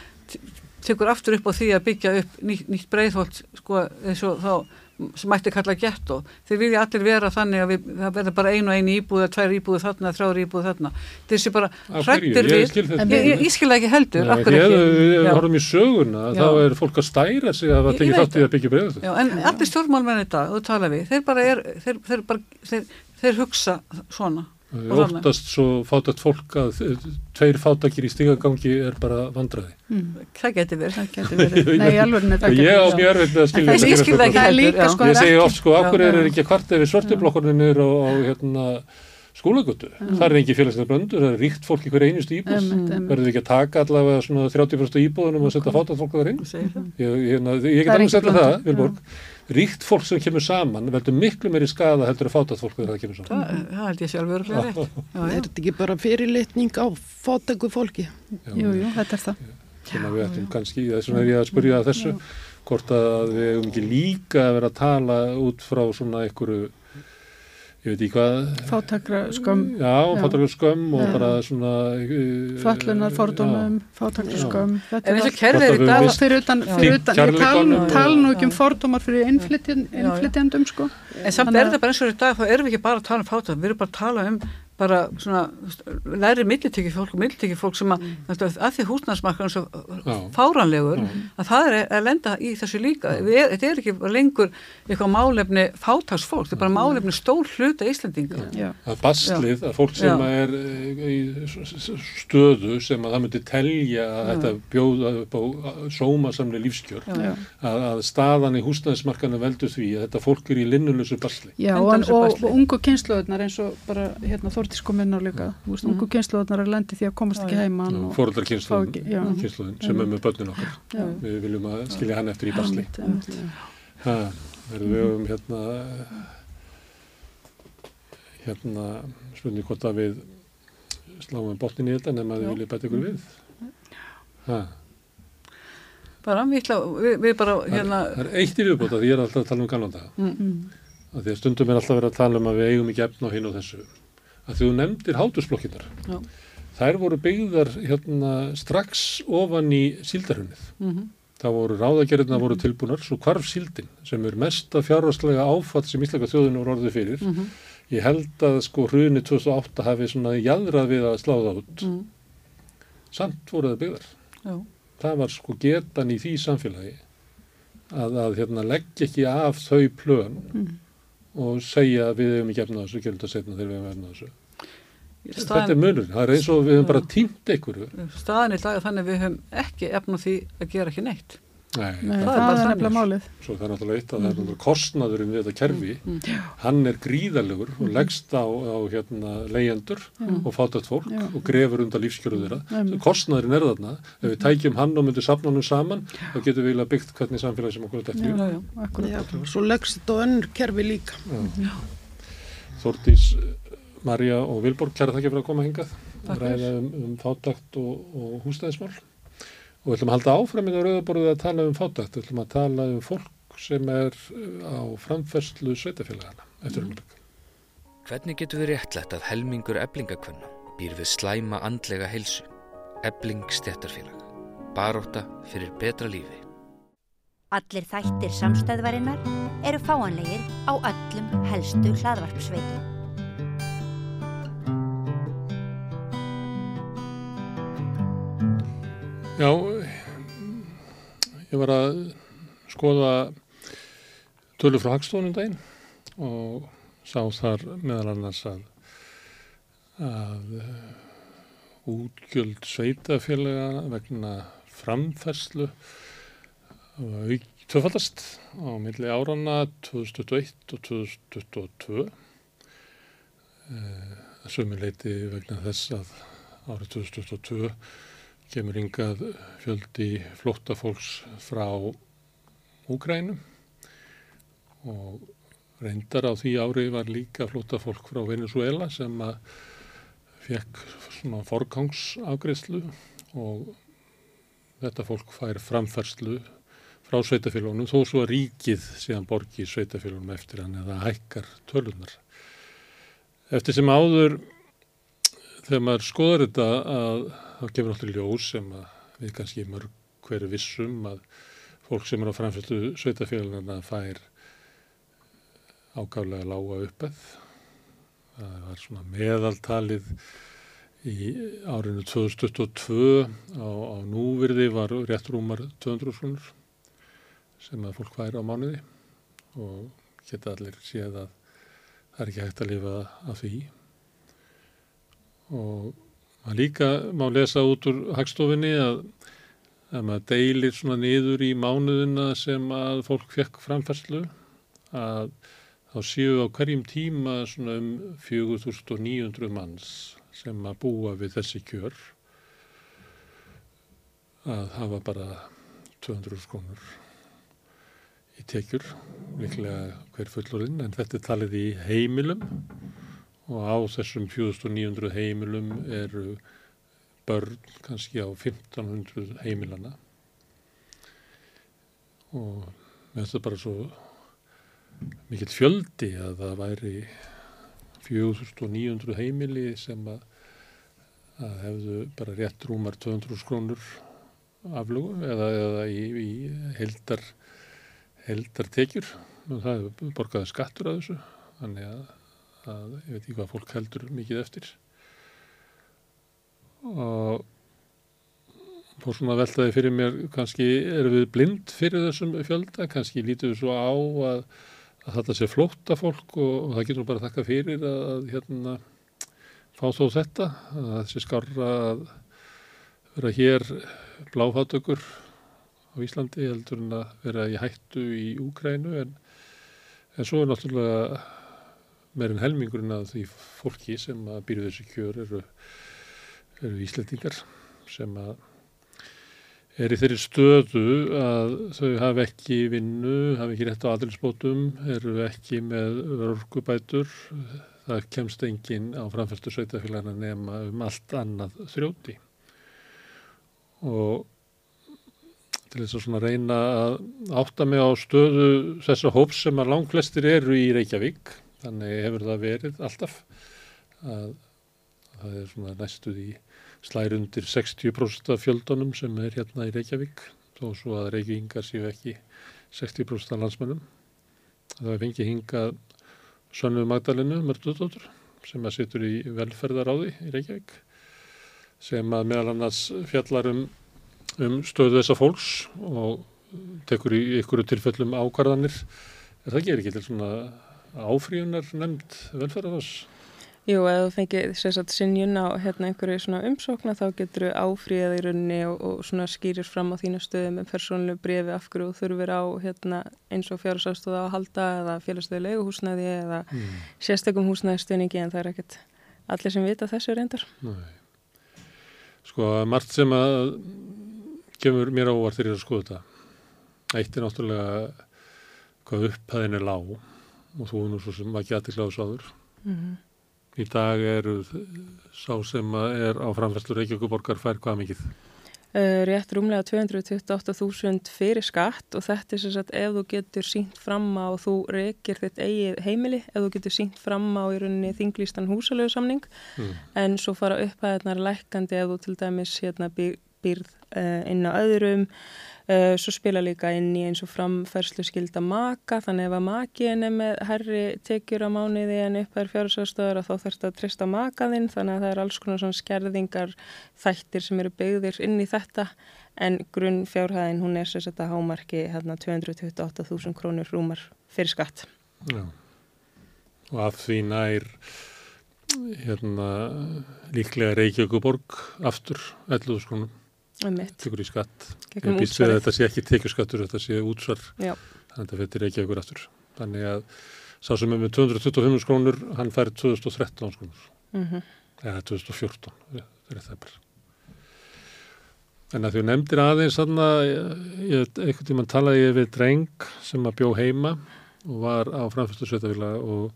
S7: tekur aftur upp á því að byggja upp nýtt, nýtt breiðholt sko eins og þá sem mætti kalla getto. Þeir vilja allir vera þannig að við, það verður bara einu og einu íbúð tvær íbúð þarna, þrjár íbúð þarna þessi bara hrættir við
S1: þetta
S7: ég, ég, ég skil það ekki heldur,
S1: Nei,
S7: ekki
S1: ef við horfum í söguna
S7: Já.
S1: þá er fólk að stæra sig að það
S7: veit
S1: þátt í að byggja.
S7: Já, en allir stjórnmálmenn í dag, þú tala við, þeir bara er, þeir, þeir, bara, þeir, þeir hugsa svona. Og
S1: óttast svo fátækt fólk að eh, tveir fátakir í stigagangi er bara vandraði.
S7: Það geti verið.
S6: Það getur verið. Nei, alveg er það
S1: Ég á
S6: getur
S1: mjög erfitt með að skilja
S7: Ég- ég skil það ekki heldur,
S6: líka,
S7: já.
S6: sko,
S1: Ég
S6: er
S1: segi oft sko, akkur er ekki kvart ef við svartiblokkurinn niður á, á hérna, skólagötu. Það er ekki félagslega blöndur, það er ríkt fólk í hverju einustu íbúð.
S6: Einmitt.
S1: Verður ekki að taka allavega svona 30% íbúðunum og setja fátækt fólk þar inn? Ég, hérna, ég Ríkt fólk sem kemur saman veldur miklu meiri skada heldur að fátækt fólk þegar það kemur saman.
S7: Það, það held ég sjálf örgulega rétt. Já,
S8: Er þetta ekki bara fyrirlitning á fótæku fólki?
S1: Já,
S6: Jú, jú, þetta er það.
S1: sem að við ættum kannski, þess vegna er ég að spyrja að þessu, hvort að við hefum ekki líka að vera að tala út frá svona einhverju, ég veit ekki hvað,
S6: Fátakra skömm,
S1: já, fátakra skömm og
S6: Já.
S1: bara svona... eh,
S6: fallunar fordómum, fátakra skömm. Þetta
S7: En
S6: er
S7: eins og
S6: allt.
S7: kerfið er í dag,
S1: við
S6: fyrir utan, fyrir utan, ég tala,
S1: Kærleikanum.
S6: tala nú ekki um fordómar fyrir innflytjandum, sko.
S7: En samt
S6: Þannig
S7: er þetta bara eins og í dag, þá erum við ekki bara að tala um fátækt, við erum bara að tala um bara svona læri millitekki fólk og millitekki fólk sem að, mm. að því húsnæðsmarkaðan svo fáranlegur
S1: Já.
S7: að það er að lenda í þessu líka. Við, er- þetta er ekki lengur eitthvað málefni fátagsfólk, þetta er bara málefni stór hluta Íslandinga
S6: Já.
S1: að baslið, að fólk sem
S7: Já.
S1: er eh, í stöðu sem að það myndi telja að þetta bjóða upp á sómasamli lífskjör að, að staðan í húsnæðismarkanu veldur því að þetta fólk er í linnulösu basli.
S6: Já, og, og, og ungu kynsluðunar eins og bara hérna Þórtís inn á líka, þú veist, ungu kynsluðunar er lendi því að komast ekki heimann og
S1: fóröldar kynsluðin sem er með börnin okkar.
S6: Já.
S1: við viljum að skilja hann eftir í basli. Ha, verðum við um hérna hérna spurning hvort að við sláum botnin í þetta nema að við viljum bæta ykkur við? Ha,
S7: bara, við, ætla, við, við bara
S1: það,
S7: hérna
S1: það er eitt í viðbóta því ég er alltaf að tala um gamla daga
S6: Mm.
S1: að því að stundum er alltaf verið að tala um að við eigum ekki efna á hinn og þessu að þú nefndir hátusblokkinar þær voru byggðar hérna strax ofan í síldarhunnið
S7: mm
S1: það voru ráðagerðina voru tilbúnar svo hvarf síldin sem er mesta fjárhastlega áfatt sem íslenska þjóðinu voru orðið fyrir
S7: -hmm.
S1: ég held að sko hruni 2008 hafi svona jadrað við að slá það út
S7: Mm.
S1: samt voru það byggðar
S7: Já.
S1: það var sko getan í því samfélagi að, að hérna, leggja ekki af þau plön
S6: Mm.
S1: Og segja að við hefum ekki efna þessu, gerum þetta setna þegar við hefum efna þessu. Þetta er munur, það er eins og við hefum bara tímt einhverju.
S7: staðan í dag þannig við höfum ekki efna því að gera ekki neitt
S1: Nei,
S6: Nei,
S7: er
S6: það,
S7: bara
S6: er nefnilega málið.
S1: svo það er náttúrulega eitt að það er náttúrulega kostnaðurinn við þetta kerfi,
S7: Mm.
S1: hann er gríðalegur og leggst á, á hérna, leyendur og fátætt fólk
S6: Já.
S1: og grefur undan lífskjöru þeirra. Kostnaðurinn er þarna, ef við tækjum hann og myndum safnanum saman, þá getum við eiginlega byggt hvernig samfélagi sem okkur er dætt í.
S8: svo leggst þetta á önnur kerfi líka.
S1: Þórdís, Marja og Vilborg, kæra þakki fyrir að koma hingað.
S7: Takk
S1: að ræða um, um fátakt og, og húsnæðismál og við ætlum að halda áfram í það rauðaborðið að tala um fátakt, við ætlum að tala um fólk sem er uh, á framferslu sveitafélagana eftir um mm.
S2: Hvernig getur við réttlætt að helmingur eblingakvenna býr við slæma andlega heilsu? Ebling stjættarfélag. Baróta fyrir betra lífi.
S3: Allir þættir samstæðvarinnar eru fáanlegir á öllum helstu hlaðvarpsveitum.
S1: Já, ég var að skoða tölur frá Hagstofunum daginn og sá þar meðal annars að, að útgjöld sveitafélaga vegna framfærslu tvöfaldast á milli árana 2021 og 2022 að sömu leiti vegna þess að árið 2022 kemur yngað fjöldi flóttafólks frá Úgrænum og reyndar á því ári var líka flóttafólk frá Venezuela sem að fekk svona forgangsafgreðslu og þetta fólk fær framfærslu frá sveitafélagunum þó svo að ríkið síðan borgi sveitafélagunum eftir hann eða hækkar tölunar. Eftir sem áður þegar maður skoðar þetta að þá gefur náttúrulega ljós sem að við kannski mörg hverju vissum að fólk sem er á framfærslu sveitafélaguna fær ágáðlega lága uppið. Það var svona meðaltalið í árinu 2022 á, á núvirði var rétt rúmar 200 skrúnur sem að fólk væri á mánuði og geta allir séð að það er ekki hægt að lifa af því og maður líka má lesa út úr hagstofinni að að maður deilir svona niður í mánuðina sem að fólk fekk framfærslu að þá séu á hverjum tíma svona um 4900 manns sem að búa við þessi kjör að hafa bara 200 skrónur í tekjur, líklega hver fullorinn, en þetta er talið í heimilum og á þessum 4900 heimilum eru börn kannski á 1500 heimilana og þetta bara svo mikill fjöldi að það væri 4900 heimili sem að, að hefðu bara rétt rúmar 200 skrónur aflugu eða, eða í, í heldar, heldar tekjur og það hefur borgaði skattur að þessu. Þannig að, að ég veit ekki hvað fólk heldur mikið eftir. Og fór svona veltaði fyrir mér kannski erum við blind fyrir þessum fjölda? Kannski lítum við svo á að að þetta sé flótta fólk og, og það getur bara þakka fyrir að, að hérna fá þó þetta að sé skarra að vera hér bláfátökur á Íslandi heldur en að vera í hættu í Úkrænu en, en svo er náttúrulega meirinn helmingurinn að því fólki sem að býru þessi kjör eru, eru Íslandingar sem að er í þeirri stöðu að þau hafi ekki vinnu, hafi ekki rétt á aðeinsbótum, eru ekki með örgubætur, það kemst enginn á framfæstu sveitafélagina nema um allt annað þrjóti. Og til þess að svona reyna að átta mig á stöðu þessar hóps sem að langflestir eru í Reykjavík, þannig hefur það verið alltaf að það er svona næstuð í slæri undir 60% af fjöldunum sem er hérna í Reykjavík þó svo að Reykjavíkingar séu ekki 60% af landsmennum. Það er fengið hingað Sönnu Magdalenu Mörduðdóttur sem að situr í velferðaráði í Reykjavík sem að meðal annars fjallar um, um stöðu þessa fólks og tekur í ykkur tilfellum ákvarðanir. Það gerir ekki til svona áfríunar nefnd velferðarás?
S9: Jú, ef þú fengið sérstaklega sinjun á hérna, einhverju svona umsókna þá getur þú áfríðað í rauninni og, og svona skýrir fram á þína stöðu með persónulegu brefi af hverju þú þurfir á hérna, eins og fjárhásafstóða að halda eða félagstöðu leiguhúsnæði eða mm. sérstakum húsnæðistöningi en það er ekkert allir sem vita þessu reyndar.
S1: Nei. Sko, margt sem að kemur mér ávart þegar ég er að skoða þetta. Eitt er náttúrulega hvað upphæðin er lág og þú er nú svo sem ekki aðtikla á þessu áður. Mm -hmm. Í dag eru sá sem er á framfærslu Reykjavíkuborgar fær hvað mikið?
S9: Uh, rétt rúmlega 228.000 fyrir skatt og þetta er sem sagt ef þú getur sínt fram á og þú reykir þitt eigið heimili, ef þú getur sínt fram á í rauninni þinglýstan húsalögu samning mm. en svo fara upphæðnar lækandi ef þú til dæmis hérna, byr, byrð uh, inn á öðrum Uh, svo spila líka inn í eins og framfærslu skilda maka, þannig ef að makiðin er með herri tekjur á mánuði en upp er fjárhástöður að þá þarf þetta að trista makaðinn, þannig að það er alls konar svona skerðingar þættir sem eru byggðir inn í þetta en grunn fjárhæðin hún er sér sett að hámarki hérna 228.000 krónur rúmar fyrir skatt.
S1: Já. Og af því nær hérna líklega Reykjavíkuborg aftur 11.000 krónum tekur í skatt. Ég býst við að þetta sé ekki tekjuskattur, þetta sé útsvar,
S9: Já.
S1: þannig að þetta fyrir ekki ekkur aftur. Þannig að sá sem er með 225 krónur, hann fær 2013 krónur,
S9: mm -hmm.
S1: eða 2014, það er það bara. En að því nefndir aðeins einhvern tíman talaði ég við dreng sem að bjó heima og var á framfyrstu sveitafélag og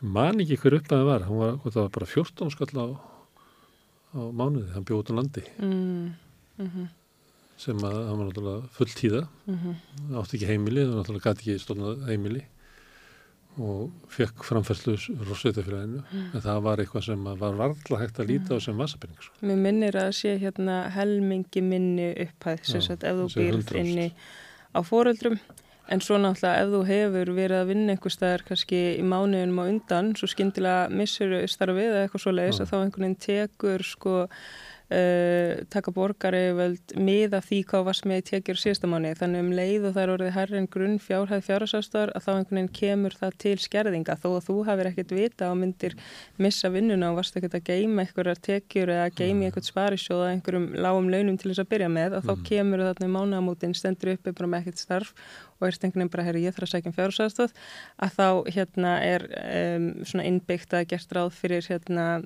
S1: man ekki hver upp að það var, var það var bara 14 skall á, á mánuði, hann bjóð út á landi.
S9: Mm. Mm -hmm.
S1: sem að hann var náttúrulega full tíða
S9: mm -hmm.
S1: átti ekki heimili, það náttúrulega gæti ekki stofnað heimili og fekk framfærslu rossveitafélaginu mm. en það var eitthvað sem var varðla hægt að líta á sem vasapenning sko.
S9: Mér minnir að sé hérna helmingi minni upphæð sem sagt ef þú býrð inni á fóreldrum en svo náttúrulega ef þú hefur verið að vinna einhver staðar kannski í mánuðinum á undan svo skindilega missur starfið eða eitthvað svo leiðis að þá einhvern veginn tekur sko Uh, taka borgari völd miða því hvað varst með tekjur síðasta mánu þannig um leið og það er orðið herrin grunn fjárhæð fjárhásastar að þá einhvern veginn kemur það til skerðinga. Þó að þú hafið ekkert vita og myndir missa vinnuna og varst ekkert að geima einhverjar tekjur eða geimi eitthvað sparisjóða einhverjum lágum launum til þess að byrja með að þá
S1: Mm.
S9: kemur þarna í mánagamótin stendur uppi bara með ekkert starf og er veginn bara herri ég þarf að sækja um fjárhásastöð að þá hérna er um, svona innbyggt að gert ráð fyrir hérna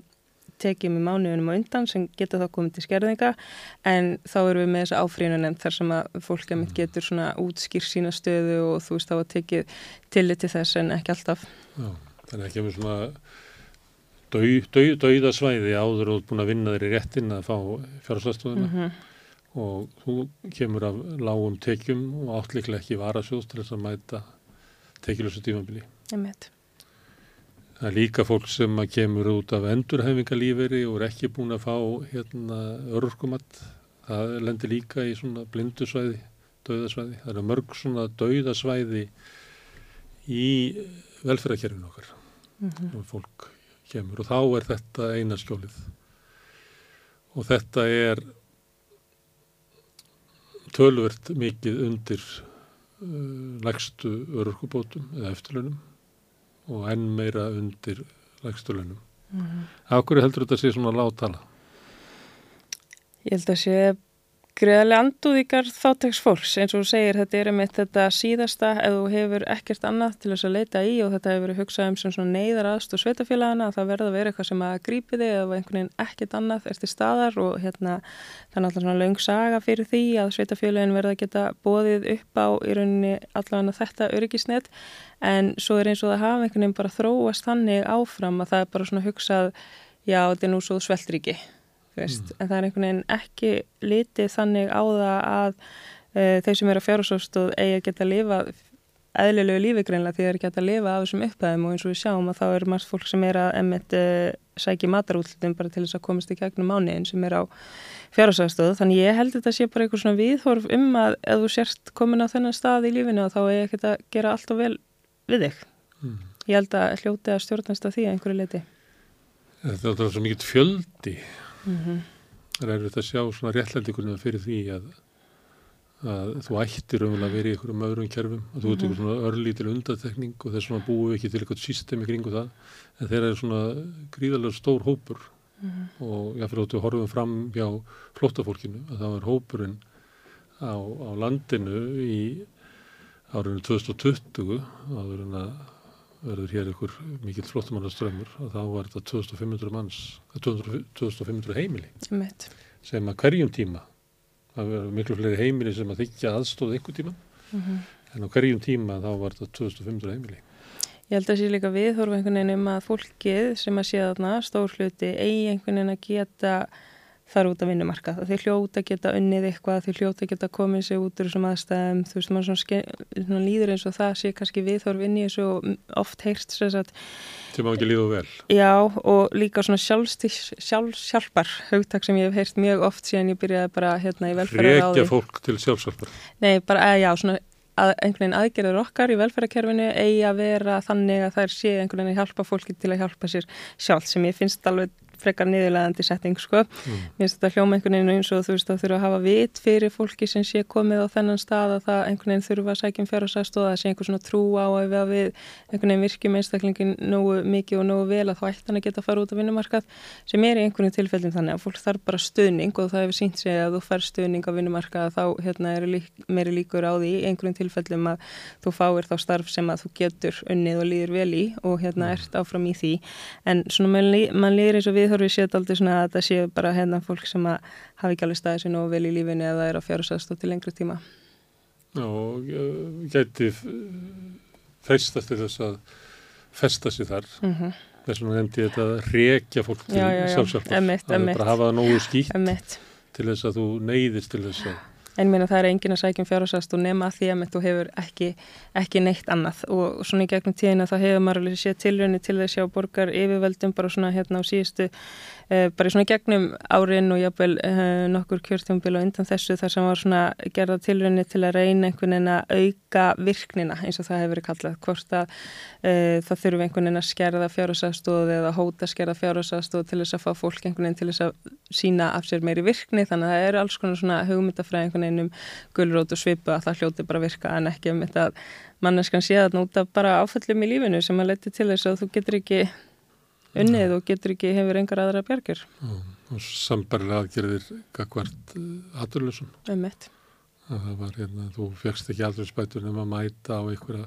S9: tekjum í mánuðunum á undan sem geta þá komið til skerðinga en þá erum við með þessa áfríðinu nefnd þar sem að fólk mm. getur svona útskýr sína stöðu og þú veist þá að tekið tillit til þess en ekki alltaf.
S1: Já, þannig að kemur svona dau, dau, dauðasvæði áður og búin að vinna þeir í réttin að fá fjárhástöðuna
S9: Mm -hmm.
S1: og þú kemur af lágum tekjum og áttliklega ekki varasjóðs til þess að mæta tekjulösu tímabili.
S9: Ég með.
S1: Það er líka fólk sem kemur út af endurhæfingalíferi og er ekki búin að fá hérna örkumatt. Það lendir líka í svona blindusvæði, dauðasvæði. Það eru mörg svona dauðasvæði í velferðarkerfinu okkar
S9: Mm -hmm.
S1: fólk kemur og þá er þetta eina skjólið. Og þetta er tölvert mikið undir uh, lagstu örkubótum eða eftirlunum og enn meira undir lægstulunum.
S9: Mm -hmm.
S1: Hverju heldur þetta sé svona láttala?
S9: Ég held að sé greiðarlega andúðíkar þáttæks fólks. Eins og þú segir þetta er einmitt þetta síðasta ef þú hefur ekkert annað til þess að leita í og þetta hefur verið hugsað um sem svona neyðar aðstóð sveitafélagana að það verða að vera eitthvað sem að grípi þig eða einhvern veginn ekkert annað eftir staðar og hérna það er náttúrulega svona laung saga fyrir því að sveitafélagin verða að geta bóðið upp á í rauninni allavega þetta öryggisnett en svo er eins og það hafa einhvern veginn bara þróast þannig áfram að það er bara svona hugsað já þetta er nú svo sveltríki Mm. en það er einhvern veginn ekki litið þannig á það að uh, þeir sem eru að fjárhásófstóð eigi að geta að lifa eðlilegu lífi greinlega því þeir geta að lifa af þessum upphæðum og eins og við sjáum að þá er margt fólk sem er að emmitt uh, sækja matarútlutum bara til þess að komast í gegnum mánuðin sem er á fjárhásófstóð þannig ég held þetta sé bara eitthvað svona viðhorf um að ef þú sérst komin á þennan stað í lífinu þá er ekki að gera allt og vel við þig
S1: Mm.
S9: ég held að hljóti að stjórnast að því að einhverju leiti
S1: Þetta er svo mikið fjöldi.
S9: Mm -hmm.
S1: Það er auðvitað að sjá svona réttlændingurinn fyrir því að, að þú ættir umvel að vera í einhverjum öðrum kerfum og þú ert einhver svona örlítil undatekning og þess vegna búum við ekki til eitthvað systemi kringu það en þeir eru svona gríðarlega stór hópur og jáfnveg áttu að horfum fram hjá flóttafólkinu að það var hópurinn á, á landinu í árinu 2020 áður en að verður hér ykkur mikill flottumannaströmmur og þá var þetta 2500 manns 200 2500 heimili
S9: Einmitt.
S1: sem að hverjum tíma það verður miklu fleiri heimili sem að þykja aðstóð einhver tíma
S9: Mhm.
S1: en á hverjum tíma þá var þetta 2500 heimili
S9: Ég held að sé líka viðhorfa einhvern veginn um að fólkið sem að sé þarna stór hluti eigi einhvern veginn að geta fara út að vinnumarka. Þau hljóta geta unnið eitthvað, þau hljóta geta komið sér út úr þessum aðstæðum, þú veist, maður svona, svona líður eins og það sé kannski viðhorf inn í þessu og oft heyrst þess að
S1: sem á ekki líðu vel.
S9: Já, og líka svona sjálfsjálfar hugtak sem ég hef heyrt mjög oft síðan ég byrjaði bara hérna í velferðaráði.
S1: Rekja fólk til sjálfsjálfar?
S9: Nei, bara, að, já, svona að einhvern veginn aðgerður okkar í velferðarkerfinu eigi að vera þannig að þær sé einhvern veginn að hjálpa fólki til að hjálpa sér sjálf sem ég finnst alveg frekar niðurlegandi setting sko. Mm. Mér finnst þetta hljóma einhvern veginn eins og þú veist að þurfa að hafa vit fyrir fólki sem sé komið á þennan stað að það einhvern veginn þurfa að sækja um fjárhásastóð að það sé einhver svona trú á að við einhvern veginn virkjum einstaklingin nógu mikið og nógu vel að þá ætti hann að geta að fara út á vinnumarkað sem er í einhvern tilfellin þannig að fólk þarf bara stuðning og það hefur sínt sig að þú fær stuðning á vinnumarkað þá hérna, er lík, meiri líkur á því einhvern tilfellum að þú fáir þá starf sem að þú getur unnið og líður vel í og hérna mm. ert áfram í því en svona mann líður eins og við horfið séð aldrei svona að það séu bara hérna fólk sem að hafi ekki alveg staðið sér nógu vel í lífinu eða er á fjárhásastótt til lengri tíma.
S1: Já, geti feistast til þess að festa sér þar. Mm -hmm. Þess vegna nefndi ég þetta að rekja fólk til sjálfsjálfar. Það er bara að hafa það nógu skýtt til þess að þú neyðist til þess að
S9: En mér það er engin að sækjum fjárhásast og nema því að þú hefur ekki, ekki neitt annað. Og svona í gegnum tíðina þá hefur maður alveg séð tilröðinni til þess að borgar yfirveldum bara svona hérna á síðustu bara í svona gegnum árin og jáfnvel uh, nokkur kjörtjónbil og undan þessu þar sem var svona gerða tilröðinni til að reyna einhvern veginn að auka virknina eins og það hefur verið kallað. Hvort að uh, það þurfi einhvern veginn að skerða fjárhásastóð eða hóta skerða fjárhásastóð til þess að fá fólk einhvern veginn til þess að sína af sér meiri virkni. Þannig að það eru alls konar svona hugmyndafræð einhvern veginn um gulrót og svipu að það hljóti bara virka en ekki um þetta manneskan sé að nota bara áfællum í lífinu sem að leti til þess að þú getur ekki unnið og getur ekki hefur engar aðra bjargir.
S1: Og sambarlega aðgerðir gagvart aturlösum.
S9: Ömmett.
S1: Það var hérna, þú fegst ekki aldrei spætur nema að mæta á einhverja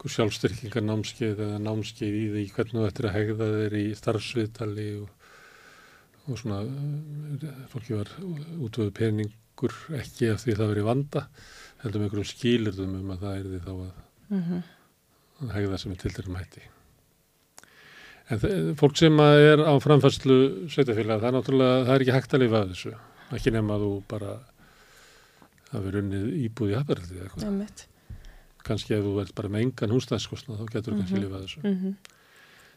S1: einhver sjálfstyrkingar námskeið eða námskeið í því hvernig þú ættir að hegða þeir í starfsviðtali og, og svona fólki var útvöðu peningur ekki af því það verið vanda heldur með einhverjum skýlurðum um að það er því þá að, mm -hmm. að hegða sem er til þeirra mæti. En fólk sem er á framfærslu sveitafélag, það er náttúrulega, það er ekki hægt að lifa af þessu. Ekki nema að þú bara hafi runnið íbúð í hafverði eða eitthvað.
S9: Emmett.
S1: Kanski ef þú verð bara með engan húsnæðskostna, þá getur þú mm -hmm. kannski mhm. lifað þessu.
S9: Mm -hmm.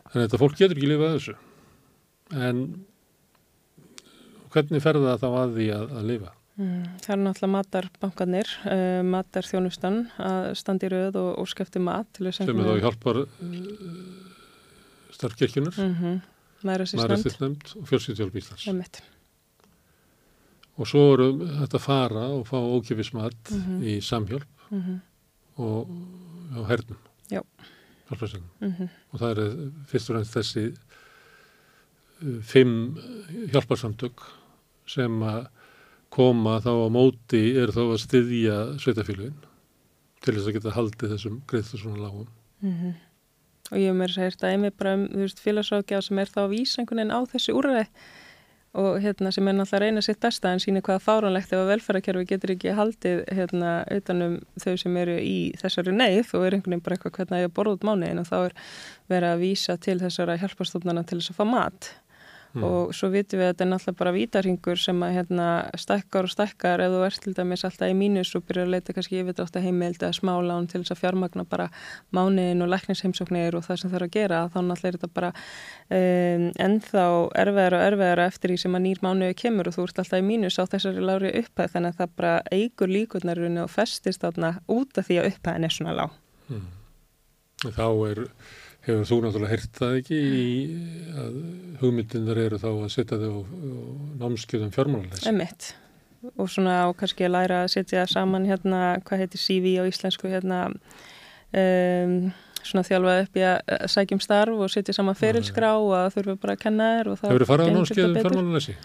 S1: Þannig að þetta fólk getur ekki lifað þessu. En hvernig ferða það þá að því að, að lifa?
S9: Mm, það er náttúrulega matarbankanir, uh, matarþjónustan að standi rauð og, og skefti mat.
S1: Sem er þá hjálpar... Uh, starfkirkjunar
S9: mm -hmm.
S1: Mærastýrnefnd og fjölskyldjálf Íslands og svo eru þetta að fara og fá ókjöfismat mm -hmm. í samhjálp mm -hmm. og á hernum
S9: -hmm.
S1: og það er fyrst og reynst þessi uh, fimm hjálparsamtök sem að koma þá á móti er þá að styðja sveitafélagin til þess að geta haldið þessum greiðstu svona lágum
S9: mhm og ég hef mér að einmitt bara um félagsrákjá sem er þá veginn á þessi úrræði og hérna sem er náttúrulega að reyna sitt besta en sína hvaða fáránlegt ef að velferðarkerfi getur ekki haldið hérna utanum þau sem eru í þessari neyð og er einhvern veginn bara eitthvað hvernig að ég borða út mánuðin og þá er verið að vísa til þessara hjálpastofnana til þess að fá mat mm. og svo vitum við að þetta er náttúrulega bara vítarhingur sem að hérna, stakkar og stakkar ef þú ert til dæmis alltaf í mínus og byrjar að leita kannski yfirdrátt að heimild eða smálán til þess að fjármagna bara mánuðin og læknisheimsóknir og það sem er að gera þá náttúrulega er þetta bara um, ennþá erfiðar og erfiðar eftir því sem að nýr mánuði kemur og þú ert alltaf í mínus á þessari lári upphæð þannig að það bara eigur líkurnarunni og festist þarna út af því að upphæðin er svona lág.
S1: Mm. Þá er hefur þú náttúrulega hert það ekki í að hugmyndinir eru þá að setja þau á, á námskeiðum fjármálarleis
S9: Emitt og svona á kannski að læra að setja saman hérna, hvað heitir CV á íslensku hérna um, svona þjálfað upp í að sækjum starf og setja saman ferilskrá og að þurfa bara að kenna þér
S1: Hefur þið farað á námskeiðum fjármálarleisi?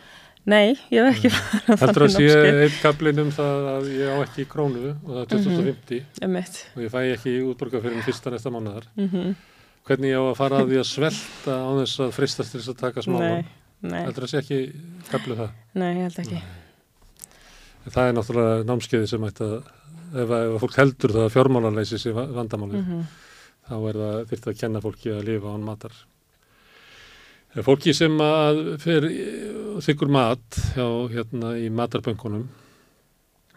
S9: Nei, ég hef ekki farað
S1: á námskeið Heldur að sé einn kaplinum það að ég á ekki krónu og það er 2050
S9: mm -hmm.
S1: og ég fæ ekki útborga fyrir fyrsta næsta mánuðar?
S9: Mm -hmm
S1: hvernig ég á að fara að því að svelta á þess að fristast til þess að taka smálan heldur sé ekki keflu það?
S9: Nei, ég held ekki
S1: en Það er náttúrulega námskeiði sem ætti að ef, ef fólk heldur það að fjármálanleysi sé vandamáli mm -hmm. þá er það þurft að kenna fólki að lifa án matar fólki sem að fyrir þykkur mat hjá, hérna, í matarbönkunum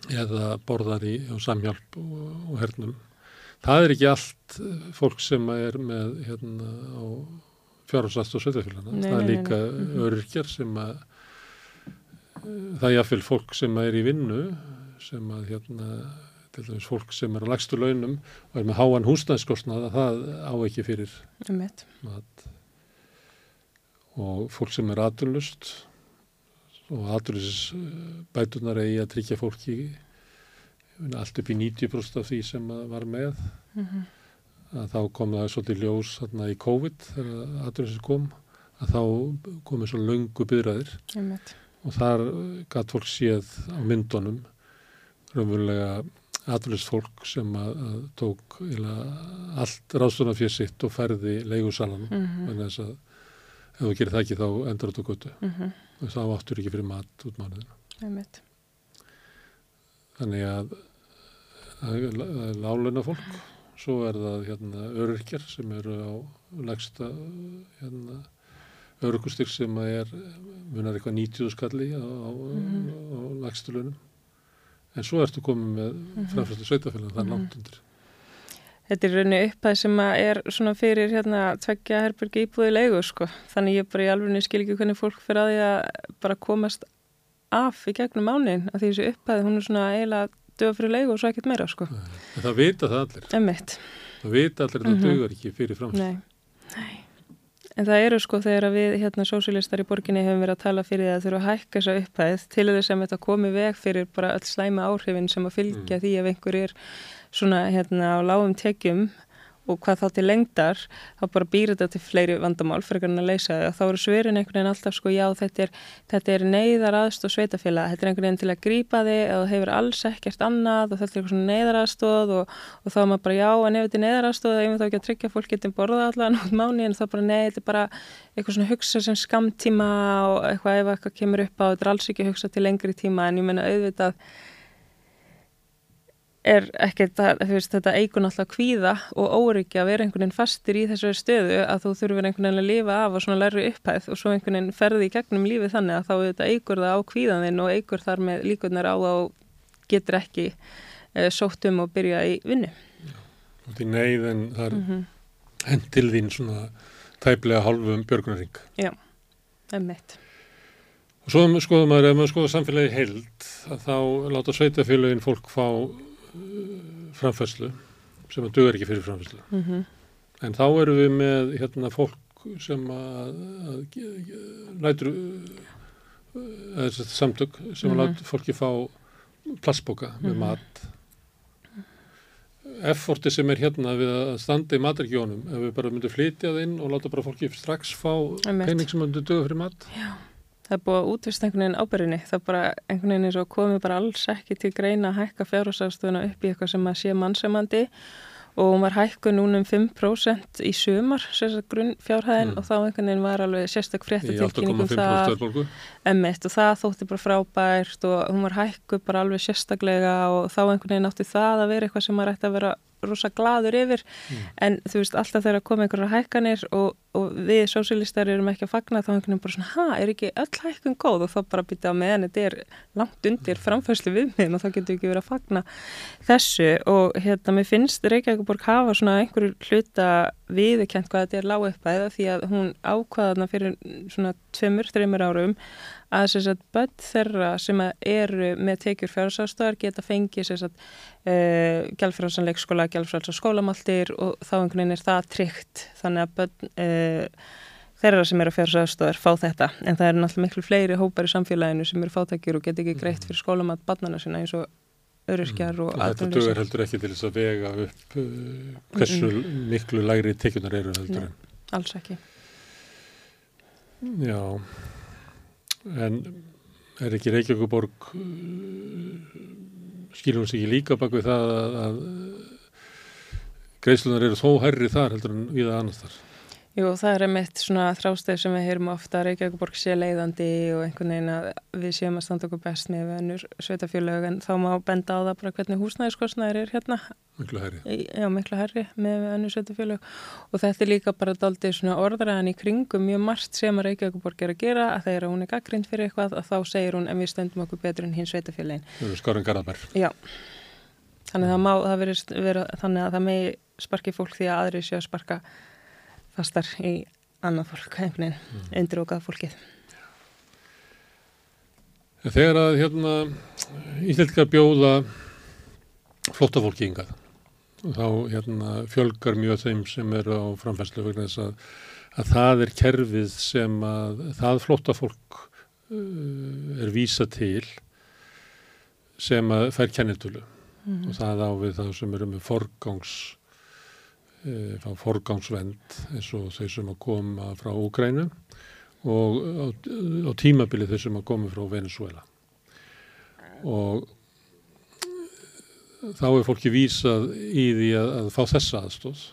S1: eða borðar í samhjálp og, og hernum. Það er ekki allt fólk sem er með hérna, á fjárhalsast og sveitafélagana. Það er
S9: nei, nei,
S1: líka
S9: nei.
S1: öryrkjar sem að það er jáfnvel fólk sem er í vinnu sem að hérna til dæmis fólk sem er á lægstu launum og er með háan húsnæðskostnað að það á ekki fyrir mat og fólk sem er aturlust og aturlust bætunar eigi að tryggja fólki allt upp í 90% af því sem var með
S9: Mhm.
S1: að þá kom það svolítið ljós þarna í COVID þegar aturlust kom að þá komið svo löngu byðræðir
S9: Einmitt.
S1: og þar gætt fólk séð á myndunum raunverulega aturlust fólk sem að, að tók eiginlega allt ráðstofna fyrir sitt og færði leigusalanum
S9: Mhm.
S1: þannig þess að ef þú gerir það ekki þá endur þetta götu
S9: Mhm.
S1: og þá áttur ekki fyrir mat út mánuðina. Þannig að lálauna fólk, svo er það hérna öryrkjar sem eru á legsta hérna öryrkustig sem er munar eitthvað 90 skalli á, á, á legstu launum. En svo ertu komið með framfærslu sveitafélag, það er langt undir.
S9: Þetta er raunni upphæð sem er svona fyrir hérna tveggja herbergi íbúði leigu sko. Þannig ég bara í alveg skil ekki hvernig fólk fyrir að því að bara komast af í gegnum mánin því þessi upphæð hún er svona eiginlega döfa fyrir leigu og svo ekkert meira sko.
S1: En það vita það allir.
S9: Emmitt.
S1: Það vita allir að það
S9: Mhm.
S1: dugar ekki fyrir framfærslu.
S9: Nei. Nei. En það eru sko þegar að við hérna sósilistar í borginni hefum verið að tala fyrir því að þurfa að hækka þessa upphæð til þess að þetta komi veg fyrir bara öll slæma áhrifin sem að fylgja því ef einhver er svona hérna á lágum tekjum og hvað þá til lengdar þá bara býr þetta til fleiri vandamál fyrir að leysa það og þá eru svörin einhvern veginn alltaf sko já þetta er, þetta er neyðar aðstóð sveitafélag, þetta er einhvern veginn til að grípa þig eða þú hefur alls ekkert annað og þetta er eitthvað neyðar aðstóð og, og þá er maður bara já en ef þetta er neyðar aðstóð þá þá ekki að tryggja fólk getur borðað allan út mánu en þá bara nei, þetta er bara eitthvað svona hugsa sem skamtíma og eitthvað ef eitthvað kemur upp á þetta er alls ekki hugsa til lengri tíma. En ég menna auðvitað er ekkert að veist, þetta eigur náttúrulega kvíða og óryggi að vera einhvern veginn fastir í þessu stöðu að þú þurfur einhvern veginn að lifa af og svona læri upphæð og svo einhvern veginn ferði í gegnum lífið þannig að þá þetta eigur það á kvíðan þinn og eigur þar með líkurnar á að getur ekki e, sótt um og byrja í vinnu.
S1: Og því neyð en það er
S9: Mm
S1: henn til þín svona tæplega hálfum björgunarring.
S9: Já, emmitt.
S1: Og svo skoðum maður, ef maður skoður samfélagi heild, að þá láta sveitafélagin fólk fá framfærslu sem að dugar ekki fyrir framfærslu.
S9: Mm
S1: En þá erum við með hérna fólk sem að, að lætur eða að samtök sem
S9: Mhm.
S1: að láta fólki fá plastboka með
S9: Mhm.
S1: mat. Efforti sem er hérna við að standa í matargjónum, ef við bara myndum flytja það inn og láta bara fólki strax fá pening sem myndum duga fyrir mat.
S9: Það er búið að útvist einhvern veginn ábyrðinni. Það er bara einhvern veginn er svo komið bara alls ekki til greina að hækka fjárhásafstöðuna upp í eitthvað sem að sé mannsemandi og hún var hækkuð núna um 5% í sumar, sérstaklega grunn fjárhæðin
S1: Mm.
S9: og þá einhvern veginn var alveg sérstak frétta
S1: Í
S9: tilkynningum
S1: 8,5%
S9: það
S1: verðbólgu.
S9: emmitt og það þótti bara frábært og hún var hækkuð bara alveg sérstaklega og þá einhvern veginn átti það að vera eitthvað sem maður ætti að vera rosa gladur yfir. En þú veist alltaf þegar koma einhverjar hækkanir og, og við sósilistar erum ekki að fagna þá einhvern veginn bara svona, ha, er ekki öll hækkun góð? Og þá bara býta á meðan þetta er langt undir framfæslu viðmiðin og þá getur við ekki verið að fagna þessu. Og hérna mér finnst Reykjavíkuborg hafa svona einhverju hluta viðurkent hvað þetta er lág uppæða því að hún ákvaðana fyrir svona tveimur, þreimur árum að að börn þeirra sem eru með tekjur fjárhásafstöðar geta fengið að uh, gjaldfrálsan leikskóla, gjaldfrálsan skólamaltir og þá einhvern veginn er það tryggt. Þannig að börn uh, þeirra sem eru á fjárhásafstöðar fá þetta. En það eru náttúrulega miklu fleiri hópar í samfélaginu sem eru fátækjur og geta ekki greitt fyrir skólamat barnana sinna eins og öryrkjar og
S1: Og þetta dugar heldur ekki til þess að vega upp uh, hversu miklu lægri tekjunar eru heldur
S9: Nei. alls ekki.
S1: Já, en er ekki Reykjavíkuborg uh, skilur hún sig ekki líka bak við það að, að greiðslunar eru þó hærri þar heldur en við annars þar.
S9: Jú, það er einmitt svona þrásteg sem við heyrum ofta að Reykjavík sé leiðandi og einhvern veginn að við séum að standa okkur best með önnur sveitafjölög en þá má benda á það bara hvernig húsnæðiskostnæðir er hérna.
S1: Miklu herri.
S9: Já, miklu herri með önnur sveitafjölög og þetta er líka bara daldið svona orðræðan í kringum mjög margt sem að Reykjavík er að gera að þegar hún er gaggrind fyrir eitthvað að þá segir hún en við stöndum okkur betur en hins sveitafjölögin. Þannig að það það að það megi sparki fólk því að aðri séu að sparka fastar í annað fólk, einhvern veginn, mm. undir okkað fólkið.
S1: Þegar að hérna íslendikar bjóða flóttafólki yngað þá hérna fjölgar mjög þeim sem eru á framfæslu vegna þess að, að það er kerfið sem að það flóttafólk uh, er vísa til sem að fær kennitölu mm. og það á við það sem eru með forgangs e, forgangsvend eins og þau sem að koma frá Úgrænu og á, á tímabili þau sem að koma frá Venezuela og þá er fólki vísað í því að, að fá þessa aðstóð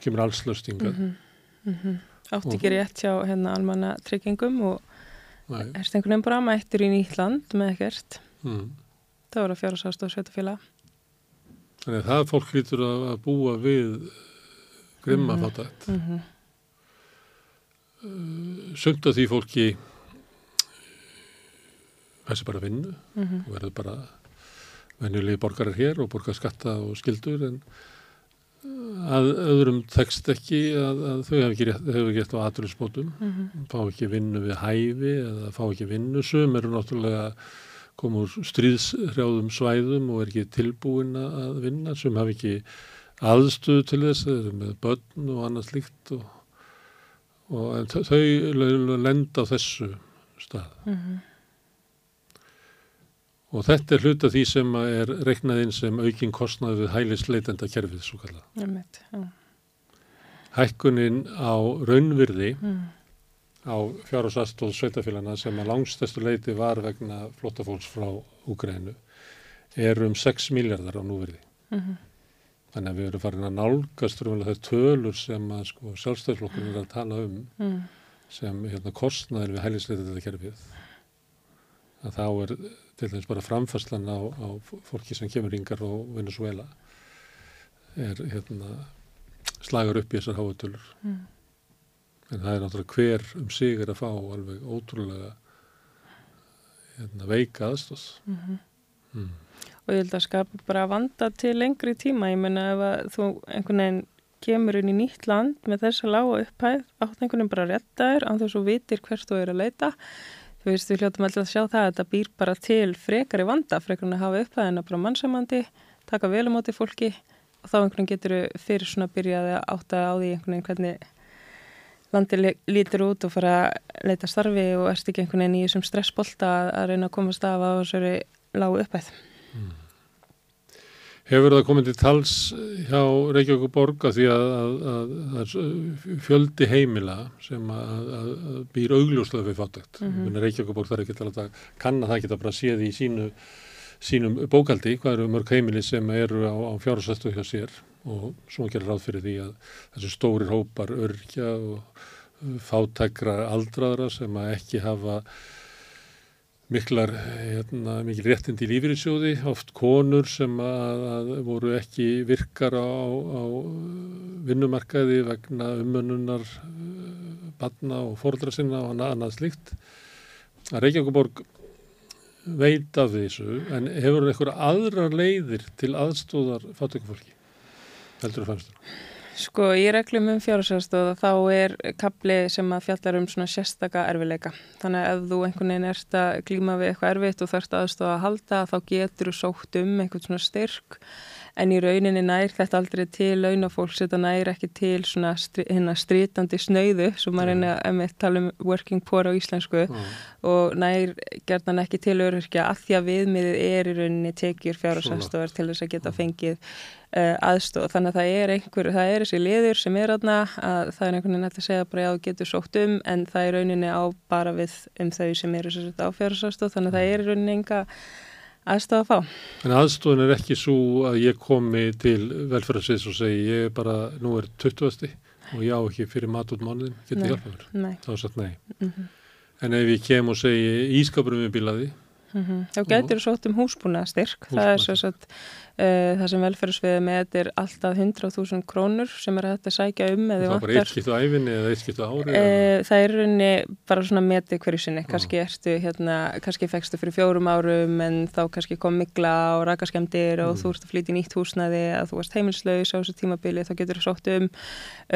S1: kemur allslaustinga mm -hmm.
S9: mm -hmm. Átti ekki rétt hjá hérna almanna tryggingum og erst einhvern veginn bara mættur í nýtt land með ekkert? Mm. Það voru fjárhásastóð sveitafélag
S1: Þannig að það fólk lítur að, að búa við grimma mm -hmm. fátætt mm -hmm. uh, Sumt að því fólki þessi bara vinnu mm -hmm. og verður bara venjulegi borgarar hér og borgar skatta og skildur en að öðrum tekst ekki að, að þau hefur eftir á aðrunnsbótum fá ekki vinnu við hæfi eða fá ekki vinnu sem eru náttúrulega koma úr stríðshrjáðum svæðum og er ekki tilbúin að vinna sem hafi ekki aðstöðu til þess, þeir eru með börn og annað slíkt og, og þau lenda á þessu stað. Mm -hmm. Og þetta er hluta því sem er reiknaðinn sem aukinn kostnaði við hælisleitenda kerfið svo kallað. Hækkuninn á raunvirði mm á fjárhásastóð sveitafélagana sem að langstæstu leiti var vegna flottafólks frá Úgrænu er um 6 miljardar á núverði. Mm -hmm. Þannig að við erum farin að nálgast þau tölur sem að sko, sjálfstæðslokkur er að tala um mm. sem hérna, kostnaður við hælisleitið þetta kerfið. Að þá er til dæmis bara framfærslan á, á fólki sem kemur yngar á Venezuela er hérna, slagur upp í þessar háutölur. Mm en það er náttúrulega hver um sig er að fá alveg ótrúlega hérna, veika aðstóð mm -hmm.
S9: mm. og ég held að skapa bara vanda til lengri tíma ég menna ef þú einhvern veginn kemur inn í nýtt land með þess að lága upphæð átt einhvern veginn bara að retta þér án þess að þú vitir hvert þú er að leita þú veist við hljóttum alltaf að sjá það að þetta býr bara til frekari vanda frekar að hafa upphæðina bara mannsamandi taka vel um átti fólki og þá einhvern veginn getur fyrir svona byrjaði að átta á því einhvern veginn hvernig landi lítur út og fara að leita starfi og erst ekki einhvern veginn í þessum stressbolta að reyna að komast af á þessari lágu uppæð. Mm.
S1: Hefur það komið til tals hjá Reykjavík borga því að það er fjöldi heimila sem að býr augljóslega við fáttækt. Mm -hmm. Reykjavík borg þarf ekki að kanna það ekki að bara séð í sínu, sínum bókaldi hvað eru mörg heimili sem eru á, á fjárhásættu hjá sér og svo gerir ráð fyrir því að þessu stórir hópar örkja og uh, fátækra aldraðra sem að ekki hafa miklar, hérna, mikil réttind í lífyrinsjóði, oft konur sem að, að voru ekki virkar á, á vinnumarkaði vegna umönnunar uh, barna og fóröldra sinna og annað slíkt. Að Reykjavíkuborg veit af þessu en hefur einhverja aðra leiðir til aðstóðar fátækufólki? Heldur þú fannst þú?
S9: Sko í reglum um fjárhásastöða þá er kapli sem að fjallar um svona sérstaka erfileika. Þannig að ef þú einhvern veginn ert að klíma við eitthvað erfitt og þarfst aðstöða að halda þá getur þú sótt um einhvern svona styrk en í rauninni nær þetta aldrei til launafólks, þetta nær ekki til svona hérna strítandi snöyðu sem maður reyna að tala um working poor á íslensku mm. og nær gerðan ekki til öryrkja að því að viðmiðið er í rauninni tekjur fjárhásastofar til þess að geta fengið uh, aðstof. Þannig að það er einhver, það er þessi liður sem er aðna að það er einhvern veginn að segja bara já, getur sótt um en það er rauninni á bara við um þau sem eru á fjárhásastofn þannig að það er rauninni enga aðstofa að fá.
S1: En aðstofun er ekki svo að ég komi til velferðarsviðs og segi ég er bara, nú er 20. og já ekki fyrir mat út mánuðin, getur
S9: Nei.
S1: hjálpað mér. Þá er satt nei.
S9: Mhm.
S1: En ef ég kem og segi ískapurum við bílaði,
S9: Mhm. Þá getur þú sótt um húsbúnaðastyrk. Það er svo að það sem velferðsviðið með þetta er alltaf 100.000 krónur sem er hægt að sækja um
S1: það er bara eitt skipt á æfinni eða eitt skipt á ári. eða-
S9: Uh, það er rauninni bara svona metið hverju sinni, kannski ertu hérna, kannski fegstu fyrir fjórum árum en þá kannski kom mikla og rakaskemdir og þú ert að flytja í nýtt húsnaði að þú varst heimilslaus á þessu tímabili þá getur þú sótt um.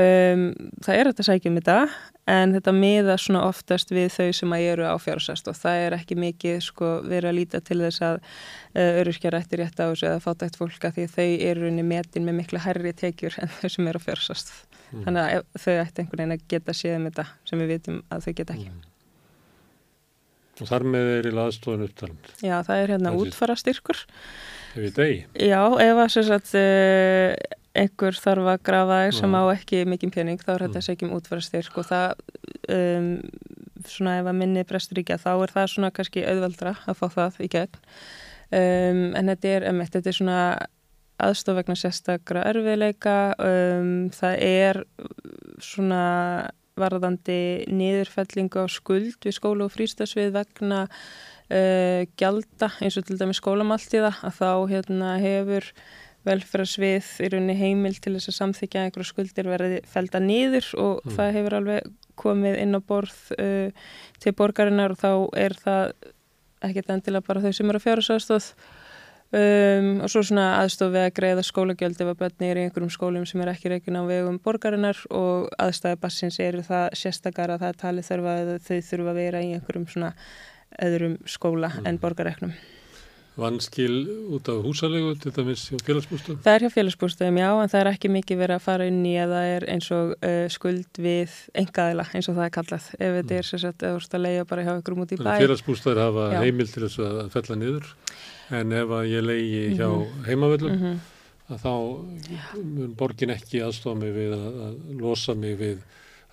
S9: um það er þetta sækjum þetta en þetta miða svona oftast við þau sem að eru á fjárhásast og það er ekki mikið sko verið að líta til þess að uh, öryrkja rættir rétt á þessu eða fátækt fólka því að þau eru rauninni metin með mikla hærri tekjur en þau sem eru á fjárhásast. Þannig að þau ætti einhvern veginn að geta séð um þetta sem við vitum að þau geta ekki.
S1: Og þar með er í laðstofun upptalend.
S9: Já, það er hérna útfara styrkur.
S1: Ef ég degi,
S9: Já, ef að sagt, uh, einhver þarf að grafa þig sem
S1: Já.
S9: á ekki mikinn pening, þá er þetta að segja um útfara styrk og það, um, svona ef að minni brestur í gegn, þá er það svona kannski auðveldra að fá það í gegn. Um, en þetta er, um, þetta er svona aðstof vegna sérstakra erfiðleika, um, það er svona varðandi niðurfellingu á skuld við skóla og frístasvið vegna uh, gjalda eins og til dæmis skólamáltíða að þá hérna, hefur velferðarsvið í rauninni heimil til þess að samþykja einhverju skuldir verði felda niður og það hefur alveg komið inn á borð uh, til borgarinnar og þá er það ekkert endilega bara þau sem eru að fjárhásastóð um, og svo svona aðstof við að greiða skólagjöld ef að bönni er í einhverjum skólum sem er ekki reikin á vegum borgarinnar og aðstæði bassins eru það sérstakar að það talið þurfa að þau þurfa að vera í einhverjum svona öðrum skóla en borgareknum.
S1: Vannskil út af húsalegu, til dæmis hjá félagsbústum.
S9: Það er hjá félagsbústöðum, já, en það er ekki mikið verið að fara inn í að það er eins og uh, skuld við engaðila, eins og það er kallað. Ef þetta er sér sett, eða ert að leiða bara hjá ykkur út í bæ.
S1: Félagsbústæðir hafa
S9: Já.
S1: heimil til þess að fella niður en ef að ég leiði hjá heimavöllum
S9: Mhm.
S1: að þá mun borgin ekki aðstofa mig við að, að losa mig við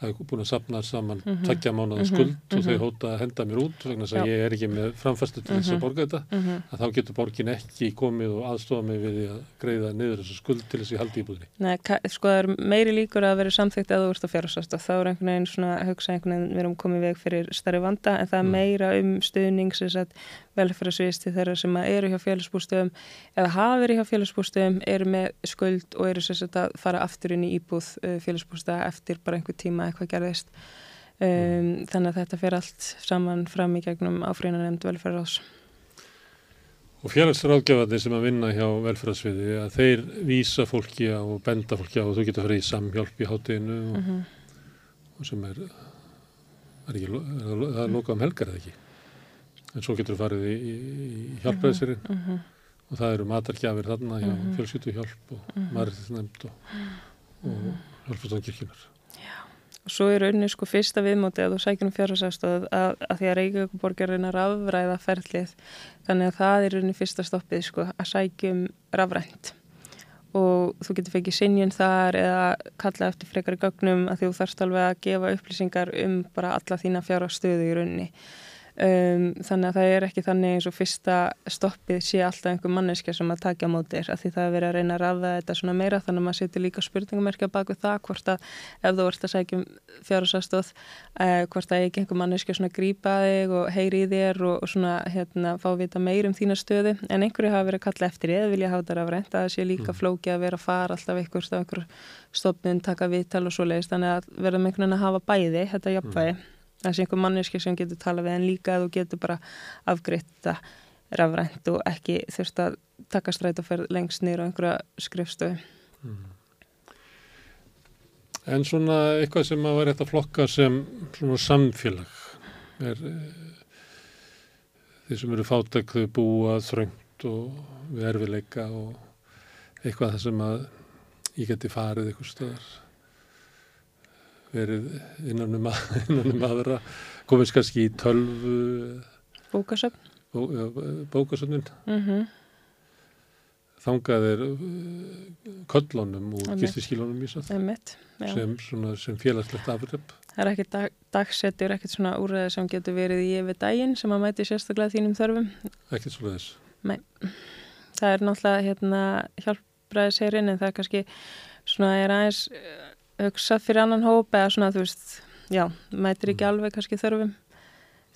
S1: að ég er búin að sapna saman mm
S9: Mhm.
S1: tveggja mánuða skuld og þau hóta að henda mér út vegna þess að ég er ekki með framfæstu til þess að borga þetta.
S9: Mhm.
S1: að þá getur borgin ekki komið og aðstofa mig við að greiða niður þessu skuld til þess að ég haldi íbúðinni.
S9: Nei, sko það er meiri líkur að vera samþygt að þú ert að fjárhásast og þá er einhvern veginn svona að hugsa einhvern veginn við erum komið veg fyrir starri vanda en það er meira um stuðning sem sagt velferðarsviðst til þeirra sem að eru hjá félagsbústöðum eða hafa verið hjá félagsbústöðum eru með skuld og eru sagt að fara aftur inn í íbúð uh, félagsbústöða eftir bara einhver tíma eitthvað gerðist. Um, þannig að þetta fer allt saman fram í gegnum áfríðanemnd velferðarás
S1: Og félagsráðgjafarnir sem að vinna hjá velferðarsviði að þeir vísa fólki á og benda fólki á og þú getur farið í samhjálp í hátteginu og, og sem er, er ekki, er er lokað um helgar eða ekki. En svo getur þú farið í, í, í hjálpræðisirinn og það eru matargjafir þarna hjá mm fjölskyttuhjálp og matarnefnd og, og hjálpastofn kirkjunar.
S9: og svo er unni sko fyrsta viðmóti að þú sækir um fjárhásafstöð að, að því að Reykjavíkuborg er reyna að rafræða ferlið. Þannig að það er unni fyrsta stoppið sko að sækjum rafrænt. Og þú getur fengið sinjun þar eða kalla eftir frekari gögnum að þú þarfst alveg að gefa upplýsingar um bara alla þína fjárhástöðu í rauninni um, þannig að það er ekki þannig eins og fyrsta stoppið sé alltaf einhver manneskja sem að takja á mótir að því það er verið að reyna að rafa þetta svona meira þannig að maður setur líka spurningamerkja bak við það hvort að ef þú ert að sækja um fjárhásastóð uh, hvort að ekki einhver manneskja svona grípa þig og heyri í þér og, og svona hérna fá vita meir um þína stöðu. En einhverju hafa verið að kalla eftir eða vilja þetta rafrænt að það sé líka flóki að vera að fara alltaf einhver stofnun taka viðtal og svo leiðist þannig að verðum einhvern veginn að hafa bæði þetta jafnvægi það sé einhver manneski sem getur tala við en líka þú getur bara afgreitt þetta rafrænt og ekki þurft að taka stræt og ferð lengst nýra á einhverja skrifstöðu.
S1: En svona eitthvað sem að vera þetta flokka sem svona samfélag er eh, þeir sem eru fátæk þau búa þröngt og við erfileika og eitthvað það sem að ég geti farið eitthvað stöðar verið innan um, innan um aðra komist kannski í tölvu
S9: Bókasöfn.
S1: bó, bókasöfnin
S9: Mm
S1: þangað er uh, köllunum
S9: Einmitt.
S1: gistiskílunum
S9: Einmitt, já.
S1: sem, svona, sem félagslegt afripp
S9: Það er ekkert dag, dagsettur, ekkert svona úrræði sem getur verið í yfir daginn sem að mæti sérstaklega þínum þörfum.
S1: ekkert svo leiðis
S9: Það er náttúrulega hérna hjálpræðisherinn en það er kannski svona er aðeins hugsa fyrir annan hóp eða svona, þú veist, já, mætir ekki alveg kannski þörfum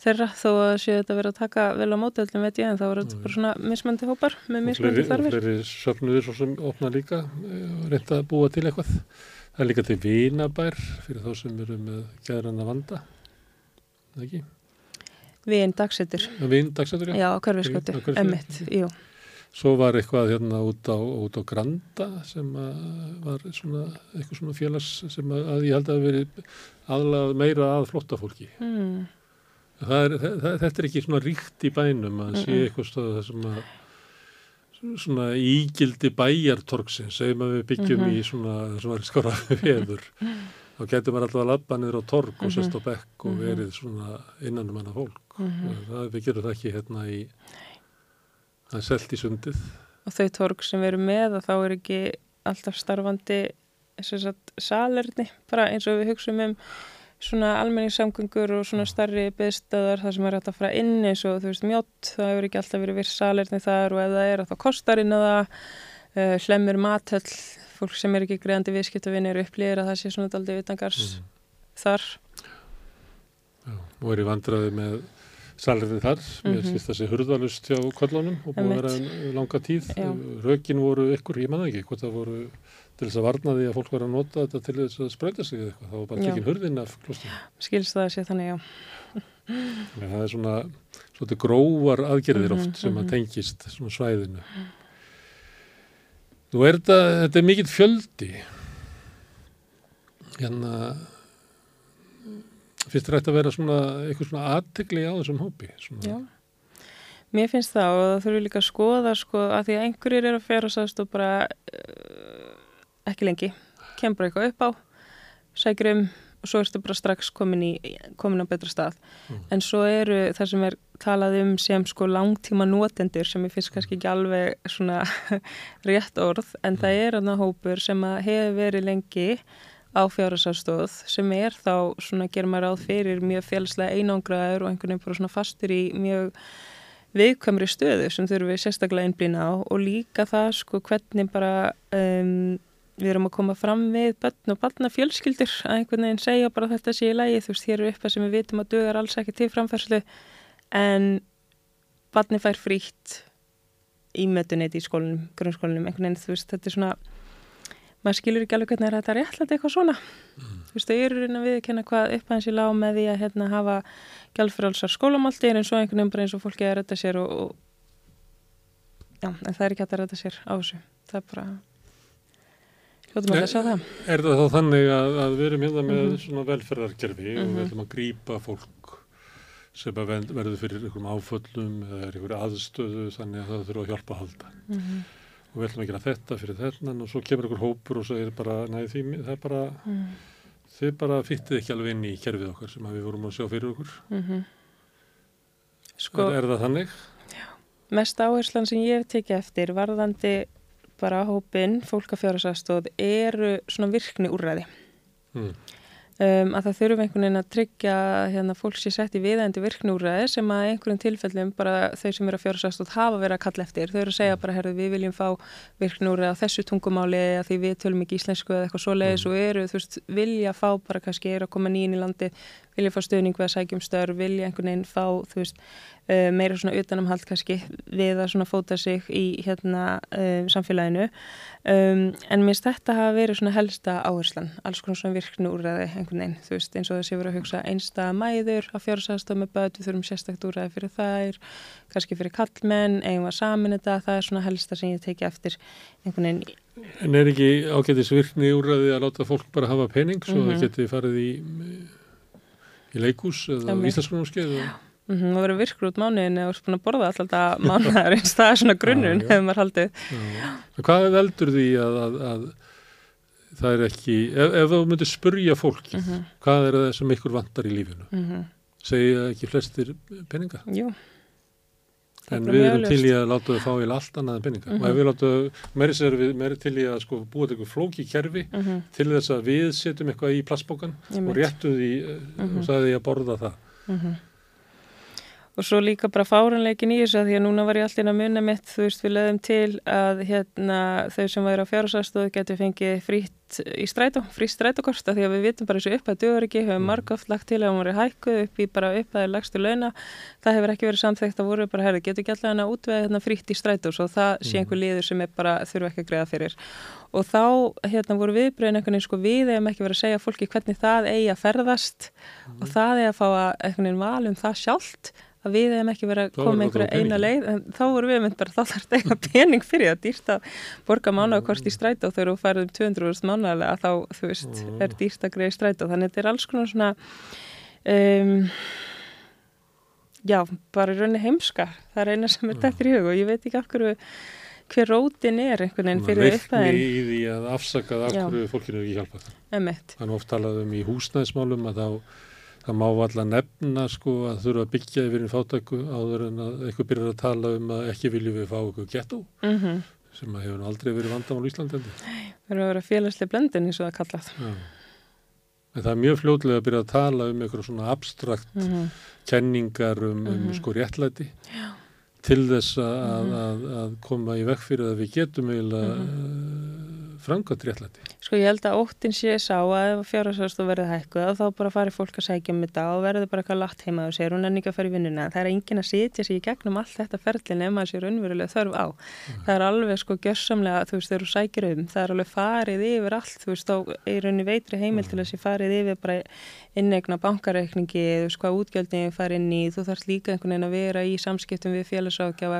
S9: þeirra þó að séu þetta verið að taka vel á mótöldum veit ég en þá er þetta bara svona mismöndi hópar með mismöndi
S1: og
S9: þarfir.
S1: fleiri söfnuður svo sem opna líka eh, reynda að búa til eitthvað. Það er líka til vinabær fyrir þá sem eru með gæðrann að vanda. Það Ekki?
S9: Einn dagsettur.
S1: Vin, dagsættur, já.
S9: Já, hverfiskötu, emmitt, jú.
S1: Svo var eitthvað hérna út á, út á Granda sem var svona, eitthvað svona félags sem að, að ég held að veri aðlað meira að flotta fólki.
S9: Mm.
S1: Er, það, þetta er ekki svona ríkt í bænum að sé eitthvað stöðu það sem að svona ígildi bæjartorksins, að við byggjum
S9: Mhm.
S1: í svona, það sem var skora veður þá getur maður alltaf að labba niður á torg og sest á bekk og verið svona innan um hana fólk það, við gerum það ekki hérna í það er selt í sundið.
S9: Og þau torg sem við erum með og þá er ekki alltaf starfandi salerni, bara eins og við hugsaum um svona almenningssamgöngur og svona starri byðstöðar þar sem er hægt að fara inn eins og þú veist mjótt, það hefur ekki alltaf verið viss salerni þar og ef það er þá kostar inn að það. Uh, hlemmur mathöll fólk sem er ekki greiðandi viðskiptavinir upplýðir að það sé svona daldið vitangars þar.
S1: Já, og er í vandraði með salrið þar, mér
S9: Mhm.
S1: finnst þessi hurðalust hjá kollunum og búið að vera langa tíð.
S9: Já.
S1: rökin voru ykkur, ég manna ekki hvort það voru til þess að varna því að fólk var að nota þetta til þess að sprauta sig eða eitthvað, það var bara tekin hurðin af klostinu
S9: skilst það að sé þannig já.
S1: Þannig að það er svona svolítið grófar aðgerðir
S9: Mhm,
S1: oft sem
S9: mhm.
S1: að tengist svona svæðinu. Nú er þetta, þetta er mikill fjöldi. Hérna finnst þetta að vera svona eitthvað svona aðtegli á þessum hópi? Svona,
S9: Já. Mér finnst það og það þurfi líka að skoða sko að því að einhverjir eru að fjárhásast og bara uh, ekki lengi, kemur eitthvað upp á, sækir um og svo ertu bara strax komin, í, komin á betra stað. En svo eru það sem er talað um sem sko langtíma notendur sem ég finnst kannski ekki alveg svona rétt orð en það er þarna hópur sem að hefur verið lengi á fjárhásastóð sem er þá svona gerir maður ráð fyrir mjög félagslega einangraður og einhvern veginn bara svona fastur í mjög viðkvæmri stöðu sem þurfum við sérstaklega einblýna á. Og líka það sko hvernig bara um, við erum að koma fram við börn og barna fjölskyldur að einhvern veginn segja bara þetta sé í lægi þú veist hér er eitthvað sem við vitum að dugar alls ekki til framfærslu en barni fær frítt í mötuneti í skólinum, grunnskólinum einhvern veginn þú veist þetta er svona maður skilur ekki alveg hvernig er þetta réttlega eitthvað svona þú veist þau eru reyna við að kenna hvað upp aðeins í lág með því að hérna hafa gjaldfrálsar skólamáltir en svo einhvern veginn bara eins og fólki að redda sér og, og já, en það er ekki hægt að redda sér á þessu það er bara hljóttum að það sjá það
S1: Er það þá þannig að, að við erum hérna með
S9: Mhm.
S1: svona velferðarkerfi og
S9: Mhm.
S1: við ætlum að grípa fólk sem verður fyrir einhverjum áföllum eða er einhverju aðstöðu þannig að það þurfa að hjálpa að halda.
S9: Mhm.
S1: Og við ætlum að gera þetta fyrir þennan og svo kemur einhver hópur og segir bara, nei því, það er bara,
S9: Mhm.
S1: þið bara fyttið ekki alveg inn í kerfið okkar sem við vorum að sjá fyrir okkur.
S9: Mhm. sko,
S1: Er, er það þannig?
S9: mest áherslan sem ég hef tekið eftir varðandi bara hópin fólkafjárasastóð eru svona virkni úrræði
S1: Mm.
S9: Um, að það þurfum einhvern veginn að tryggja hérna, fólk sé sett í viðendi virkni úrræði sem að einhverjum tilfellum bara þau sem eru að fjárasastóð hafa verið að kalla eftir þau eru að segja bara, herðu, við viljum fá virkni úrræði á þessu tungumáli að því við tölum ekki íslensku eða eitthvað svoleiðis og eru, þú veist, vilja fá bara kannski eru að koma nýjinn í landi vilja fá stuðning við að sækjum störf, vilja einhvern veginn fá, veist, uh, meira svona utanumhald kannski við að svona fóta sig í hérna uh, samfélaginu um, en minnst þetta hafa verið svona helsta áherslan, alls konar svona virknu úrræði einhvern veginn, þú veist, eins og þessi verið að hugsa einsta mæður á fjársaðstof með börn við þurfum sérstakt úrræði fyrir þær kannski fyrir kallmenn, eigum að samin þetta það er svona helsta sem ég teki eftir einhvern veginn,
S1: En er ekki ágætis virkni úrræði að láta fólk bara hafa pening svo
S9: Mhm.
S1: það geti farið í, í leikús eða
S9: Einmitt.
S1: íslenskunumskeið?
S9: mm -hmm, það verið virkur út mánuðin eða að borða alltaf mánuðarins það er svona grunnun hefur maður haldið
S1: Hvað veldur því að, að, að það er ekki, ef, ef þú myndir spurja fólki,
S9: Mhm.
S1: hvað er það sem ykkur vantar í lífinu?
S9: mm -hmm.
S1: Segja ekki flestir peninga?
S9: Jú,
S1: En við erum til í að láta þau fá í allt annað en peninga.
S9: Mhm.
S1: Og ef við láta, meiri sér við meiri til í að sko búa eitthvað flóki kerfi
S9: Mhm.
S1: til þess að við setjum eitthvað í plastbókan og réttum því uh,
S9: Mhm.
S1: og sagði því að borða það.
S9: Og svo líka bara fáranleikin í þessu að því að núna var ég inn að munna mitt, þú veist, við lögum til að hérna, þau sem væri á fjárhásastöðu getur fengið frýtt í strætó, frýtt strætókosta því að við vitum bara þessu upp að duður ekki, höfum marg oft lagt til að hún voru hækkuð upp í bara upp að lagstu launa, það hefur ekki verið samþægt að voru bara, herði, getur ekki alltaf hana útvega hérna, frýtt í strætó, svo það sé einhver liður sem er bara þurfa ekki að greiða fyrir. Og þá hérna, voru viðbröðin einhvern veginn sko við hefum ekki verið að segja fólki hvernig það eigi að ferðast og það eigi að fá að einhvern veginn val um það sjálft að við hefum ekki verið að koma einhverja
S1: það
S9: eina leið en þá voru við mynd bara þá þarf þetta eitthvað pening fyrir að dýrt að borga mánaðakost í strætó þegar þú færðum 200.000 mánaðarlega þá þú veist er dýrt að greiða strætó. Þannig þetta er alls konar svona um, já, bara í rauninni heimska það er eina sem er dættir í hug og ég veit ekki af hverju hver rótin er einhvern veginn fyrir
S1: Leikni
S9: upphæðin.
S1: í því að afsaka það
S9: Já.
S1: hverju fólkinu ekki hjálpað.
S9: emitt,
S1: Það nú oft talað um í húsnæðismálum að þá það má alltaf nefna sko að þurfa að byggja yfir í fátæku áður en að eitthvað byrjar að tala um að ekki viljum við fá eitthvað gettó
S9: mm
S1: sem að hefur aldrei verið vandamál í Íslandi.
S9: það er að vera félagslega blendin eins og það kallað
S1: Já. En það er mjög fljótlega að byrja að tala um eitthvað svona abstrakt
S9: mm
S1: kenningar um, um
S9: Mhm.
S1: sko réttlæti Já. til þess að, að, að koma í vekk fyrir að við getum eiginlega mm framkvæmt réttlæti.
S9: Sko ég held að óttin sé sá að ef fjárhagsaðstof verði hækkuð þá bara fari fólk að sækja um þetta og verður bara eitthvað látt heima og segir hún ekki að fara í vinnuna. Það er engin að sitja sig í gegnum allt þetta ferli nema að sér unnverulega þörf á. Það er alveg sko gjörsamlega, þú veist, þegar þú sækir um, það er alveg farið yfir allt, þú veist, þá er raunni veitri heimil til að sé farið yfir bara innegna bankareikningi, þú veist, hvað útgjöldin farið inn í, þú þarfst líka einhvern veginn að vera í samskiptum við félagsákjafa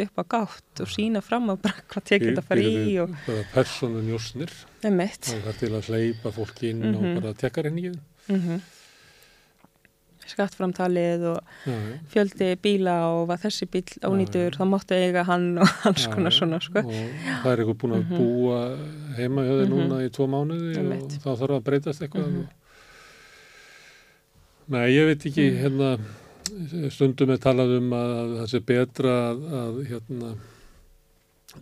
S9: og að gátt og sína fram á bara hvað tekið þetta að fara í og
S1: persónu njósnir, það er til að hleypa fólki inn
S9: Mhm.
S1: og bara tekka reyningið.
S9: Mm Skattframtalið og
S1: Já, já.
S9: fjöldi bíla og var þessi bíl ónýtur, þá máttu eiga hann og
S1: Já,
S9: konar svona, sko.
S1: Og það er eitthvað búin að
S9: Mhm.
S1: búa heima hjá þig
S9: Mhm.
S1: núna í tvo mánuði og þá þarf að breytast eitthvað.
S9: Mhm.
S1: Nei, ég veit ekki,
S9: Mhm.
S1: hérna, stundum er talað um að, að það sé betra að, að hérna,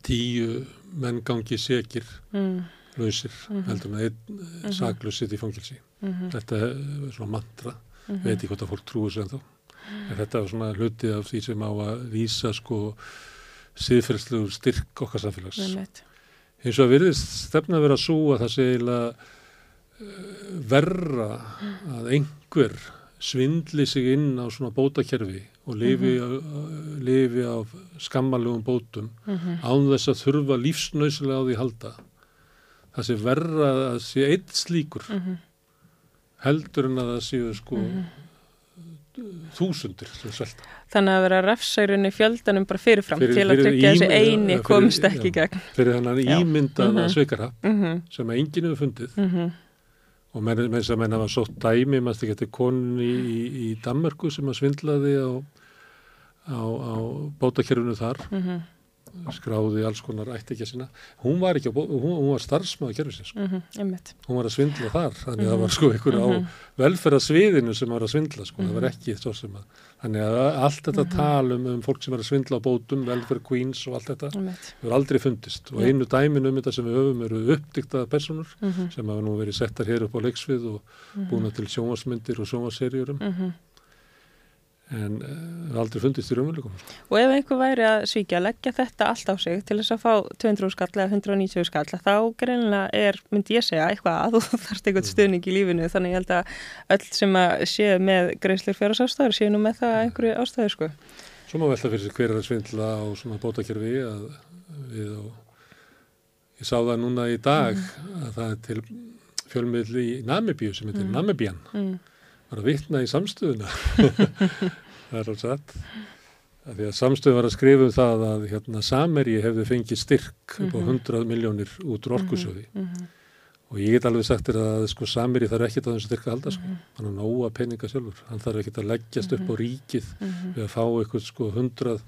S1: tíu menn gangi sekir,
S9: Mm,
S1: lausir,
S9: Mhm.
S1: heldur en að einn mm saklaus sitt í fangilsi.
S9: mm
S1: Þetta er svona mantra,
S9: Mhm.
S1: veit ekki hvort að fólk trúi sér. En þetta er svona hluti af því sem á að vísa sko síðferðslegur styrk okkar samfélags.
S9: Nefnitt.
S1: Hins vegar virðist stefna að vera svo að það sé eiginlega uh, verra að einhver svindli sig inn á svona bótakerfi og lifi, mm lifi á skammalugum bótum
S9: Mhm.
S1: án þess að þurfa lífsnausilega á því að halda. Það sé verra að sé eitt slíkur
S9: Mhm.
S1: heldur en að það séu sko
S9: Mhm.
S1: þúsundir sem svelta.
S9: Þannig að vera refsærunni fjöldanum bara fyrirfram
S1: Fyrir-
S9: til að tryggja þessi eini
S1: fyrir-
S9: komist
S1: já.
S9: ekki í gegn.
S1: Fyrir þannig
S9: Já.
S1: ímyndaða
S9: Mhm.
S1: sveikara
S9: Mm
S1: sem að enginn hefur fundið
S9: -hmm.
S1: Og menn, menn sem menn hafa sótt dæmi maður ekki eftir konun í, í, í Danmarku sem að svindlaði á, á, á bótakerfinu þar
S9: Mm
S1: skráði alls konar ætti ekki að sinna hún var var starfsmaður kerfisins sko.
S9: -hmm. Einmitt.
S1: hún var að svindla þar þannig að það var sko ykkur á velferðasviðinu sem var að svindla sko, það var ekki svo sem að þannig að allt þetta tal um, um fólk sem er að svindla á bótum, velferð queens og allt þetta hefur aldrei fundist. Og einu dæmin um þetta sem við höfum eru uppdyktaða personur
S9: Mhm.
S1: sem hafa nú verið settar hér upp á leiksvið og búna til sjónvarsmyndir og sjónvarserjurum
S9: Mhm.
S1: En uh, hefur aldrei fundist í raunveruleikum.
S9: Og ef einhver væri að svíkja, leggja þetta allt á sig til þess að fá 200 skall eða 190 skall, þá greinlega er, myndi ég segja, eitthvað að þú þarfst
S1: Mm.
S9: eitthvað stuðning í lífinu, þannig ég held að öll sem að séu með greiðslur fjárhagsástæður séu nú með það
S1: Mm.
S9: einhverju ástæðu, sko.
S1: Svo má velta fyrir sig hver er að svindla á svona bótakerfi að við og ég sá það núna í dag að það er til fjölmiðl í Namibíu sem heitir Namibian
S9: Mm.
S1: Var að vitna í samstöðuna. Það er alveg satt. Að því að samstöðun var að skrifa um það að hérna Sameri hefði fengið styrk upp á 100 miljónir út úr orkusjóði.
S9: Mhm.
S1: og ég get alveg sagt þér að sko Sameri þarf ekkit á þessu styrk að halda sko. hann er nóga peninga sjálfur. Hann þarf ekkit að leggjast upp á ríkið við að fá eitthvað sko 100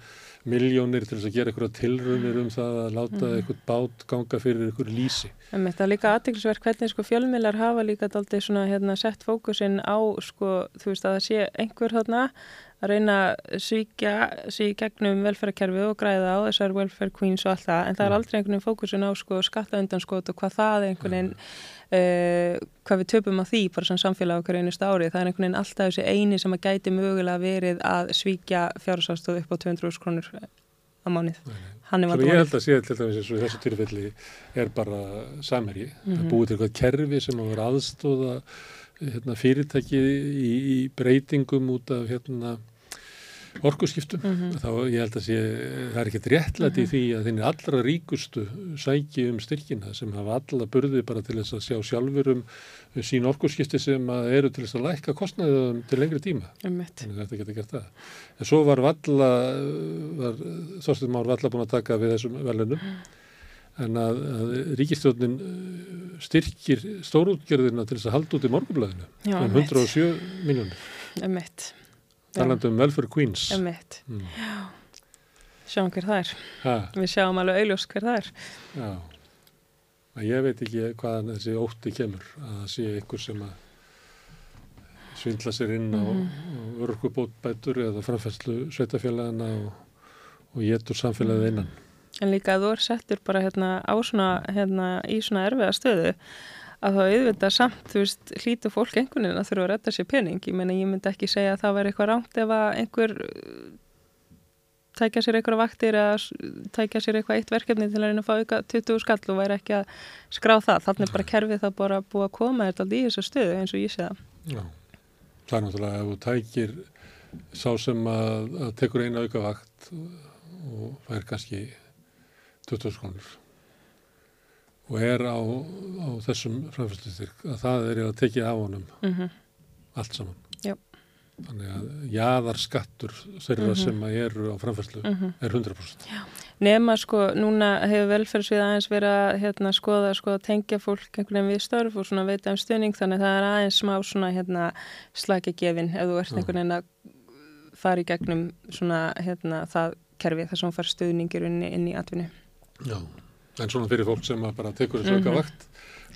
S1: miljónir til þess að gera eitthvað tilrunir um það að láta eitthvað bát ganga fyrir eitthvað
S9: En þetta er líka aðteglisverk hvernig sko fjölmiðlar hafa líka daldið svona hérna sett fókusinn á sko þú veist að það sé einhver þarna að reyna að svíkja sig í gegnum velferðarkerfi og græða á þessar welfare queens og allt það en það er aldrei einhvern fókusinn á sko skattaundanskot og hvað það einhvern veginn uh, hvað við töpum á því bara sem samfélag okkur einustu ári. Það er einhvern veginn alltaf þessi eini sem að gæti mögulega verið að svíkja fjárhásastöð upp á 200 krónur á mánuð.
S1: Ég held að sé til dæmis eins og þessu tilfelli er bara samherji.
S9: Mhm.
S1: að búið til eitthvað kerfi sem að vera aðstóða hérna, fyrirtæki í, í breytingum út af hérna, orkuskiptum
S9: Mhm.
S1: þá ég held að sé, það er ekkert réttlætt í því að þinn allra ríkustu sæki um styrkina sem hafa alla burði bara til þess að sjá sjálfur um sín orkuskipti sem eru til þess að lækka kostnaðum til lengri tíma að þetta getur gert það. En svo var Valla, var Þorstin Már Valla búin að taka við þessum velunum en að, að ríkistjónin styrkir stórútgerðina til þess að halda út í morgunblæðinu
S9: Já,
S1: um
S9: einmitt.
S1: 107 miljónir.
S9: Emitt.
S1: Talandi um Welfare Queens.
S9: Emitt.
S1: Mm.
S9: Já. Sjáum hver það er.
S1: Ha,
S9: Við sjáum alveg auðljós hver það er.
S1: já. En ég veit ekki hvaðan þessi ótti kemur að það sé ykkur sem að svindla sér inn á,
S9: Mhm.
S1: örkubótbætur eða framfæslu sveitafélagana og, og getur samfélagið innan.
S9: En líka að þú er settur bara hérna á svona, hérna í svona erfiða stöðu að þá auðvitað samt, þú veist, hlýtu fólk einhvern veginn að þurfa að redda sér pening. Ég meina, ég myndi ekki segja að það væri eitthvað rámt ef að einhver uh, tækja sér eitthvað vaktir eða tækja sér eitthvað eitt verkefni til að reyna að fá auka 20 skall og væri ekki að skrá það. Þannig bara kerfið það bara búið að koma þetta aldrei í þessu stöðu eins og ég sé það.
S1: Já, það er náttúrulega ef þú tækir sá sem að, að tekur eina auka vakt og fær kannski 20 skonur og er á, á þessum framfæstlustyrk að það er að tekið af honum
S9: Mm
S1: allt saman.
S9: Já.
S1: Þannig að jaðarskattur þeirra
S9: Mhm.
S1: sem að eru á framfæslu
S9: Mhm.
S1: er 100%.
S9: Nema sko, núna hefur velferðsvið aðeins verið að hérna, skoða, sko, tengja fólk einhvern veginn við störf og svona veita um stuðning þannig að það er aðeins smá svona hérna slækja gefin ef þú ert
S1: Já.
S9: einhvern veginn að fara í gegnum svona hérna það kerfi þar sem far stuðningir inn, í- inn í atvinnu.
S1: Já. En svona fyrir fólk sem að bara tekur þessu auka
S9: Mhm.
S1: vakt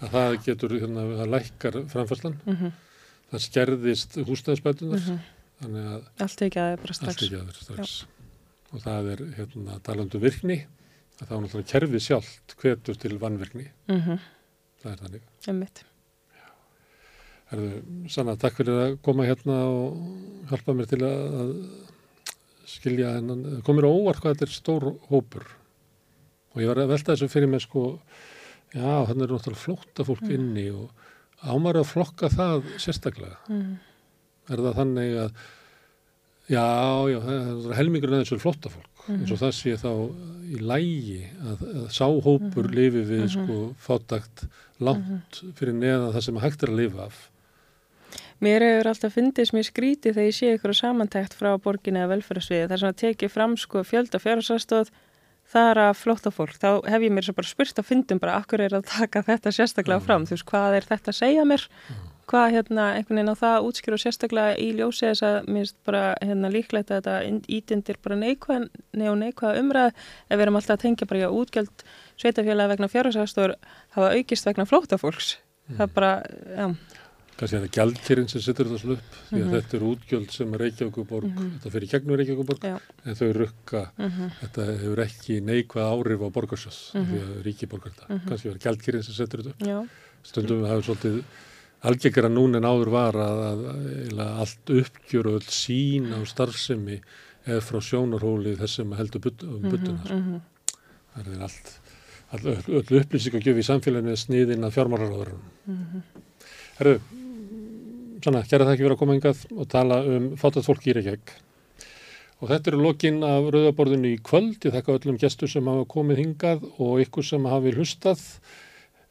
S1: að það getur, hérna, það lækkar framfæslan,
S9: Mm
S1: það skerðist húsnæðisbætunar þannig að
S9: Allt ekki að það bara strax.
S1: aður strax. Og það er hérna talandu virkni að það er náttúrulega kerfið sjálft hvetur til vannvirkni
S9: Mm -hmm.
S1: það er þannig.
S9: Einmitt.
S1: Herðu, Sanna, takk fyrir að koma hérna og hjálpa mér til að, að skilja hennan komir á óvart hvað þetta er stór hópur og ég var að velta þessu fyrir mig sko, já, þannig er náttúrulega flótta fólk inni og ámar að flokka það sérstaklega?
S9: Mm.
S1: er það þannig að já, já, það er helmingurinn að þessu er flótta fólk. Eins og það sé þá í lægi að, að sá hópur lifi við sko fátakt langt fyrir neðan það sem hægt er að lifa af.
S9: Mér hefur alltaf fyndist mér skrítið þegar ég sé ykkur samantækt frá borginni eða velferðarsviði. Þar sem að tekið fram sko fjölda fjárhásastóð það er að flótta fólk. Þá hef ég mér svo bara spurt á fyndum bara akkur er að taka þetta sérstaklega fram. Þú veist, hvað er þetta að segja mér? Hvað hérna einhvern veginn á það útskýru sérstaklega í ljósi þess að mér finnst bara hérna líklegt að þetta ítindir bara neikvæð, nei og neikvæð umræð ef við erum alltaf að tengja bara í að útgjöld sveitafélag vegna fjárhásastóður hafa aukist vegna flótta fólks. Það er bara, já,
S1: kannski það gjaldkerinn sem setur þetta svona upp því að
S9: Mhm.
S1: þetta er útgjöld sem Reykjavíkuborg þetta fyrir gegnum Reykjavíkuborg
S9: Já.
S1: en þau rukka,
S9: Mhm.
S1: þetta hefur ekki neikvæð áhrif á borgarsjóð því að ríki borgar þetta,
S9: Mhm.
S1: kannski er gjaldkerinn sem setur þetta upp
S9: já,
S1: stundum við hafum svolítið algengara núna en áður var að, að, að allt uppgjör og öll sín á starfsemi er frá sjónarhóli þess sem heldur but, um buttunar
S9: mhm.
S1: það er allt all, öll, upplýsing og gjöf í samfélaginu sniðin að fjármálaráðurum
S9: Mhm.
S1: Herru, Sanna, kæra það ekki verið að koma engað og tala um fátað fólk í Reykjavík. Og þetta eru lokin af rauðaborðinu í kvöld. Ég þakka öllum gestur sem hafa komið hingað og ykkur sem hafi hlustað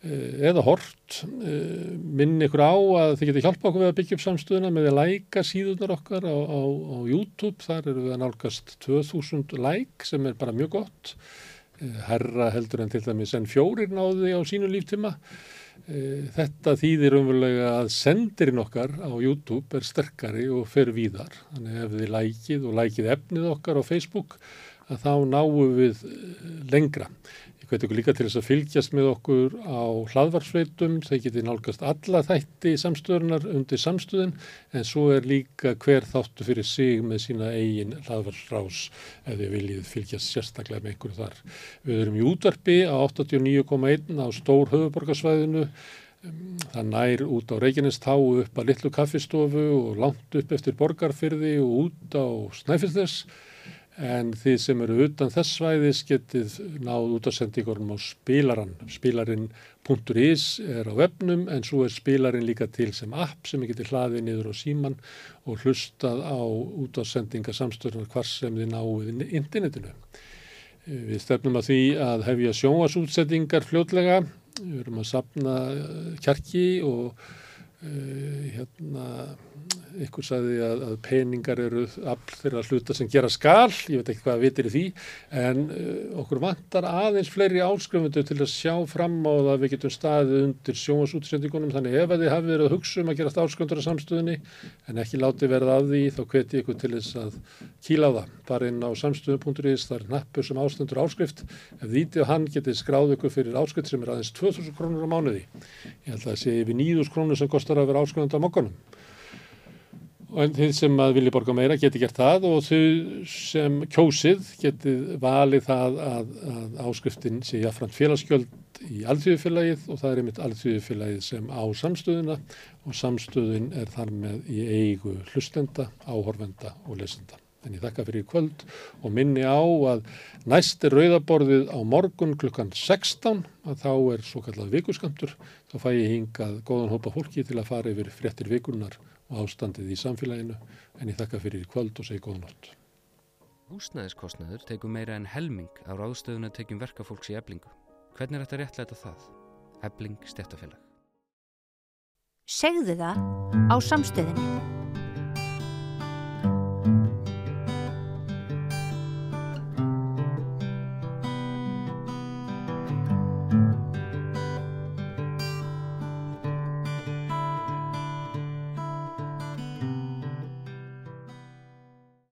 S1: eh, eða hort. Eh, Minn ykkur á að þið getur hjálpa okkur við að byggja upp samstöðuna með að læka síðunar okkar á, á, á YouTube. Þar eru við að nálgast 2000 læk sem er bara mjög gott. Eh, Herra heldur en til dæmis en fjórir náði á sínu líftíma. Eh, Þetta þýðir umverulega að sendirinn okkar á YouTube er sterkari og fer víðar. Þannig ef þið lækið og lækið efnið okkar á Facebook að þá náum við eh, lengra. Hveti ykkur líka til þess að fylgjast með okkur á hlaðvarsveitum. Þeir getið nálgast alla þætti samstöðunar undir samstöðin en svo er líka hver þáttu fyrir sig með sína eigin hlaðvarsrás ef þið viljið fylgjast sérstaklega með einhverju þar. Við erum í útvarpi á 89,1 á stór höfuborgarsvæðinu Það nær út á Reykjanestá upp að litlu kaffistofu og langt upp eftir borgarfyrði og út á Snæfellsnes en þið sem eru utan þess svæðis getið náð út af sendingunum á spilaran. Spilarinn.is er á webnum en svo er spilarinn líka til sem app sem getur hlaðið niður á síman og hlustað á út af sendinga samstöðunar hvar sem þið náðu internetinu. Við stefnum að því að hefja sjónvasútsettingar fljótlega, við erum að sapna kjarki og uh, hérna ykkur sagði að, að peningar eru all þeirra hluta sem gera skal, ég veit ekki hvað að vitir í því, en uh, okkur vantar aðeins fleiri áskrifundu til að sjá fram á það að við getum staðið undir sjónasútsendingunum, þannig ef að þið hafi verið að hugsa um að gera áskrifundur á samstöðunni en ekki láti verða af því, þá hveti ykkur til þess að kíla á það. Bara inn á samstöðum.is, það er nappur sem ástendur áskrift, ef þýtti og hann getið skráð ykkur fyrir áskrift sem er aðeins 2000 krónur á mánuði. Ég held að það sé yfir 9000 krónur sem kostar að vera áskrifund á mokkanum og þið sem að vilja borga meira geti gert það og þau sem kjósið getið valið það að, að áskriftin sé jáfnframt félagsgjöld í alþjóðufélagið og það er einmitt alþjóðufélagið sem á samstöðuna og samstöðun er þar með í eigu hlustenda, áhorfenda og lesenda. En ég þakka fyrir kvöld og minni á að næst er rauðaborðið á morgun klukkan 16 að þá er svo kallað vikuskamtur. Þá fæ ég hingað góðan hópa fólki til að fara yfir fréttir vikunar og ástandið í samfélaginu en ég þakka fyrir kvöld og segi góð nótt.
S2: Húsnæðiskostnaður tegur meira en helming á ráðstöðun að tekjum verkafólks í eblingu. Hvernig er þetta réttlæta það? Ebling stjættafélag.
S3: Segðu það á samstöðinni.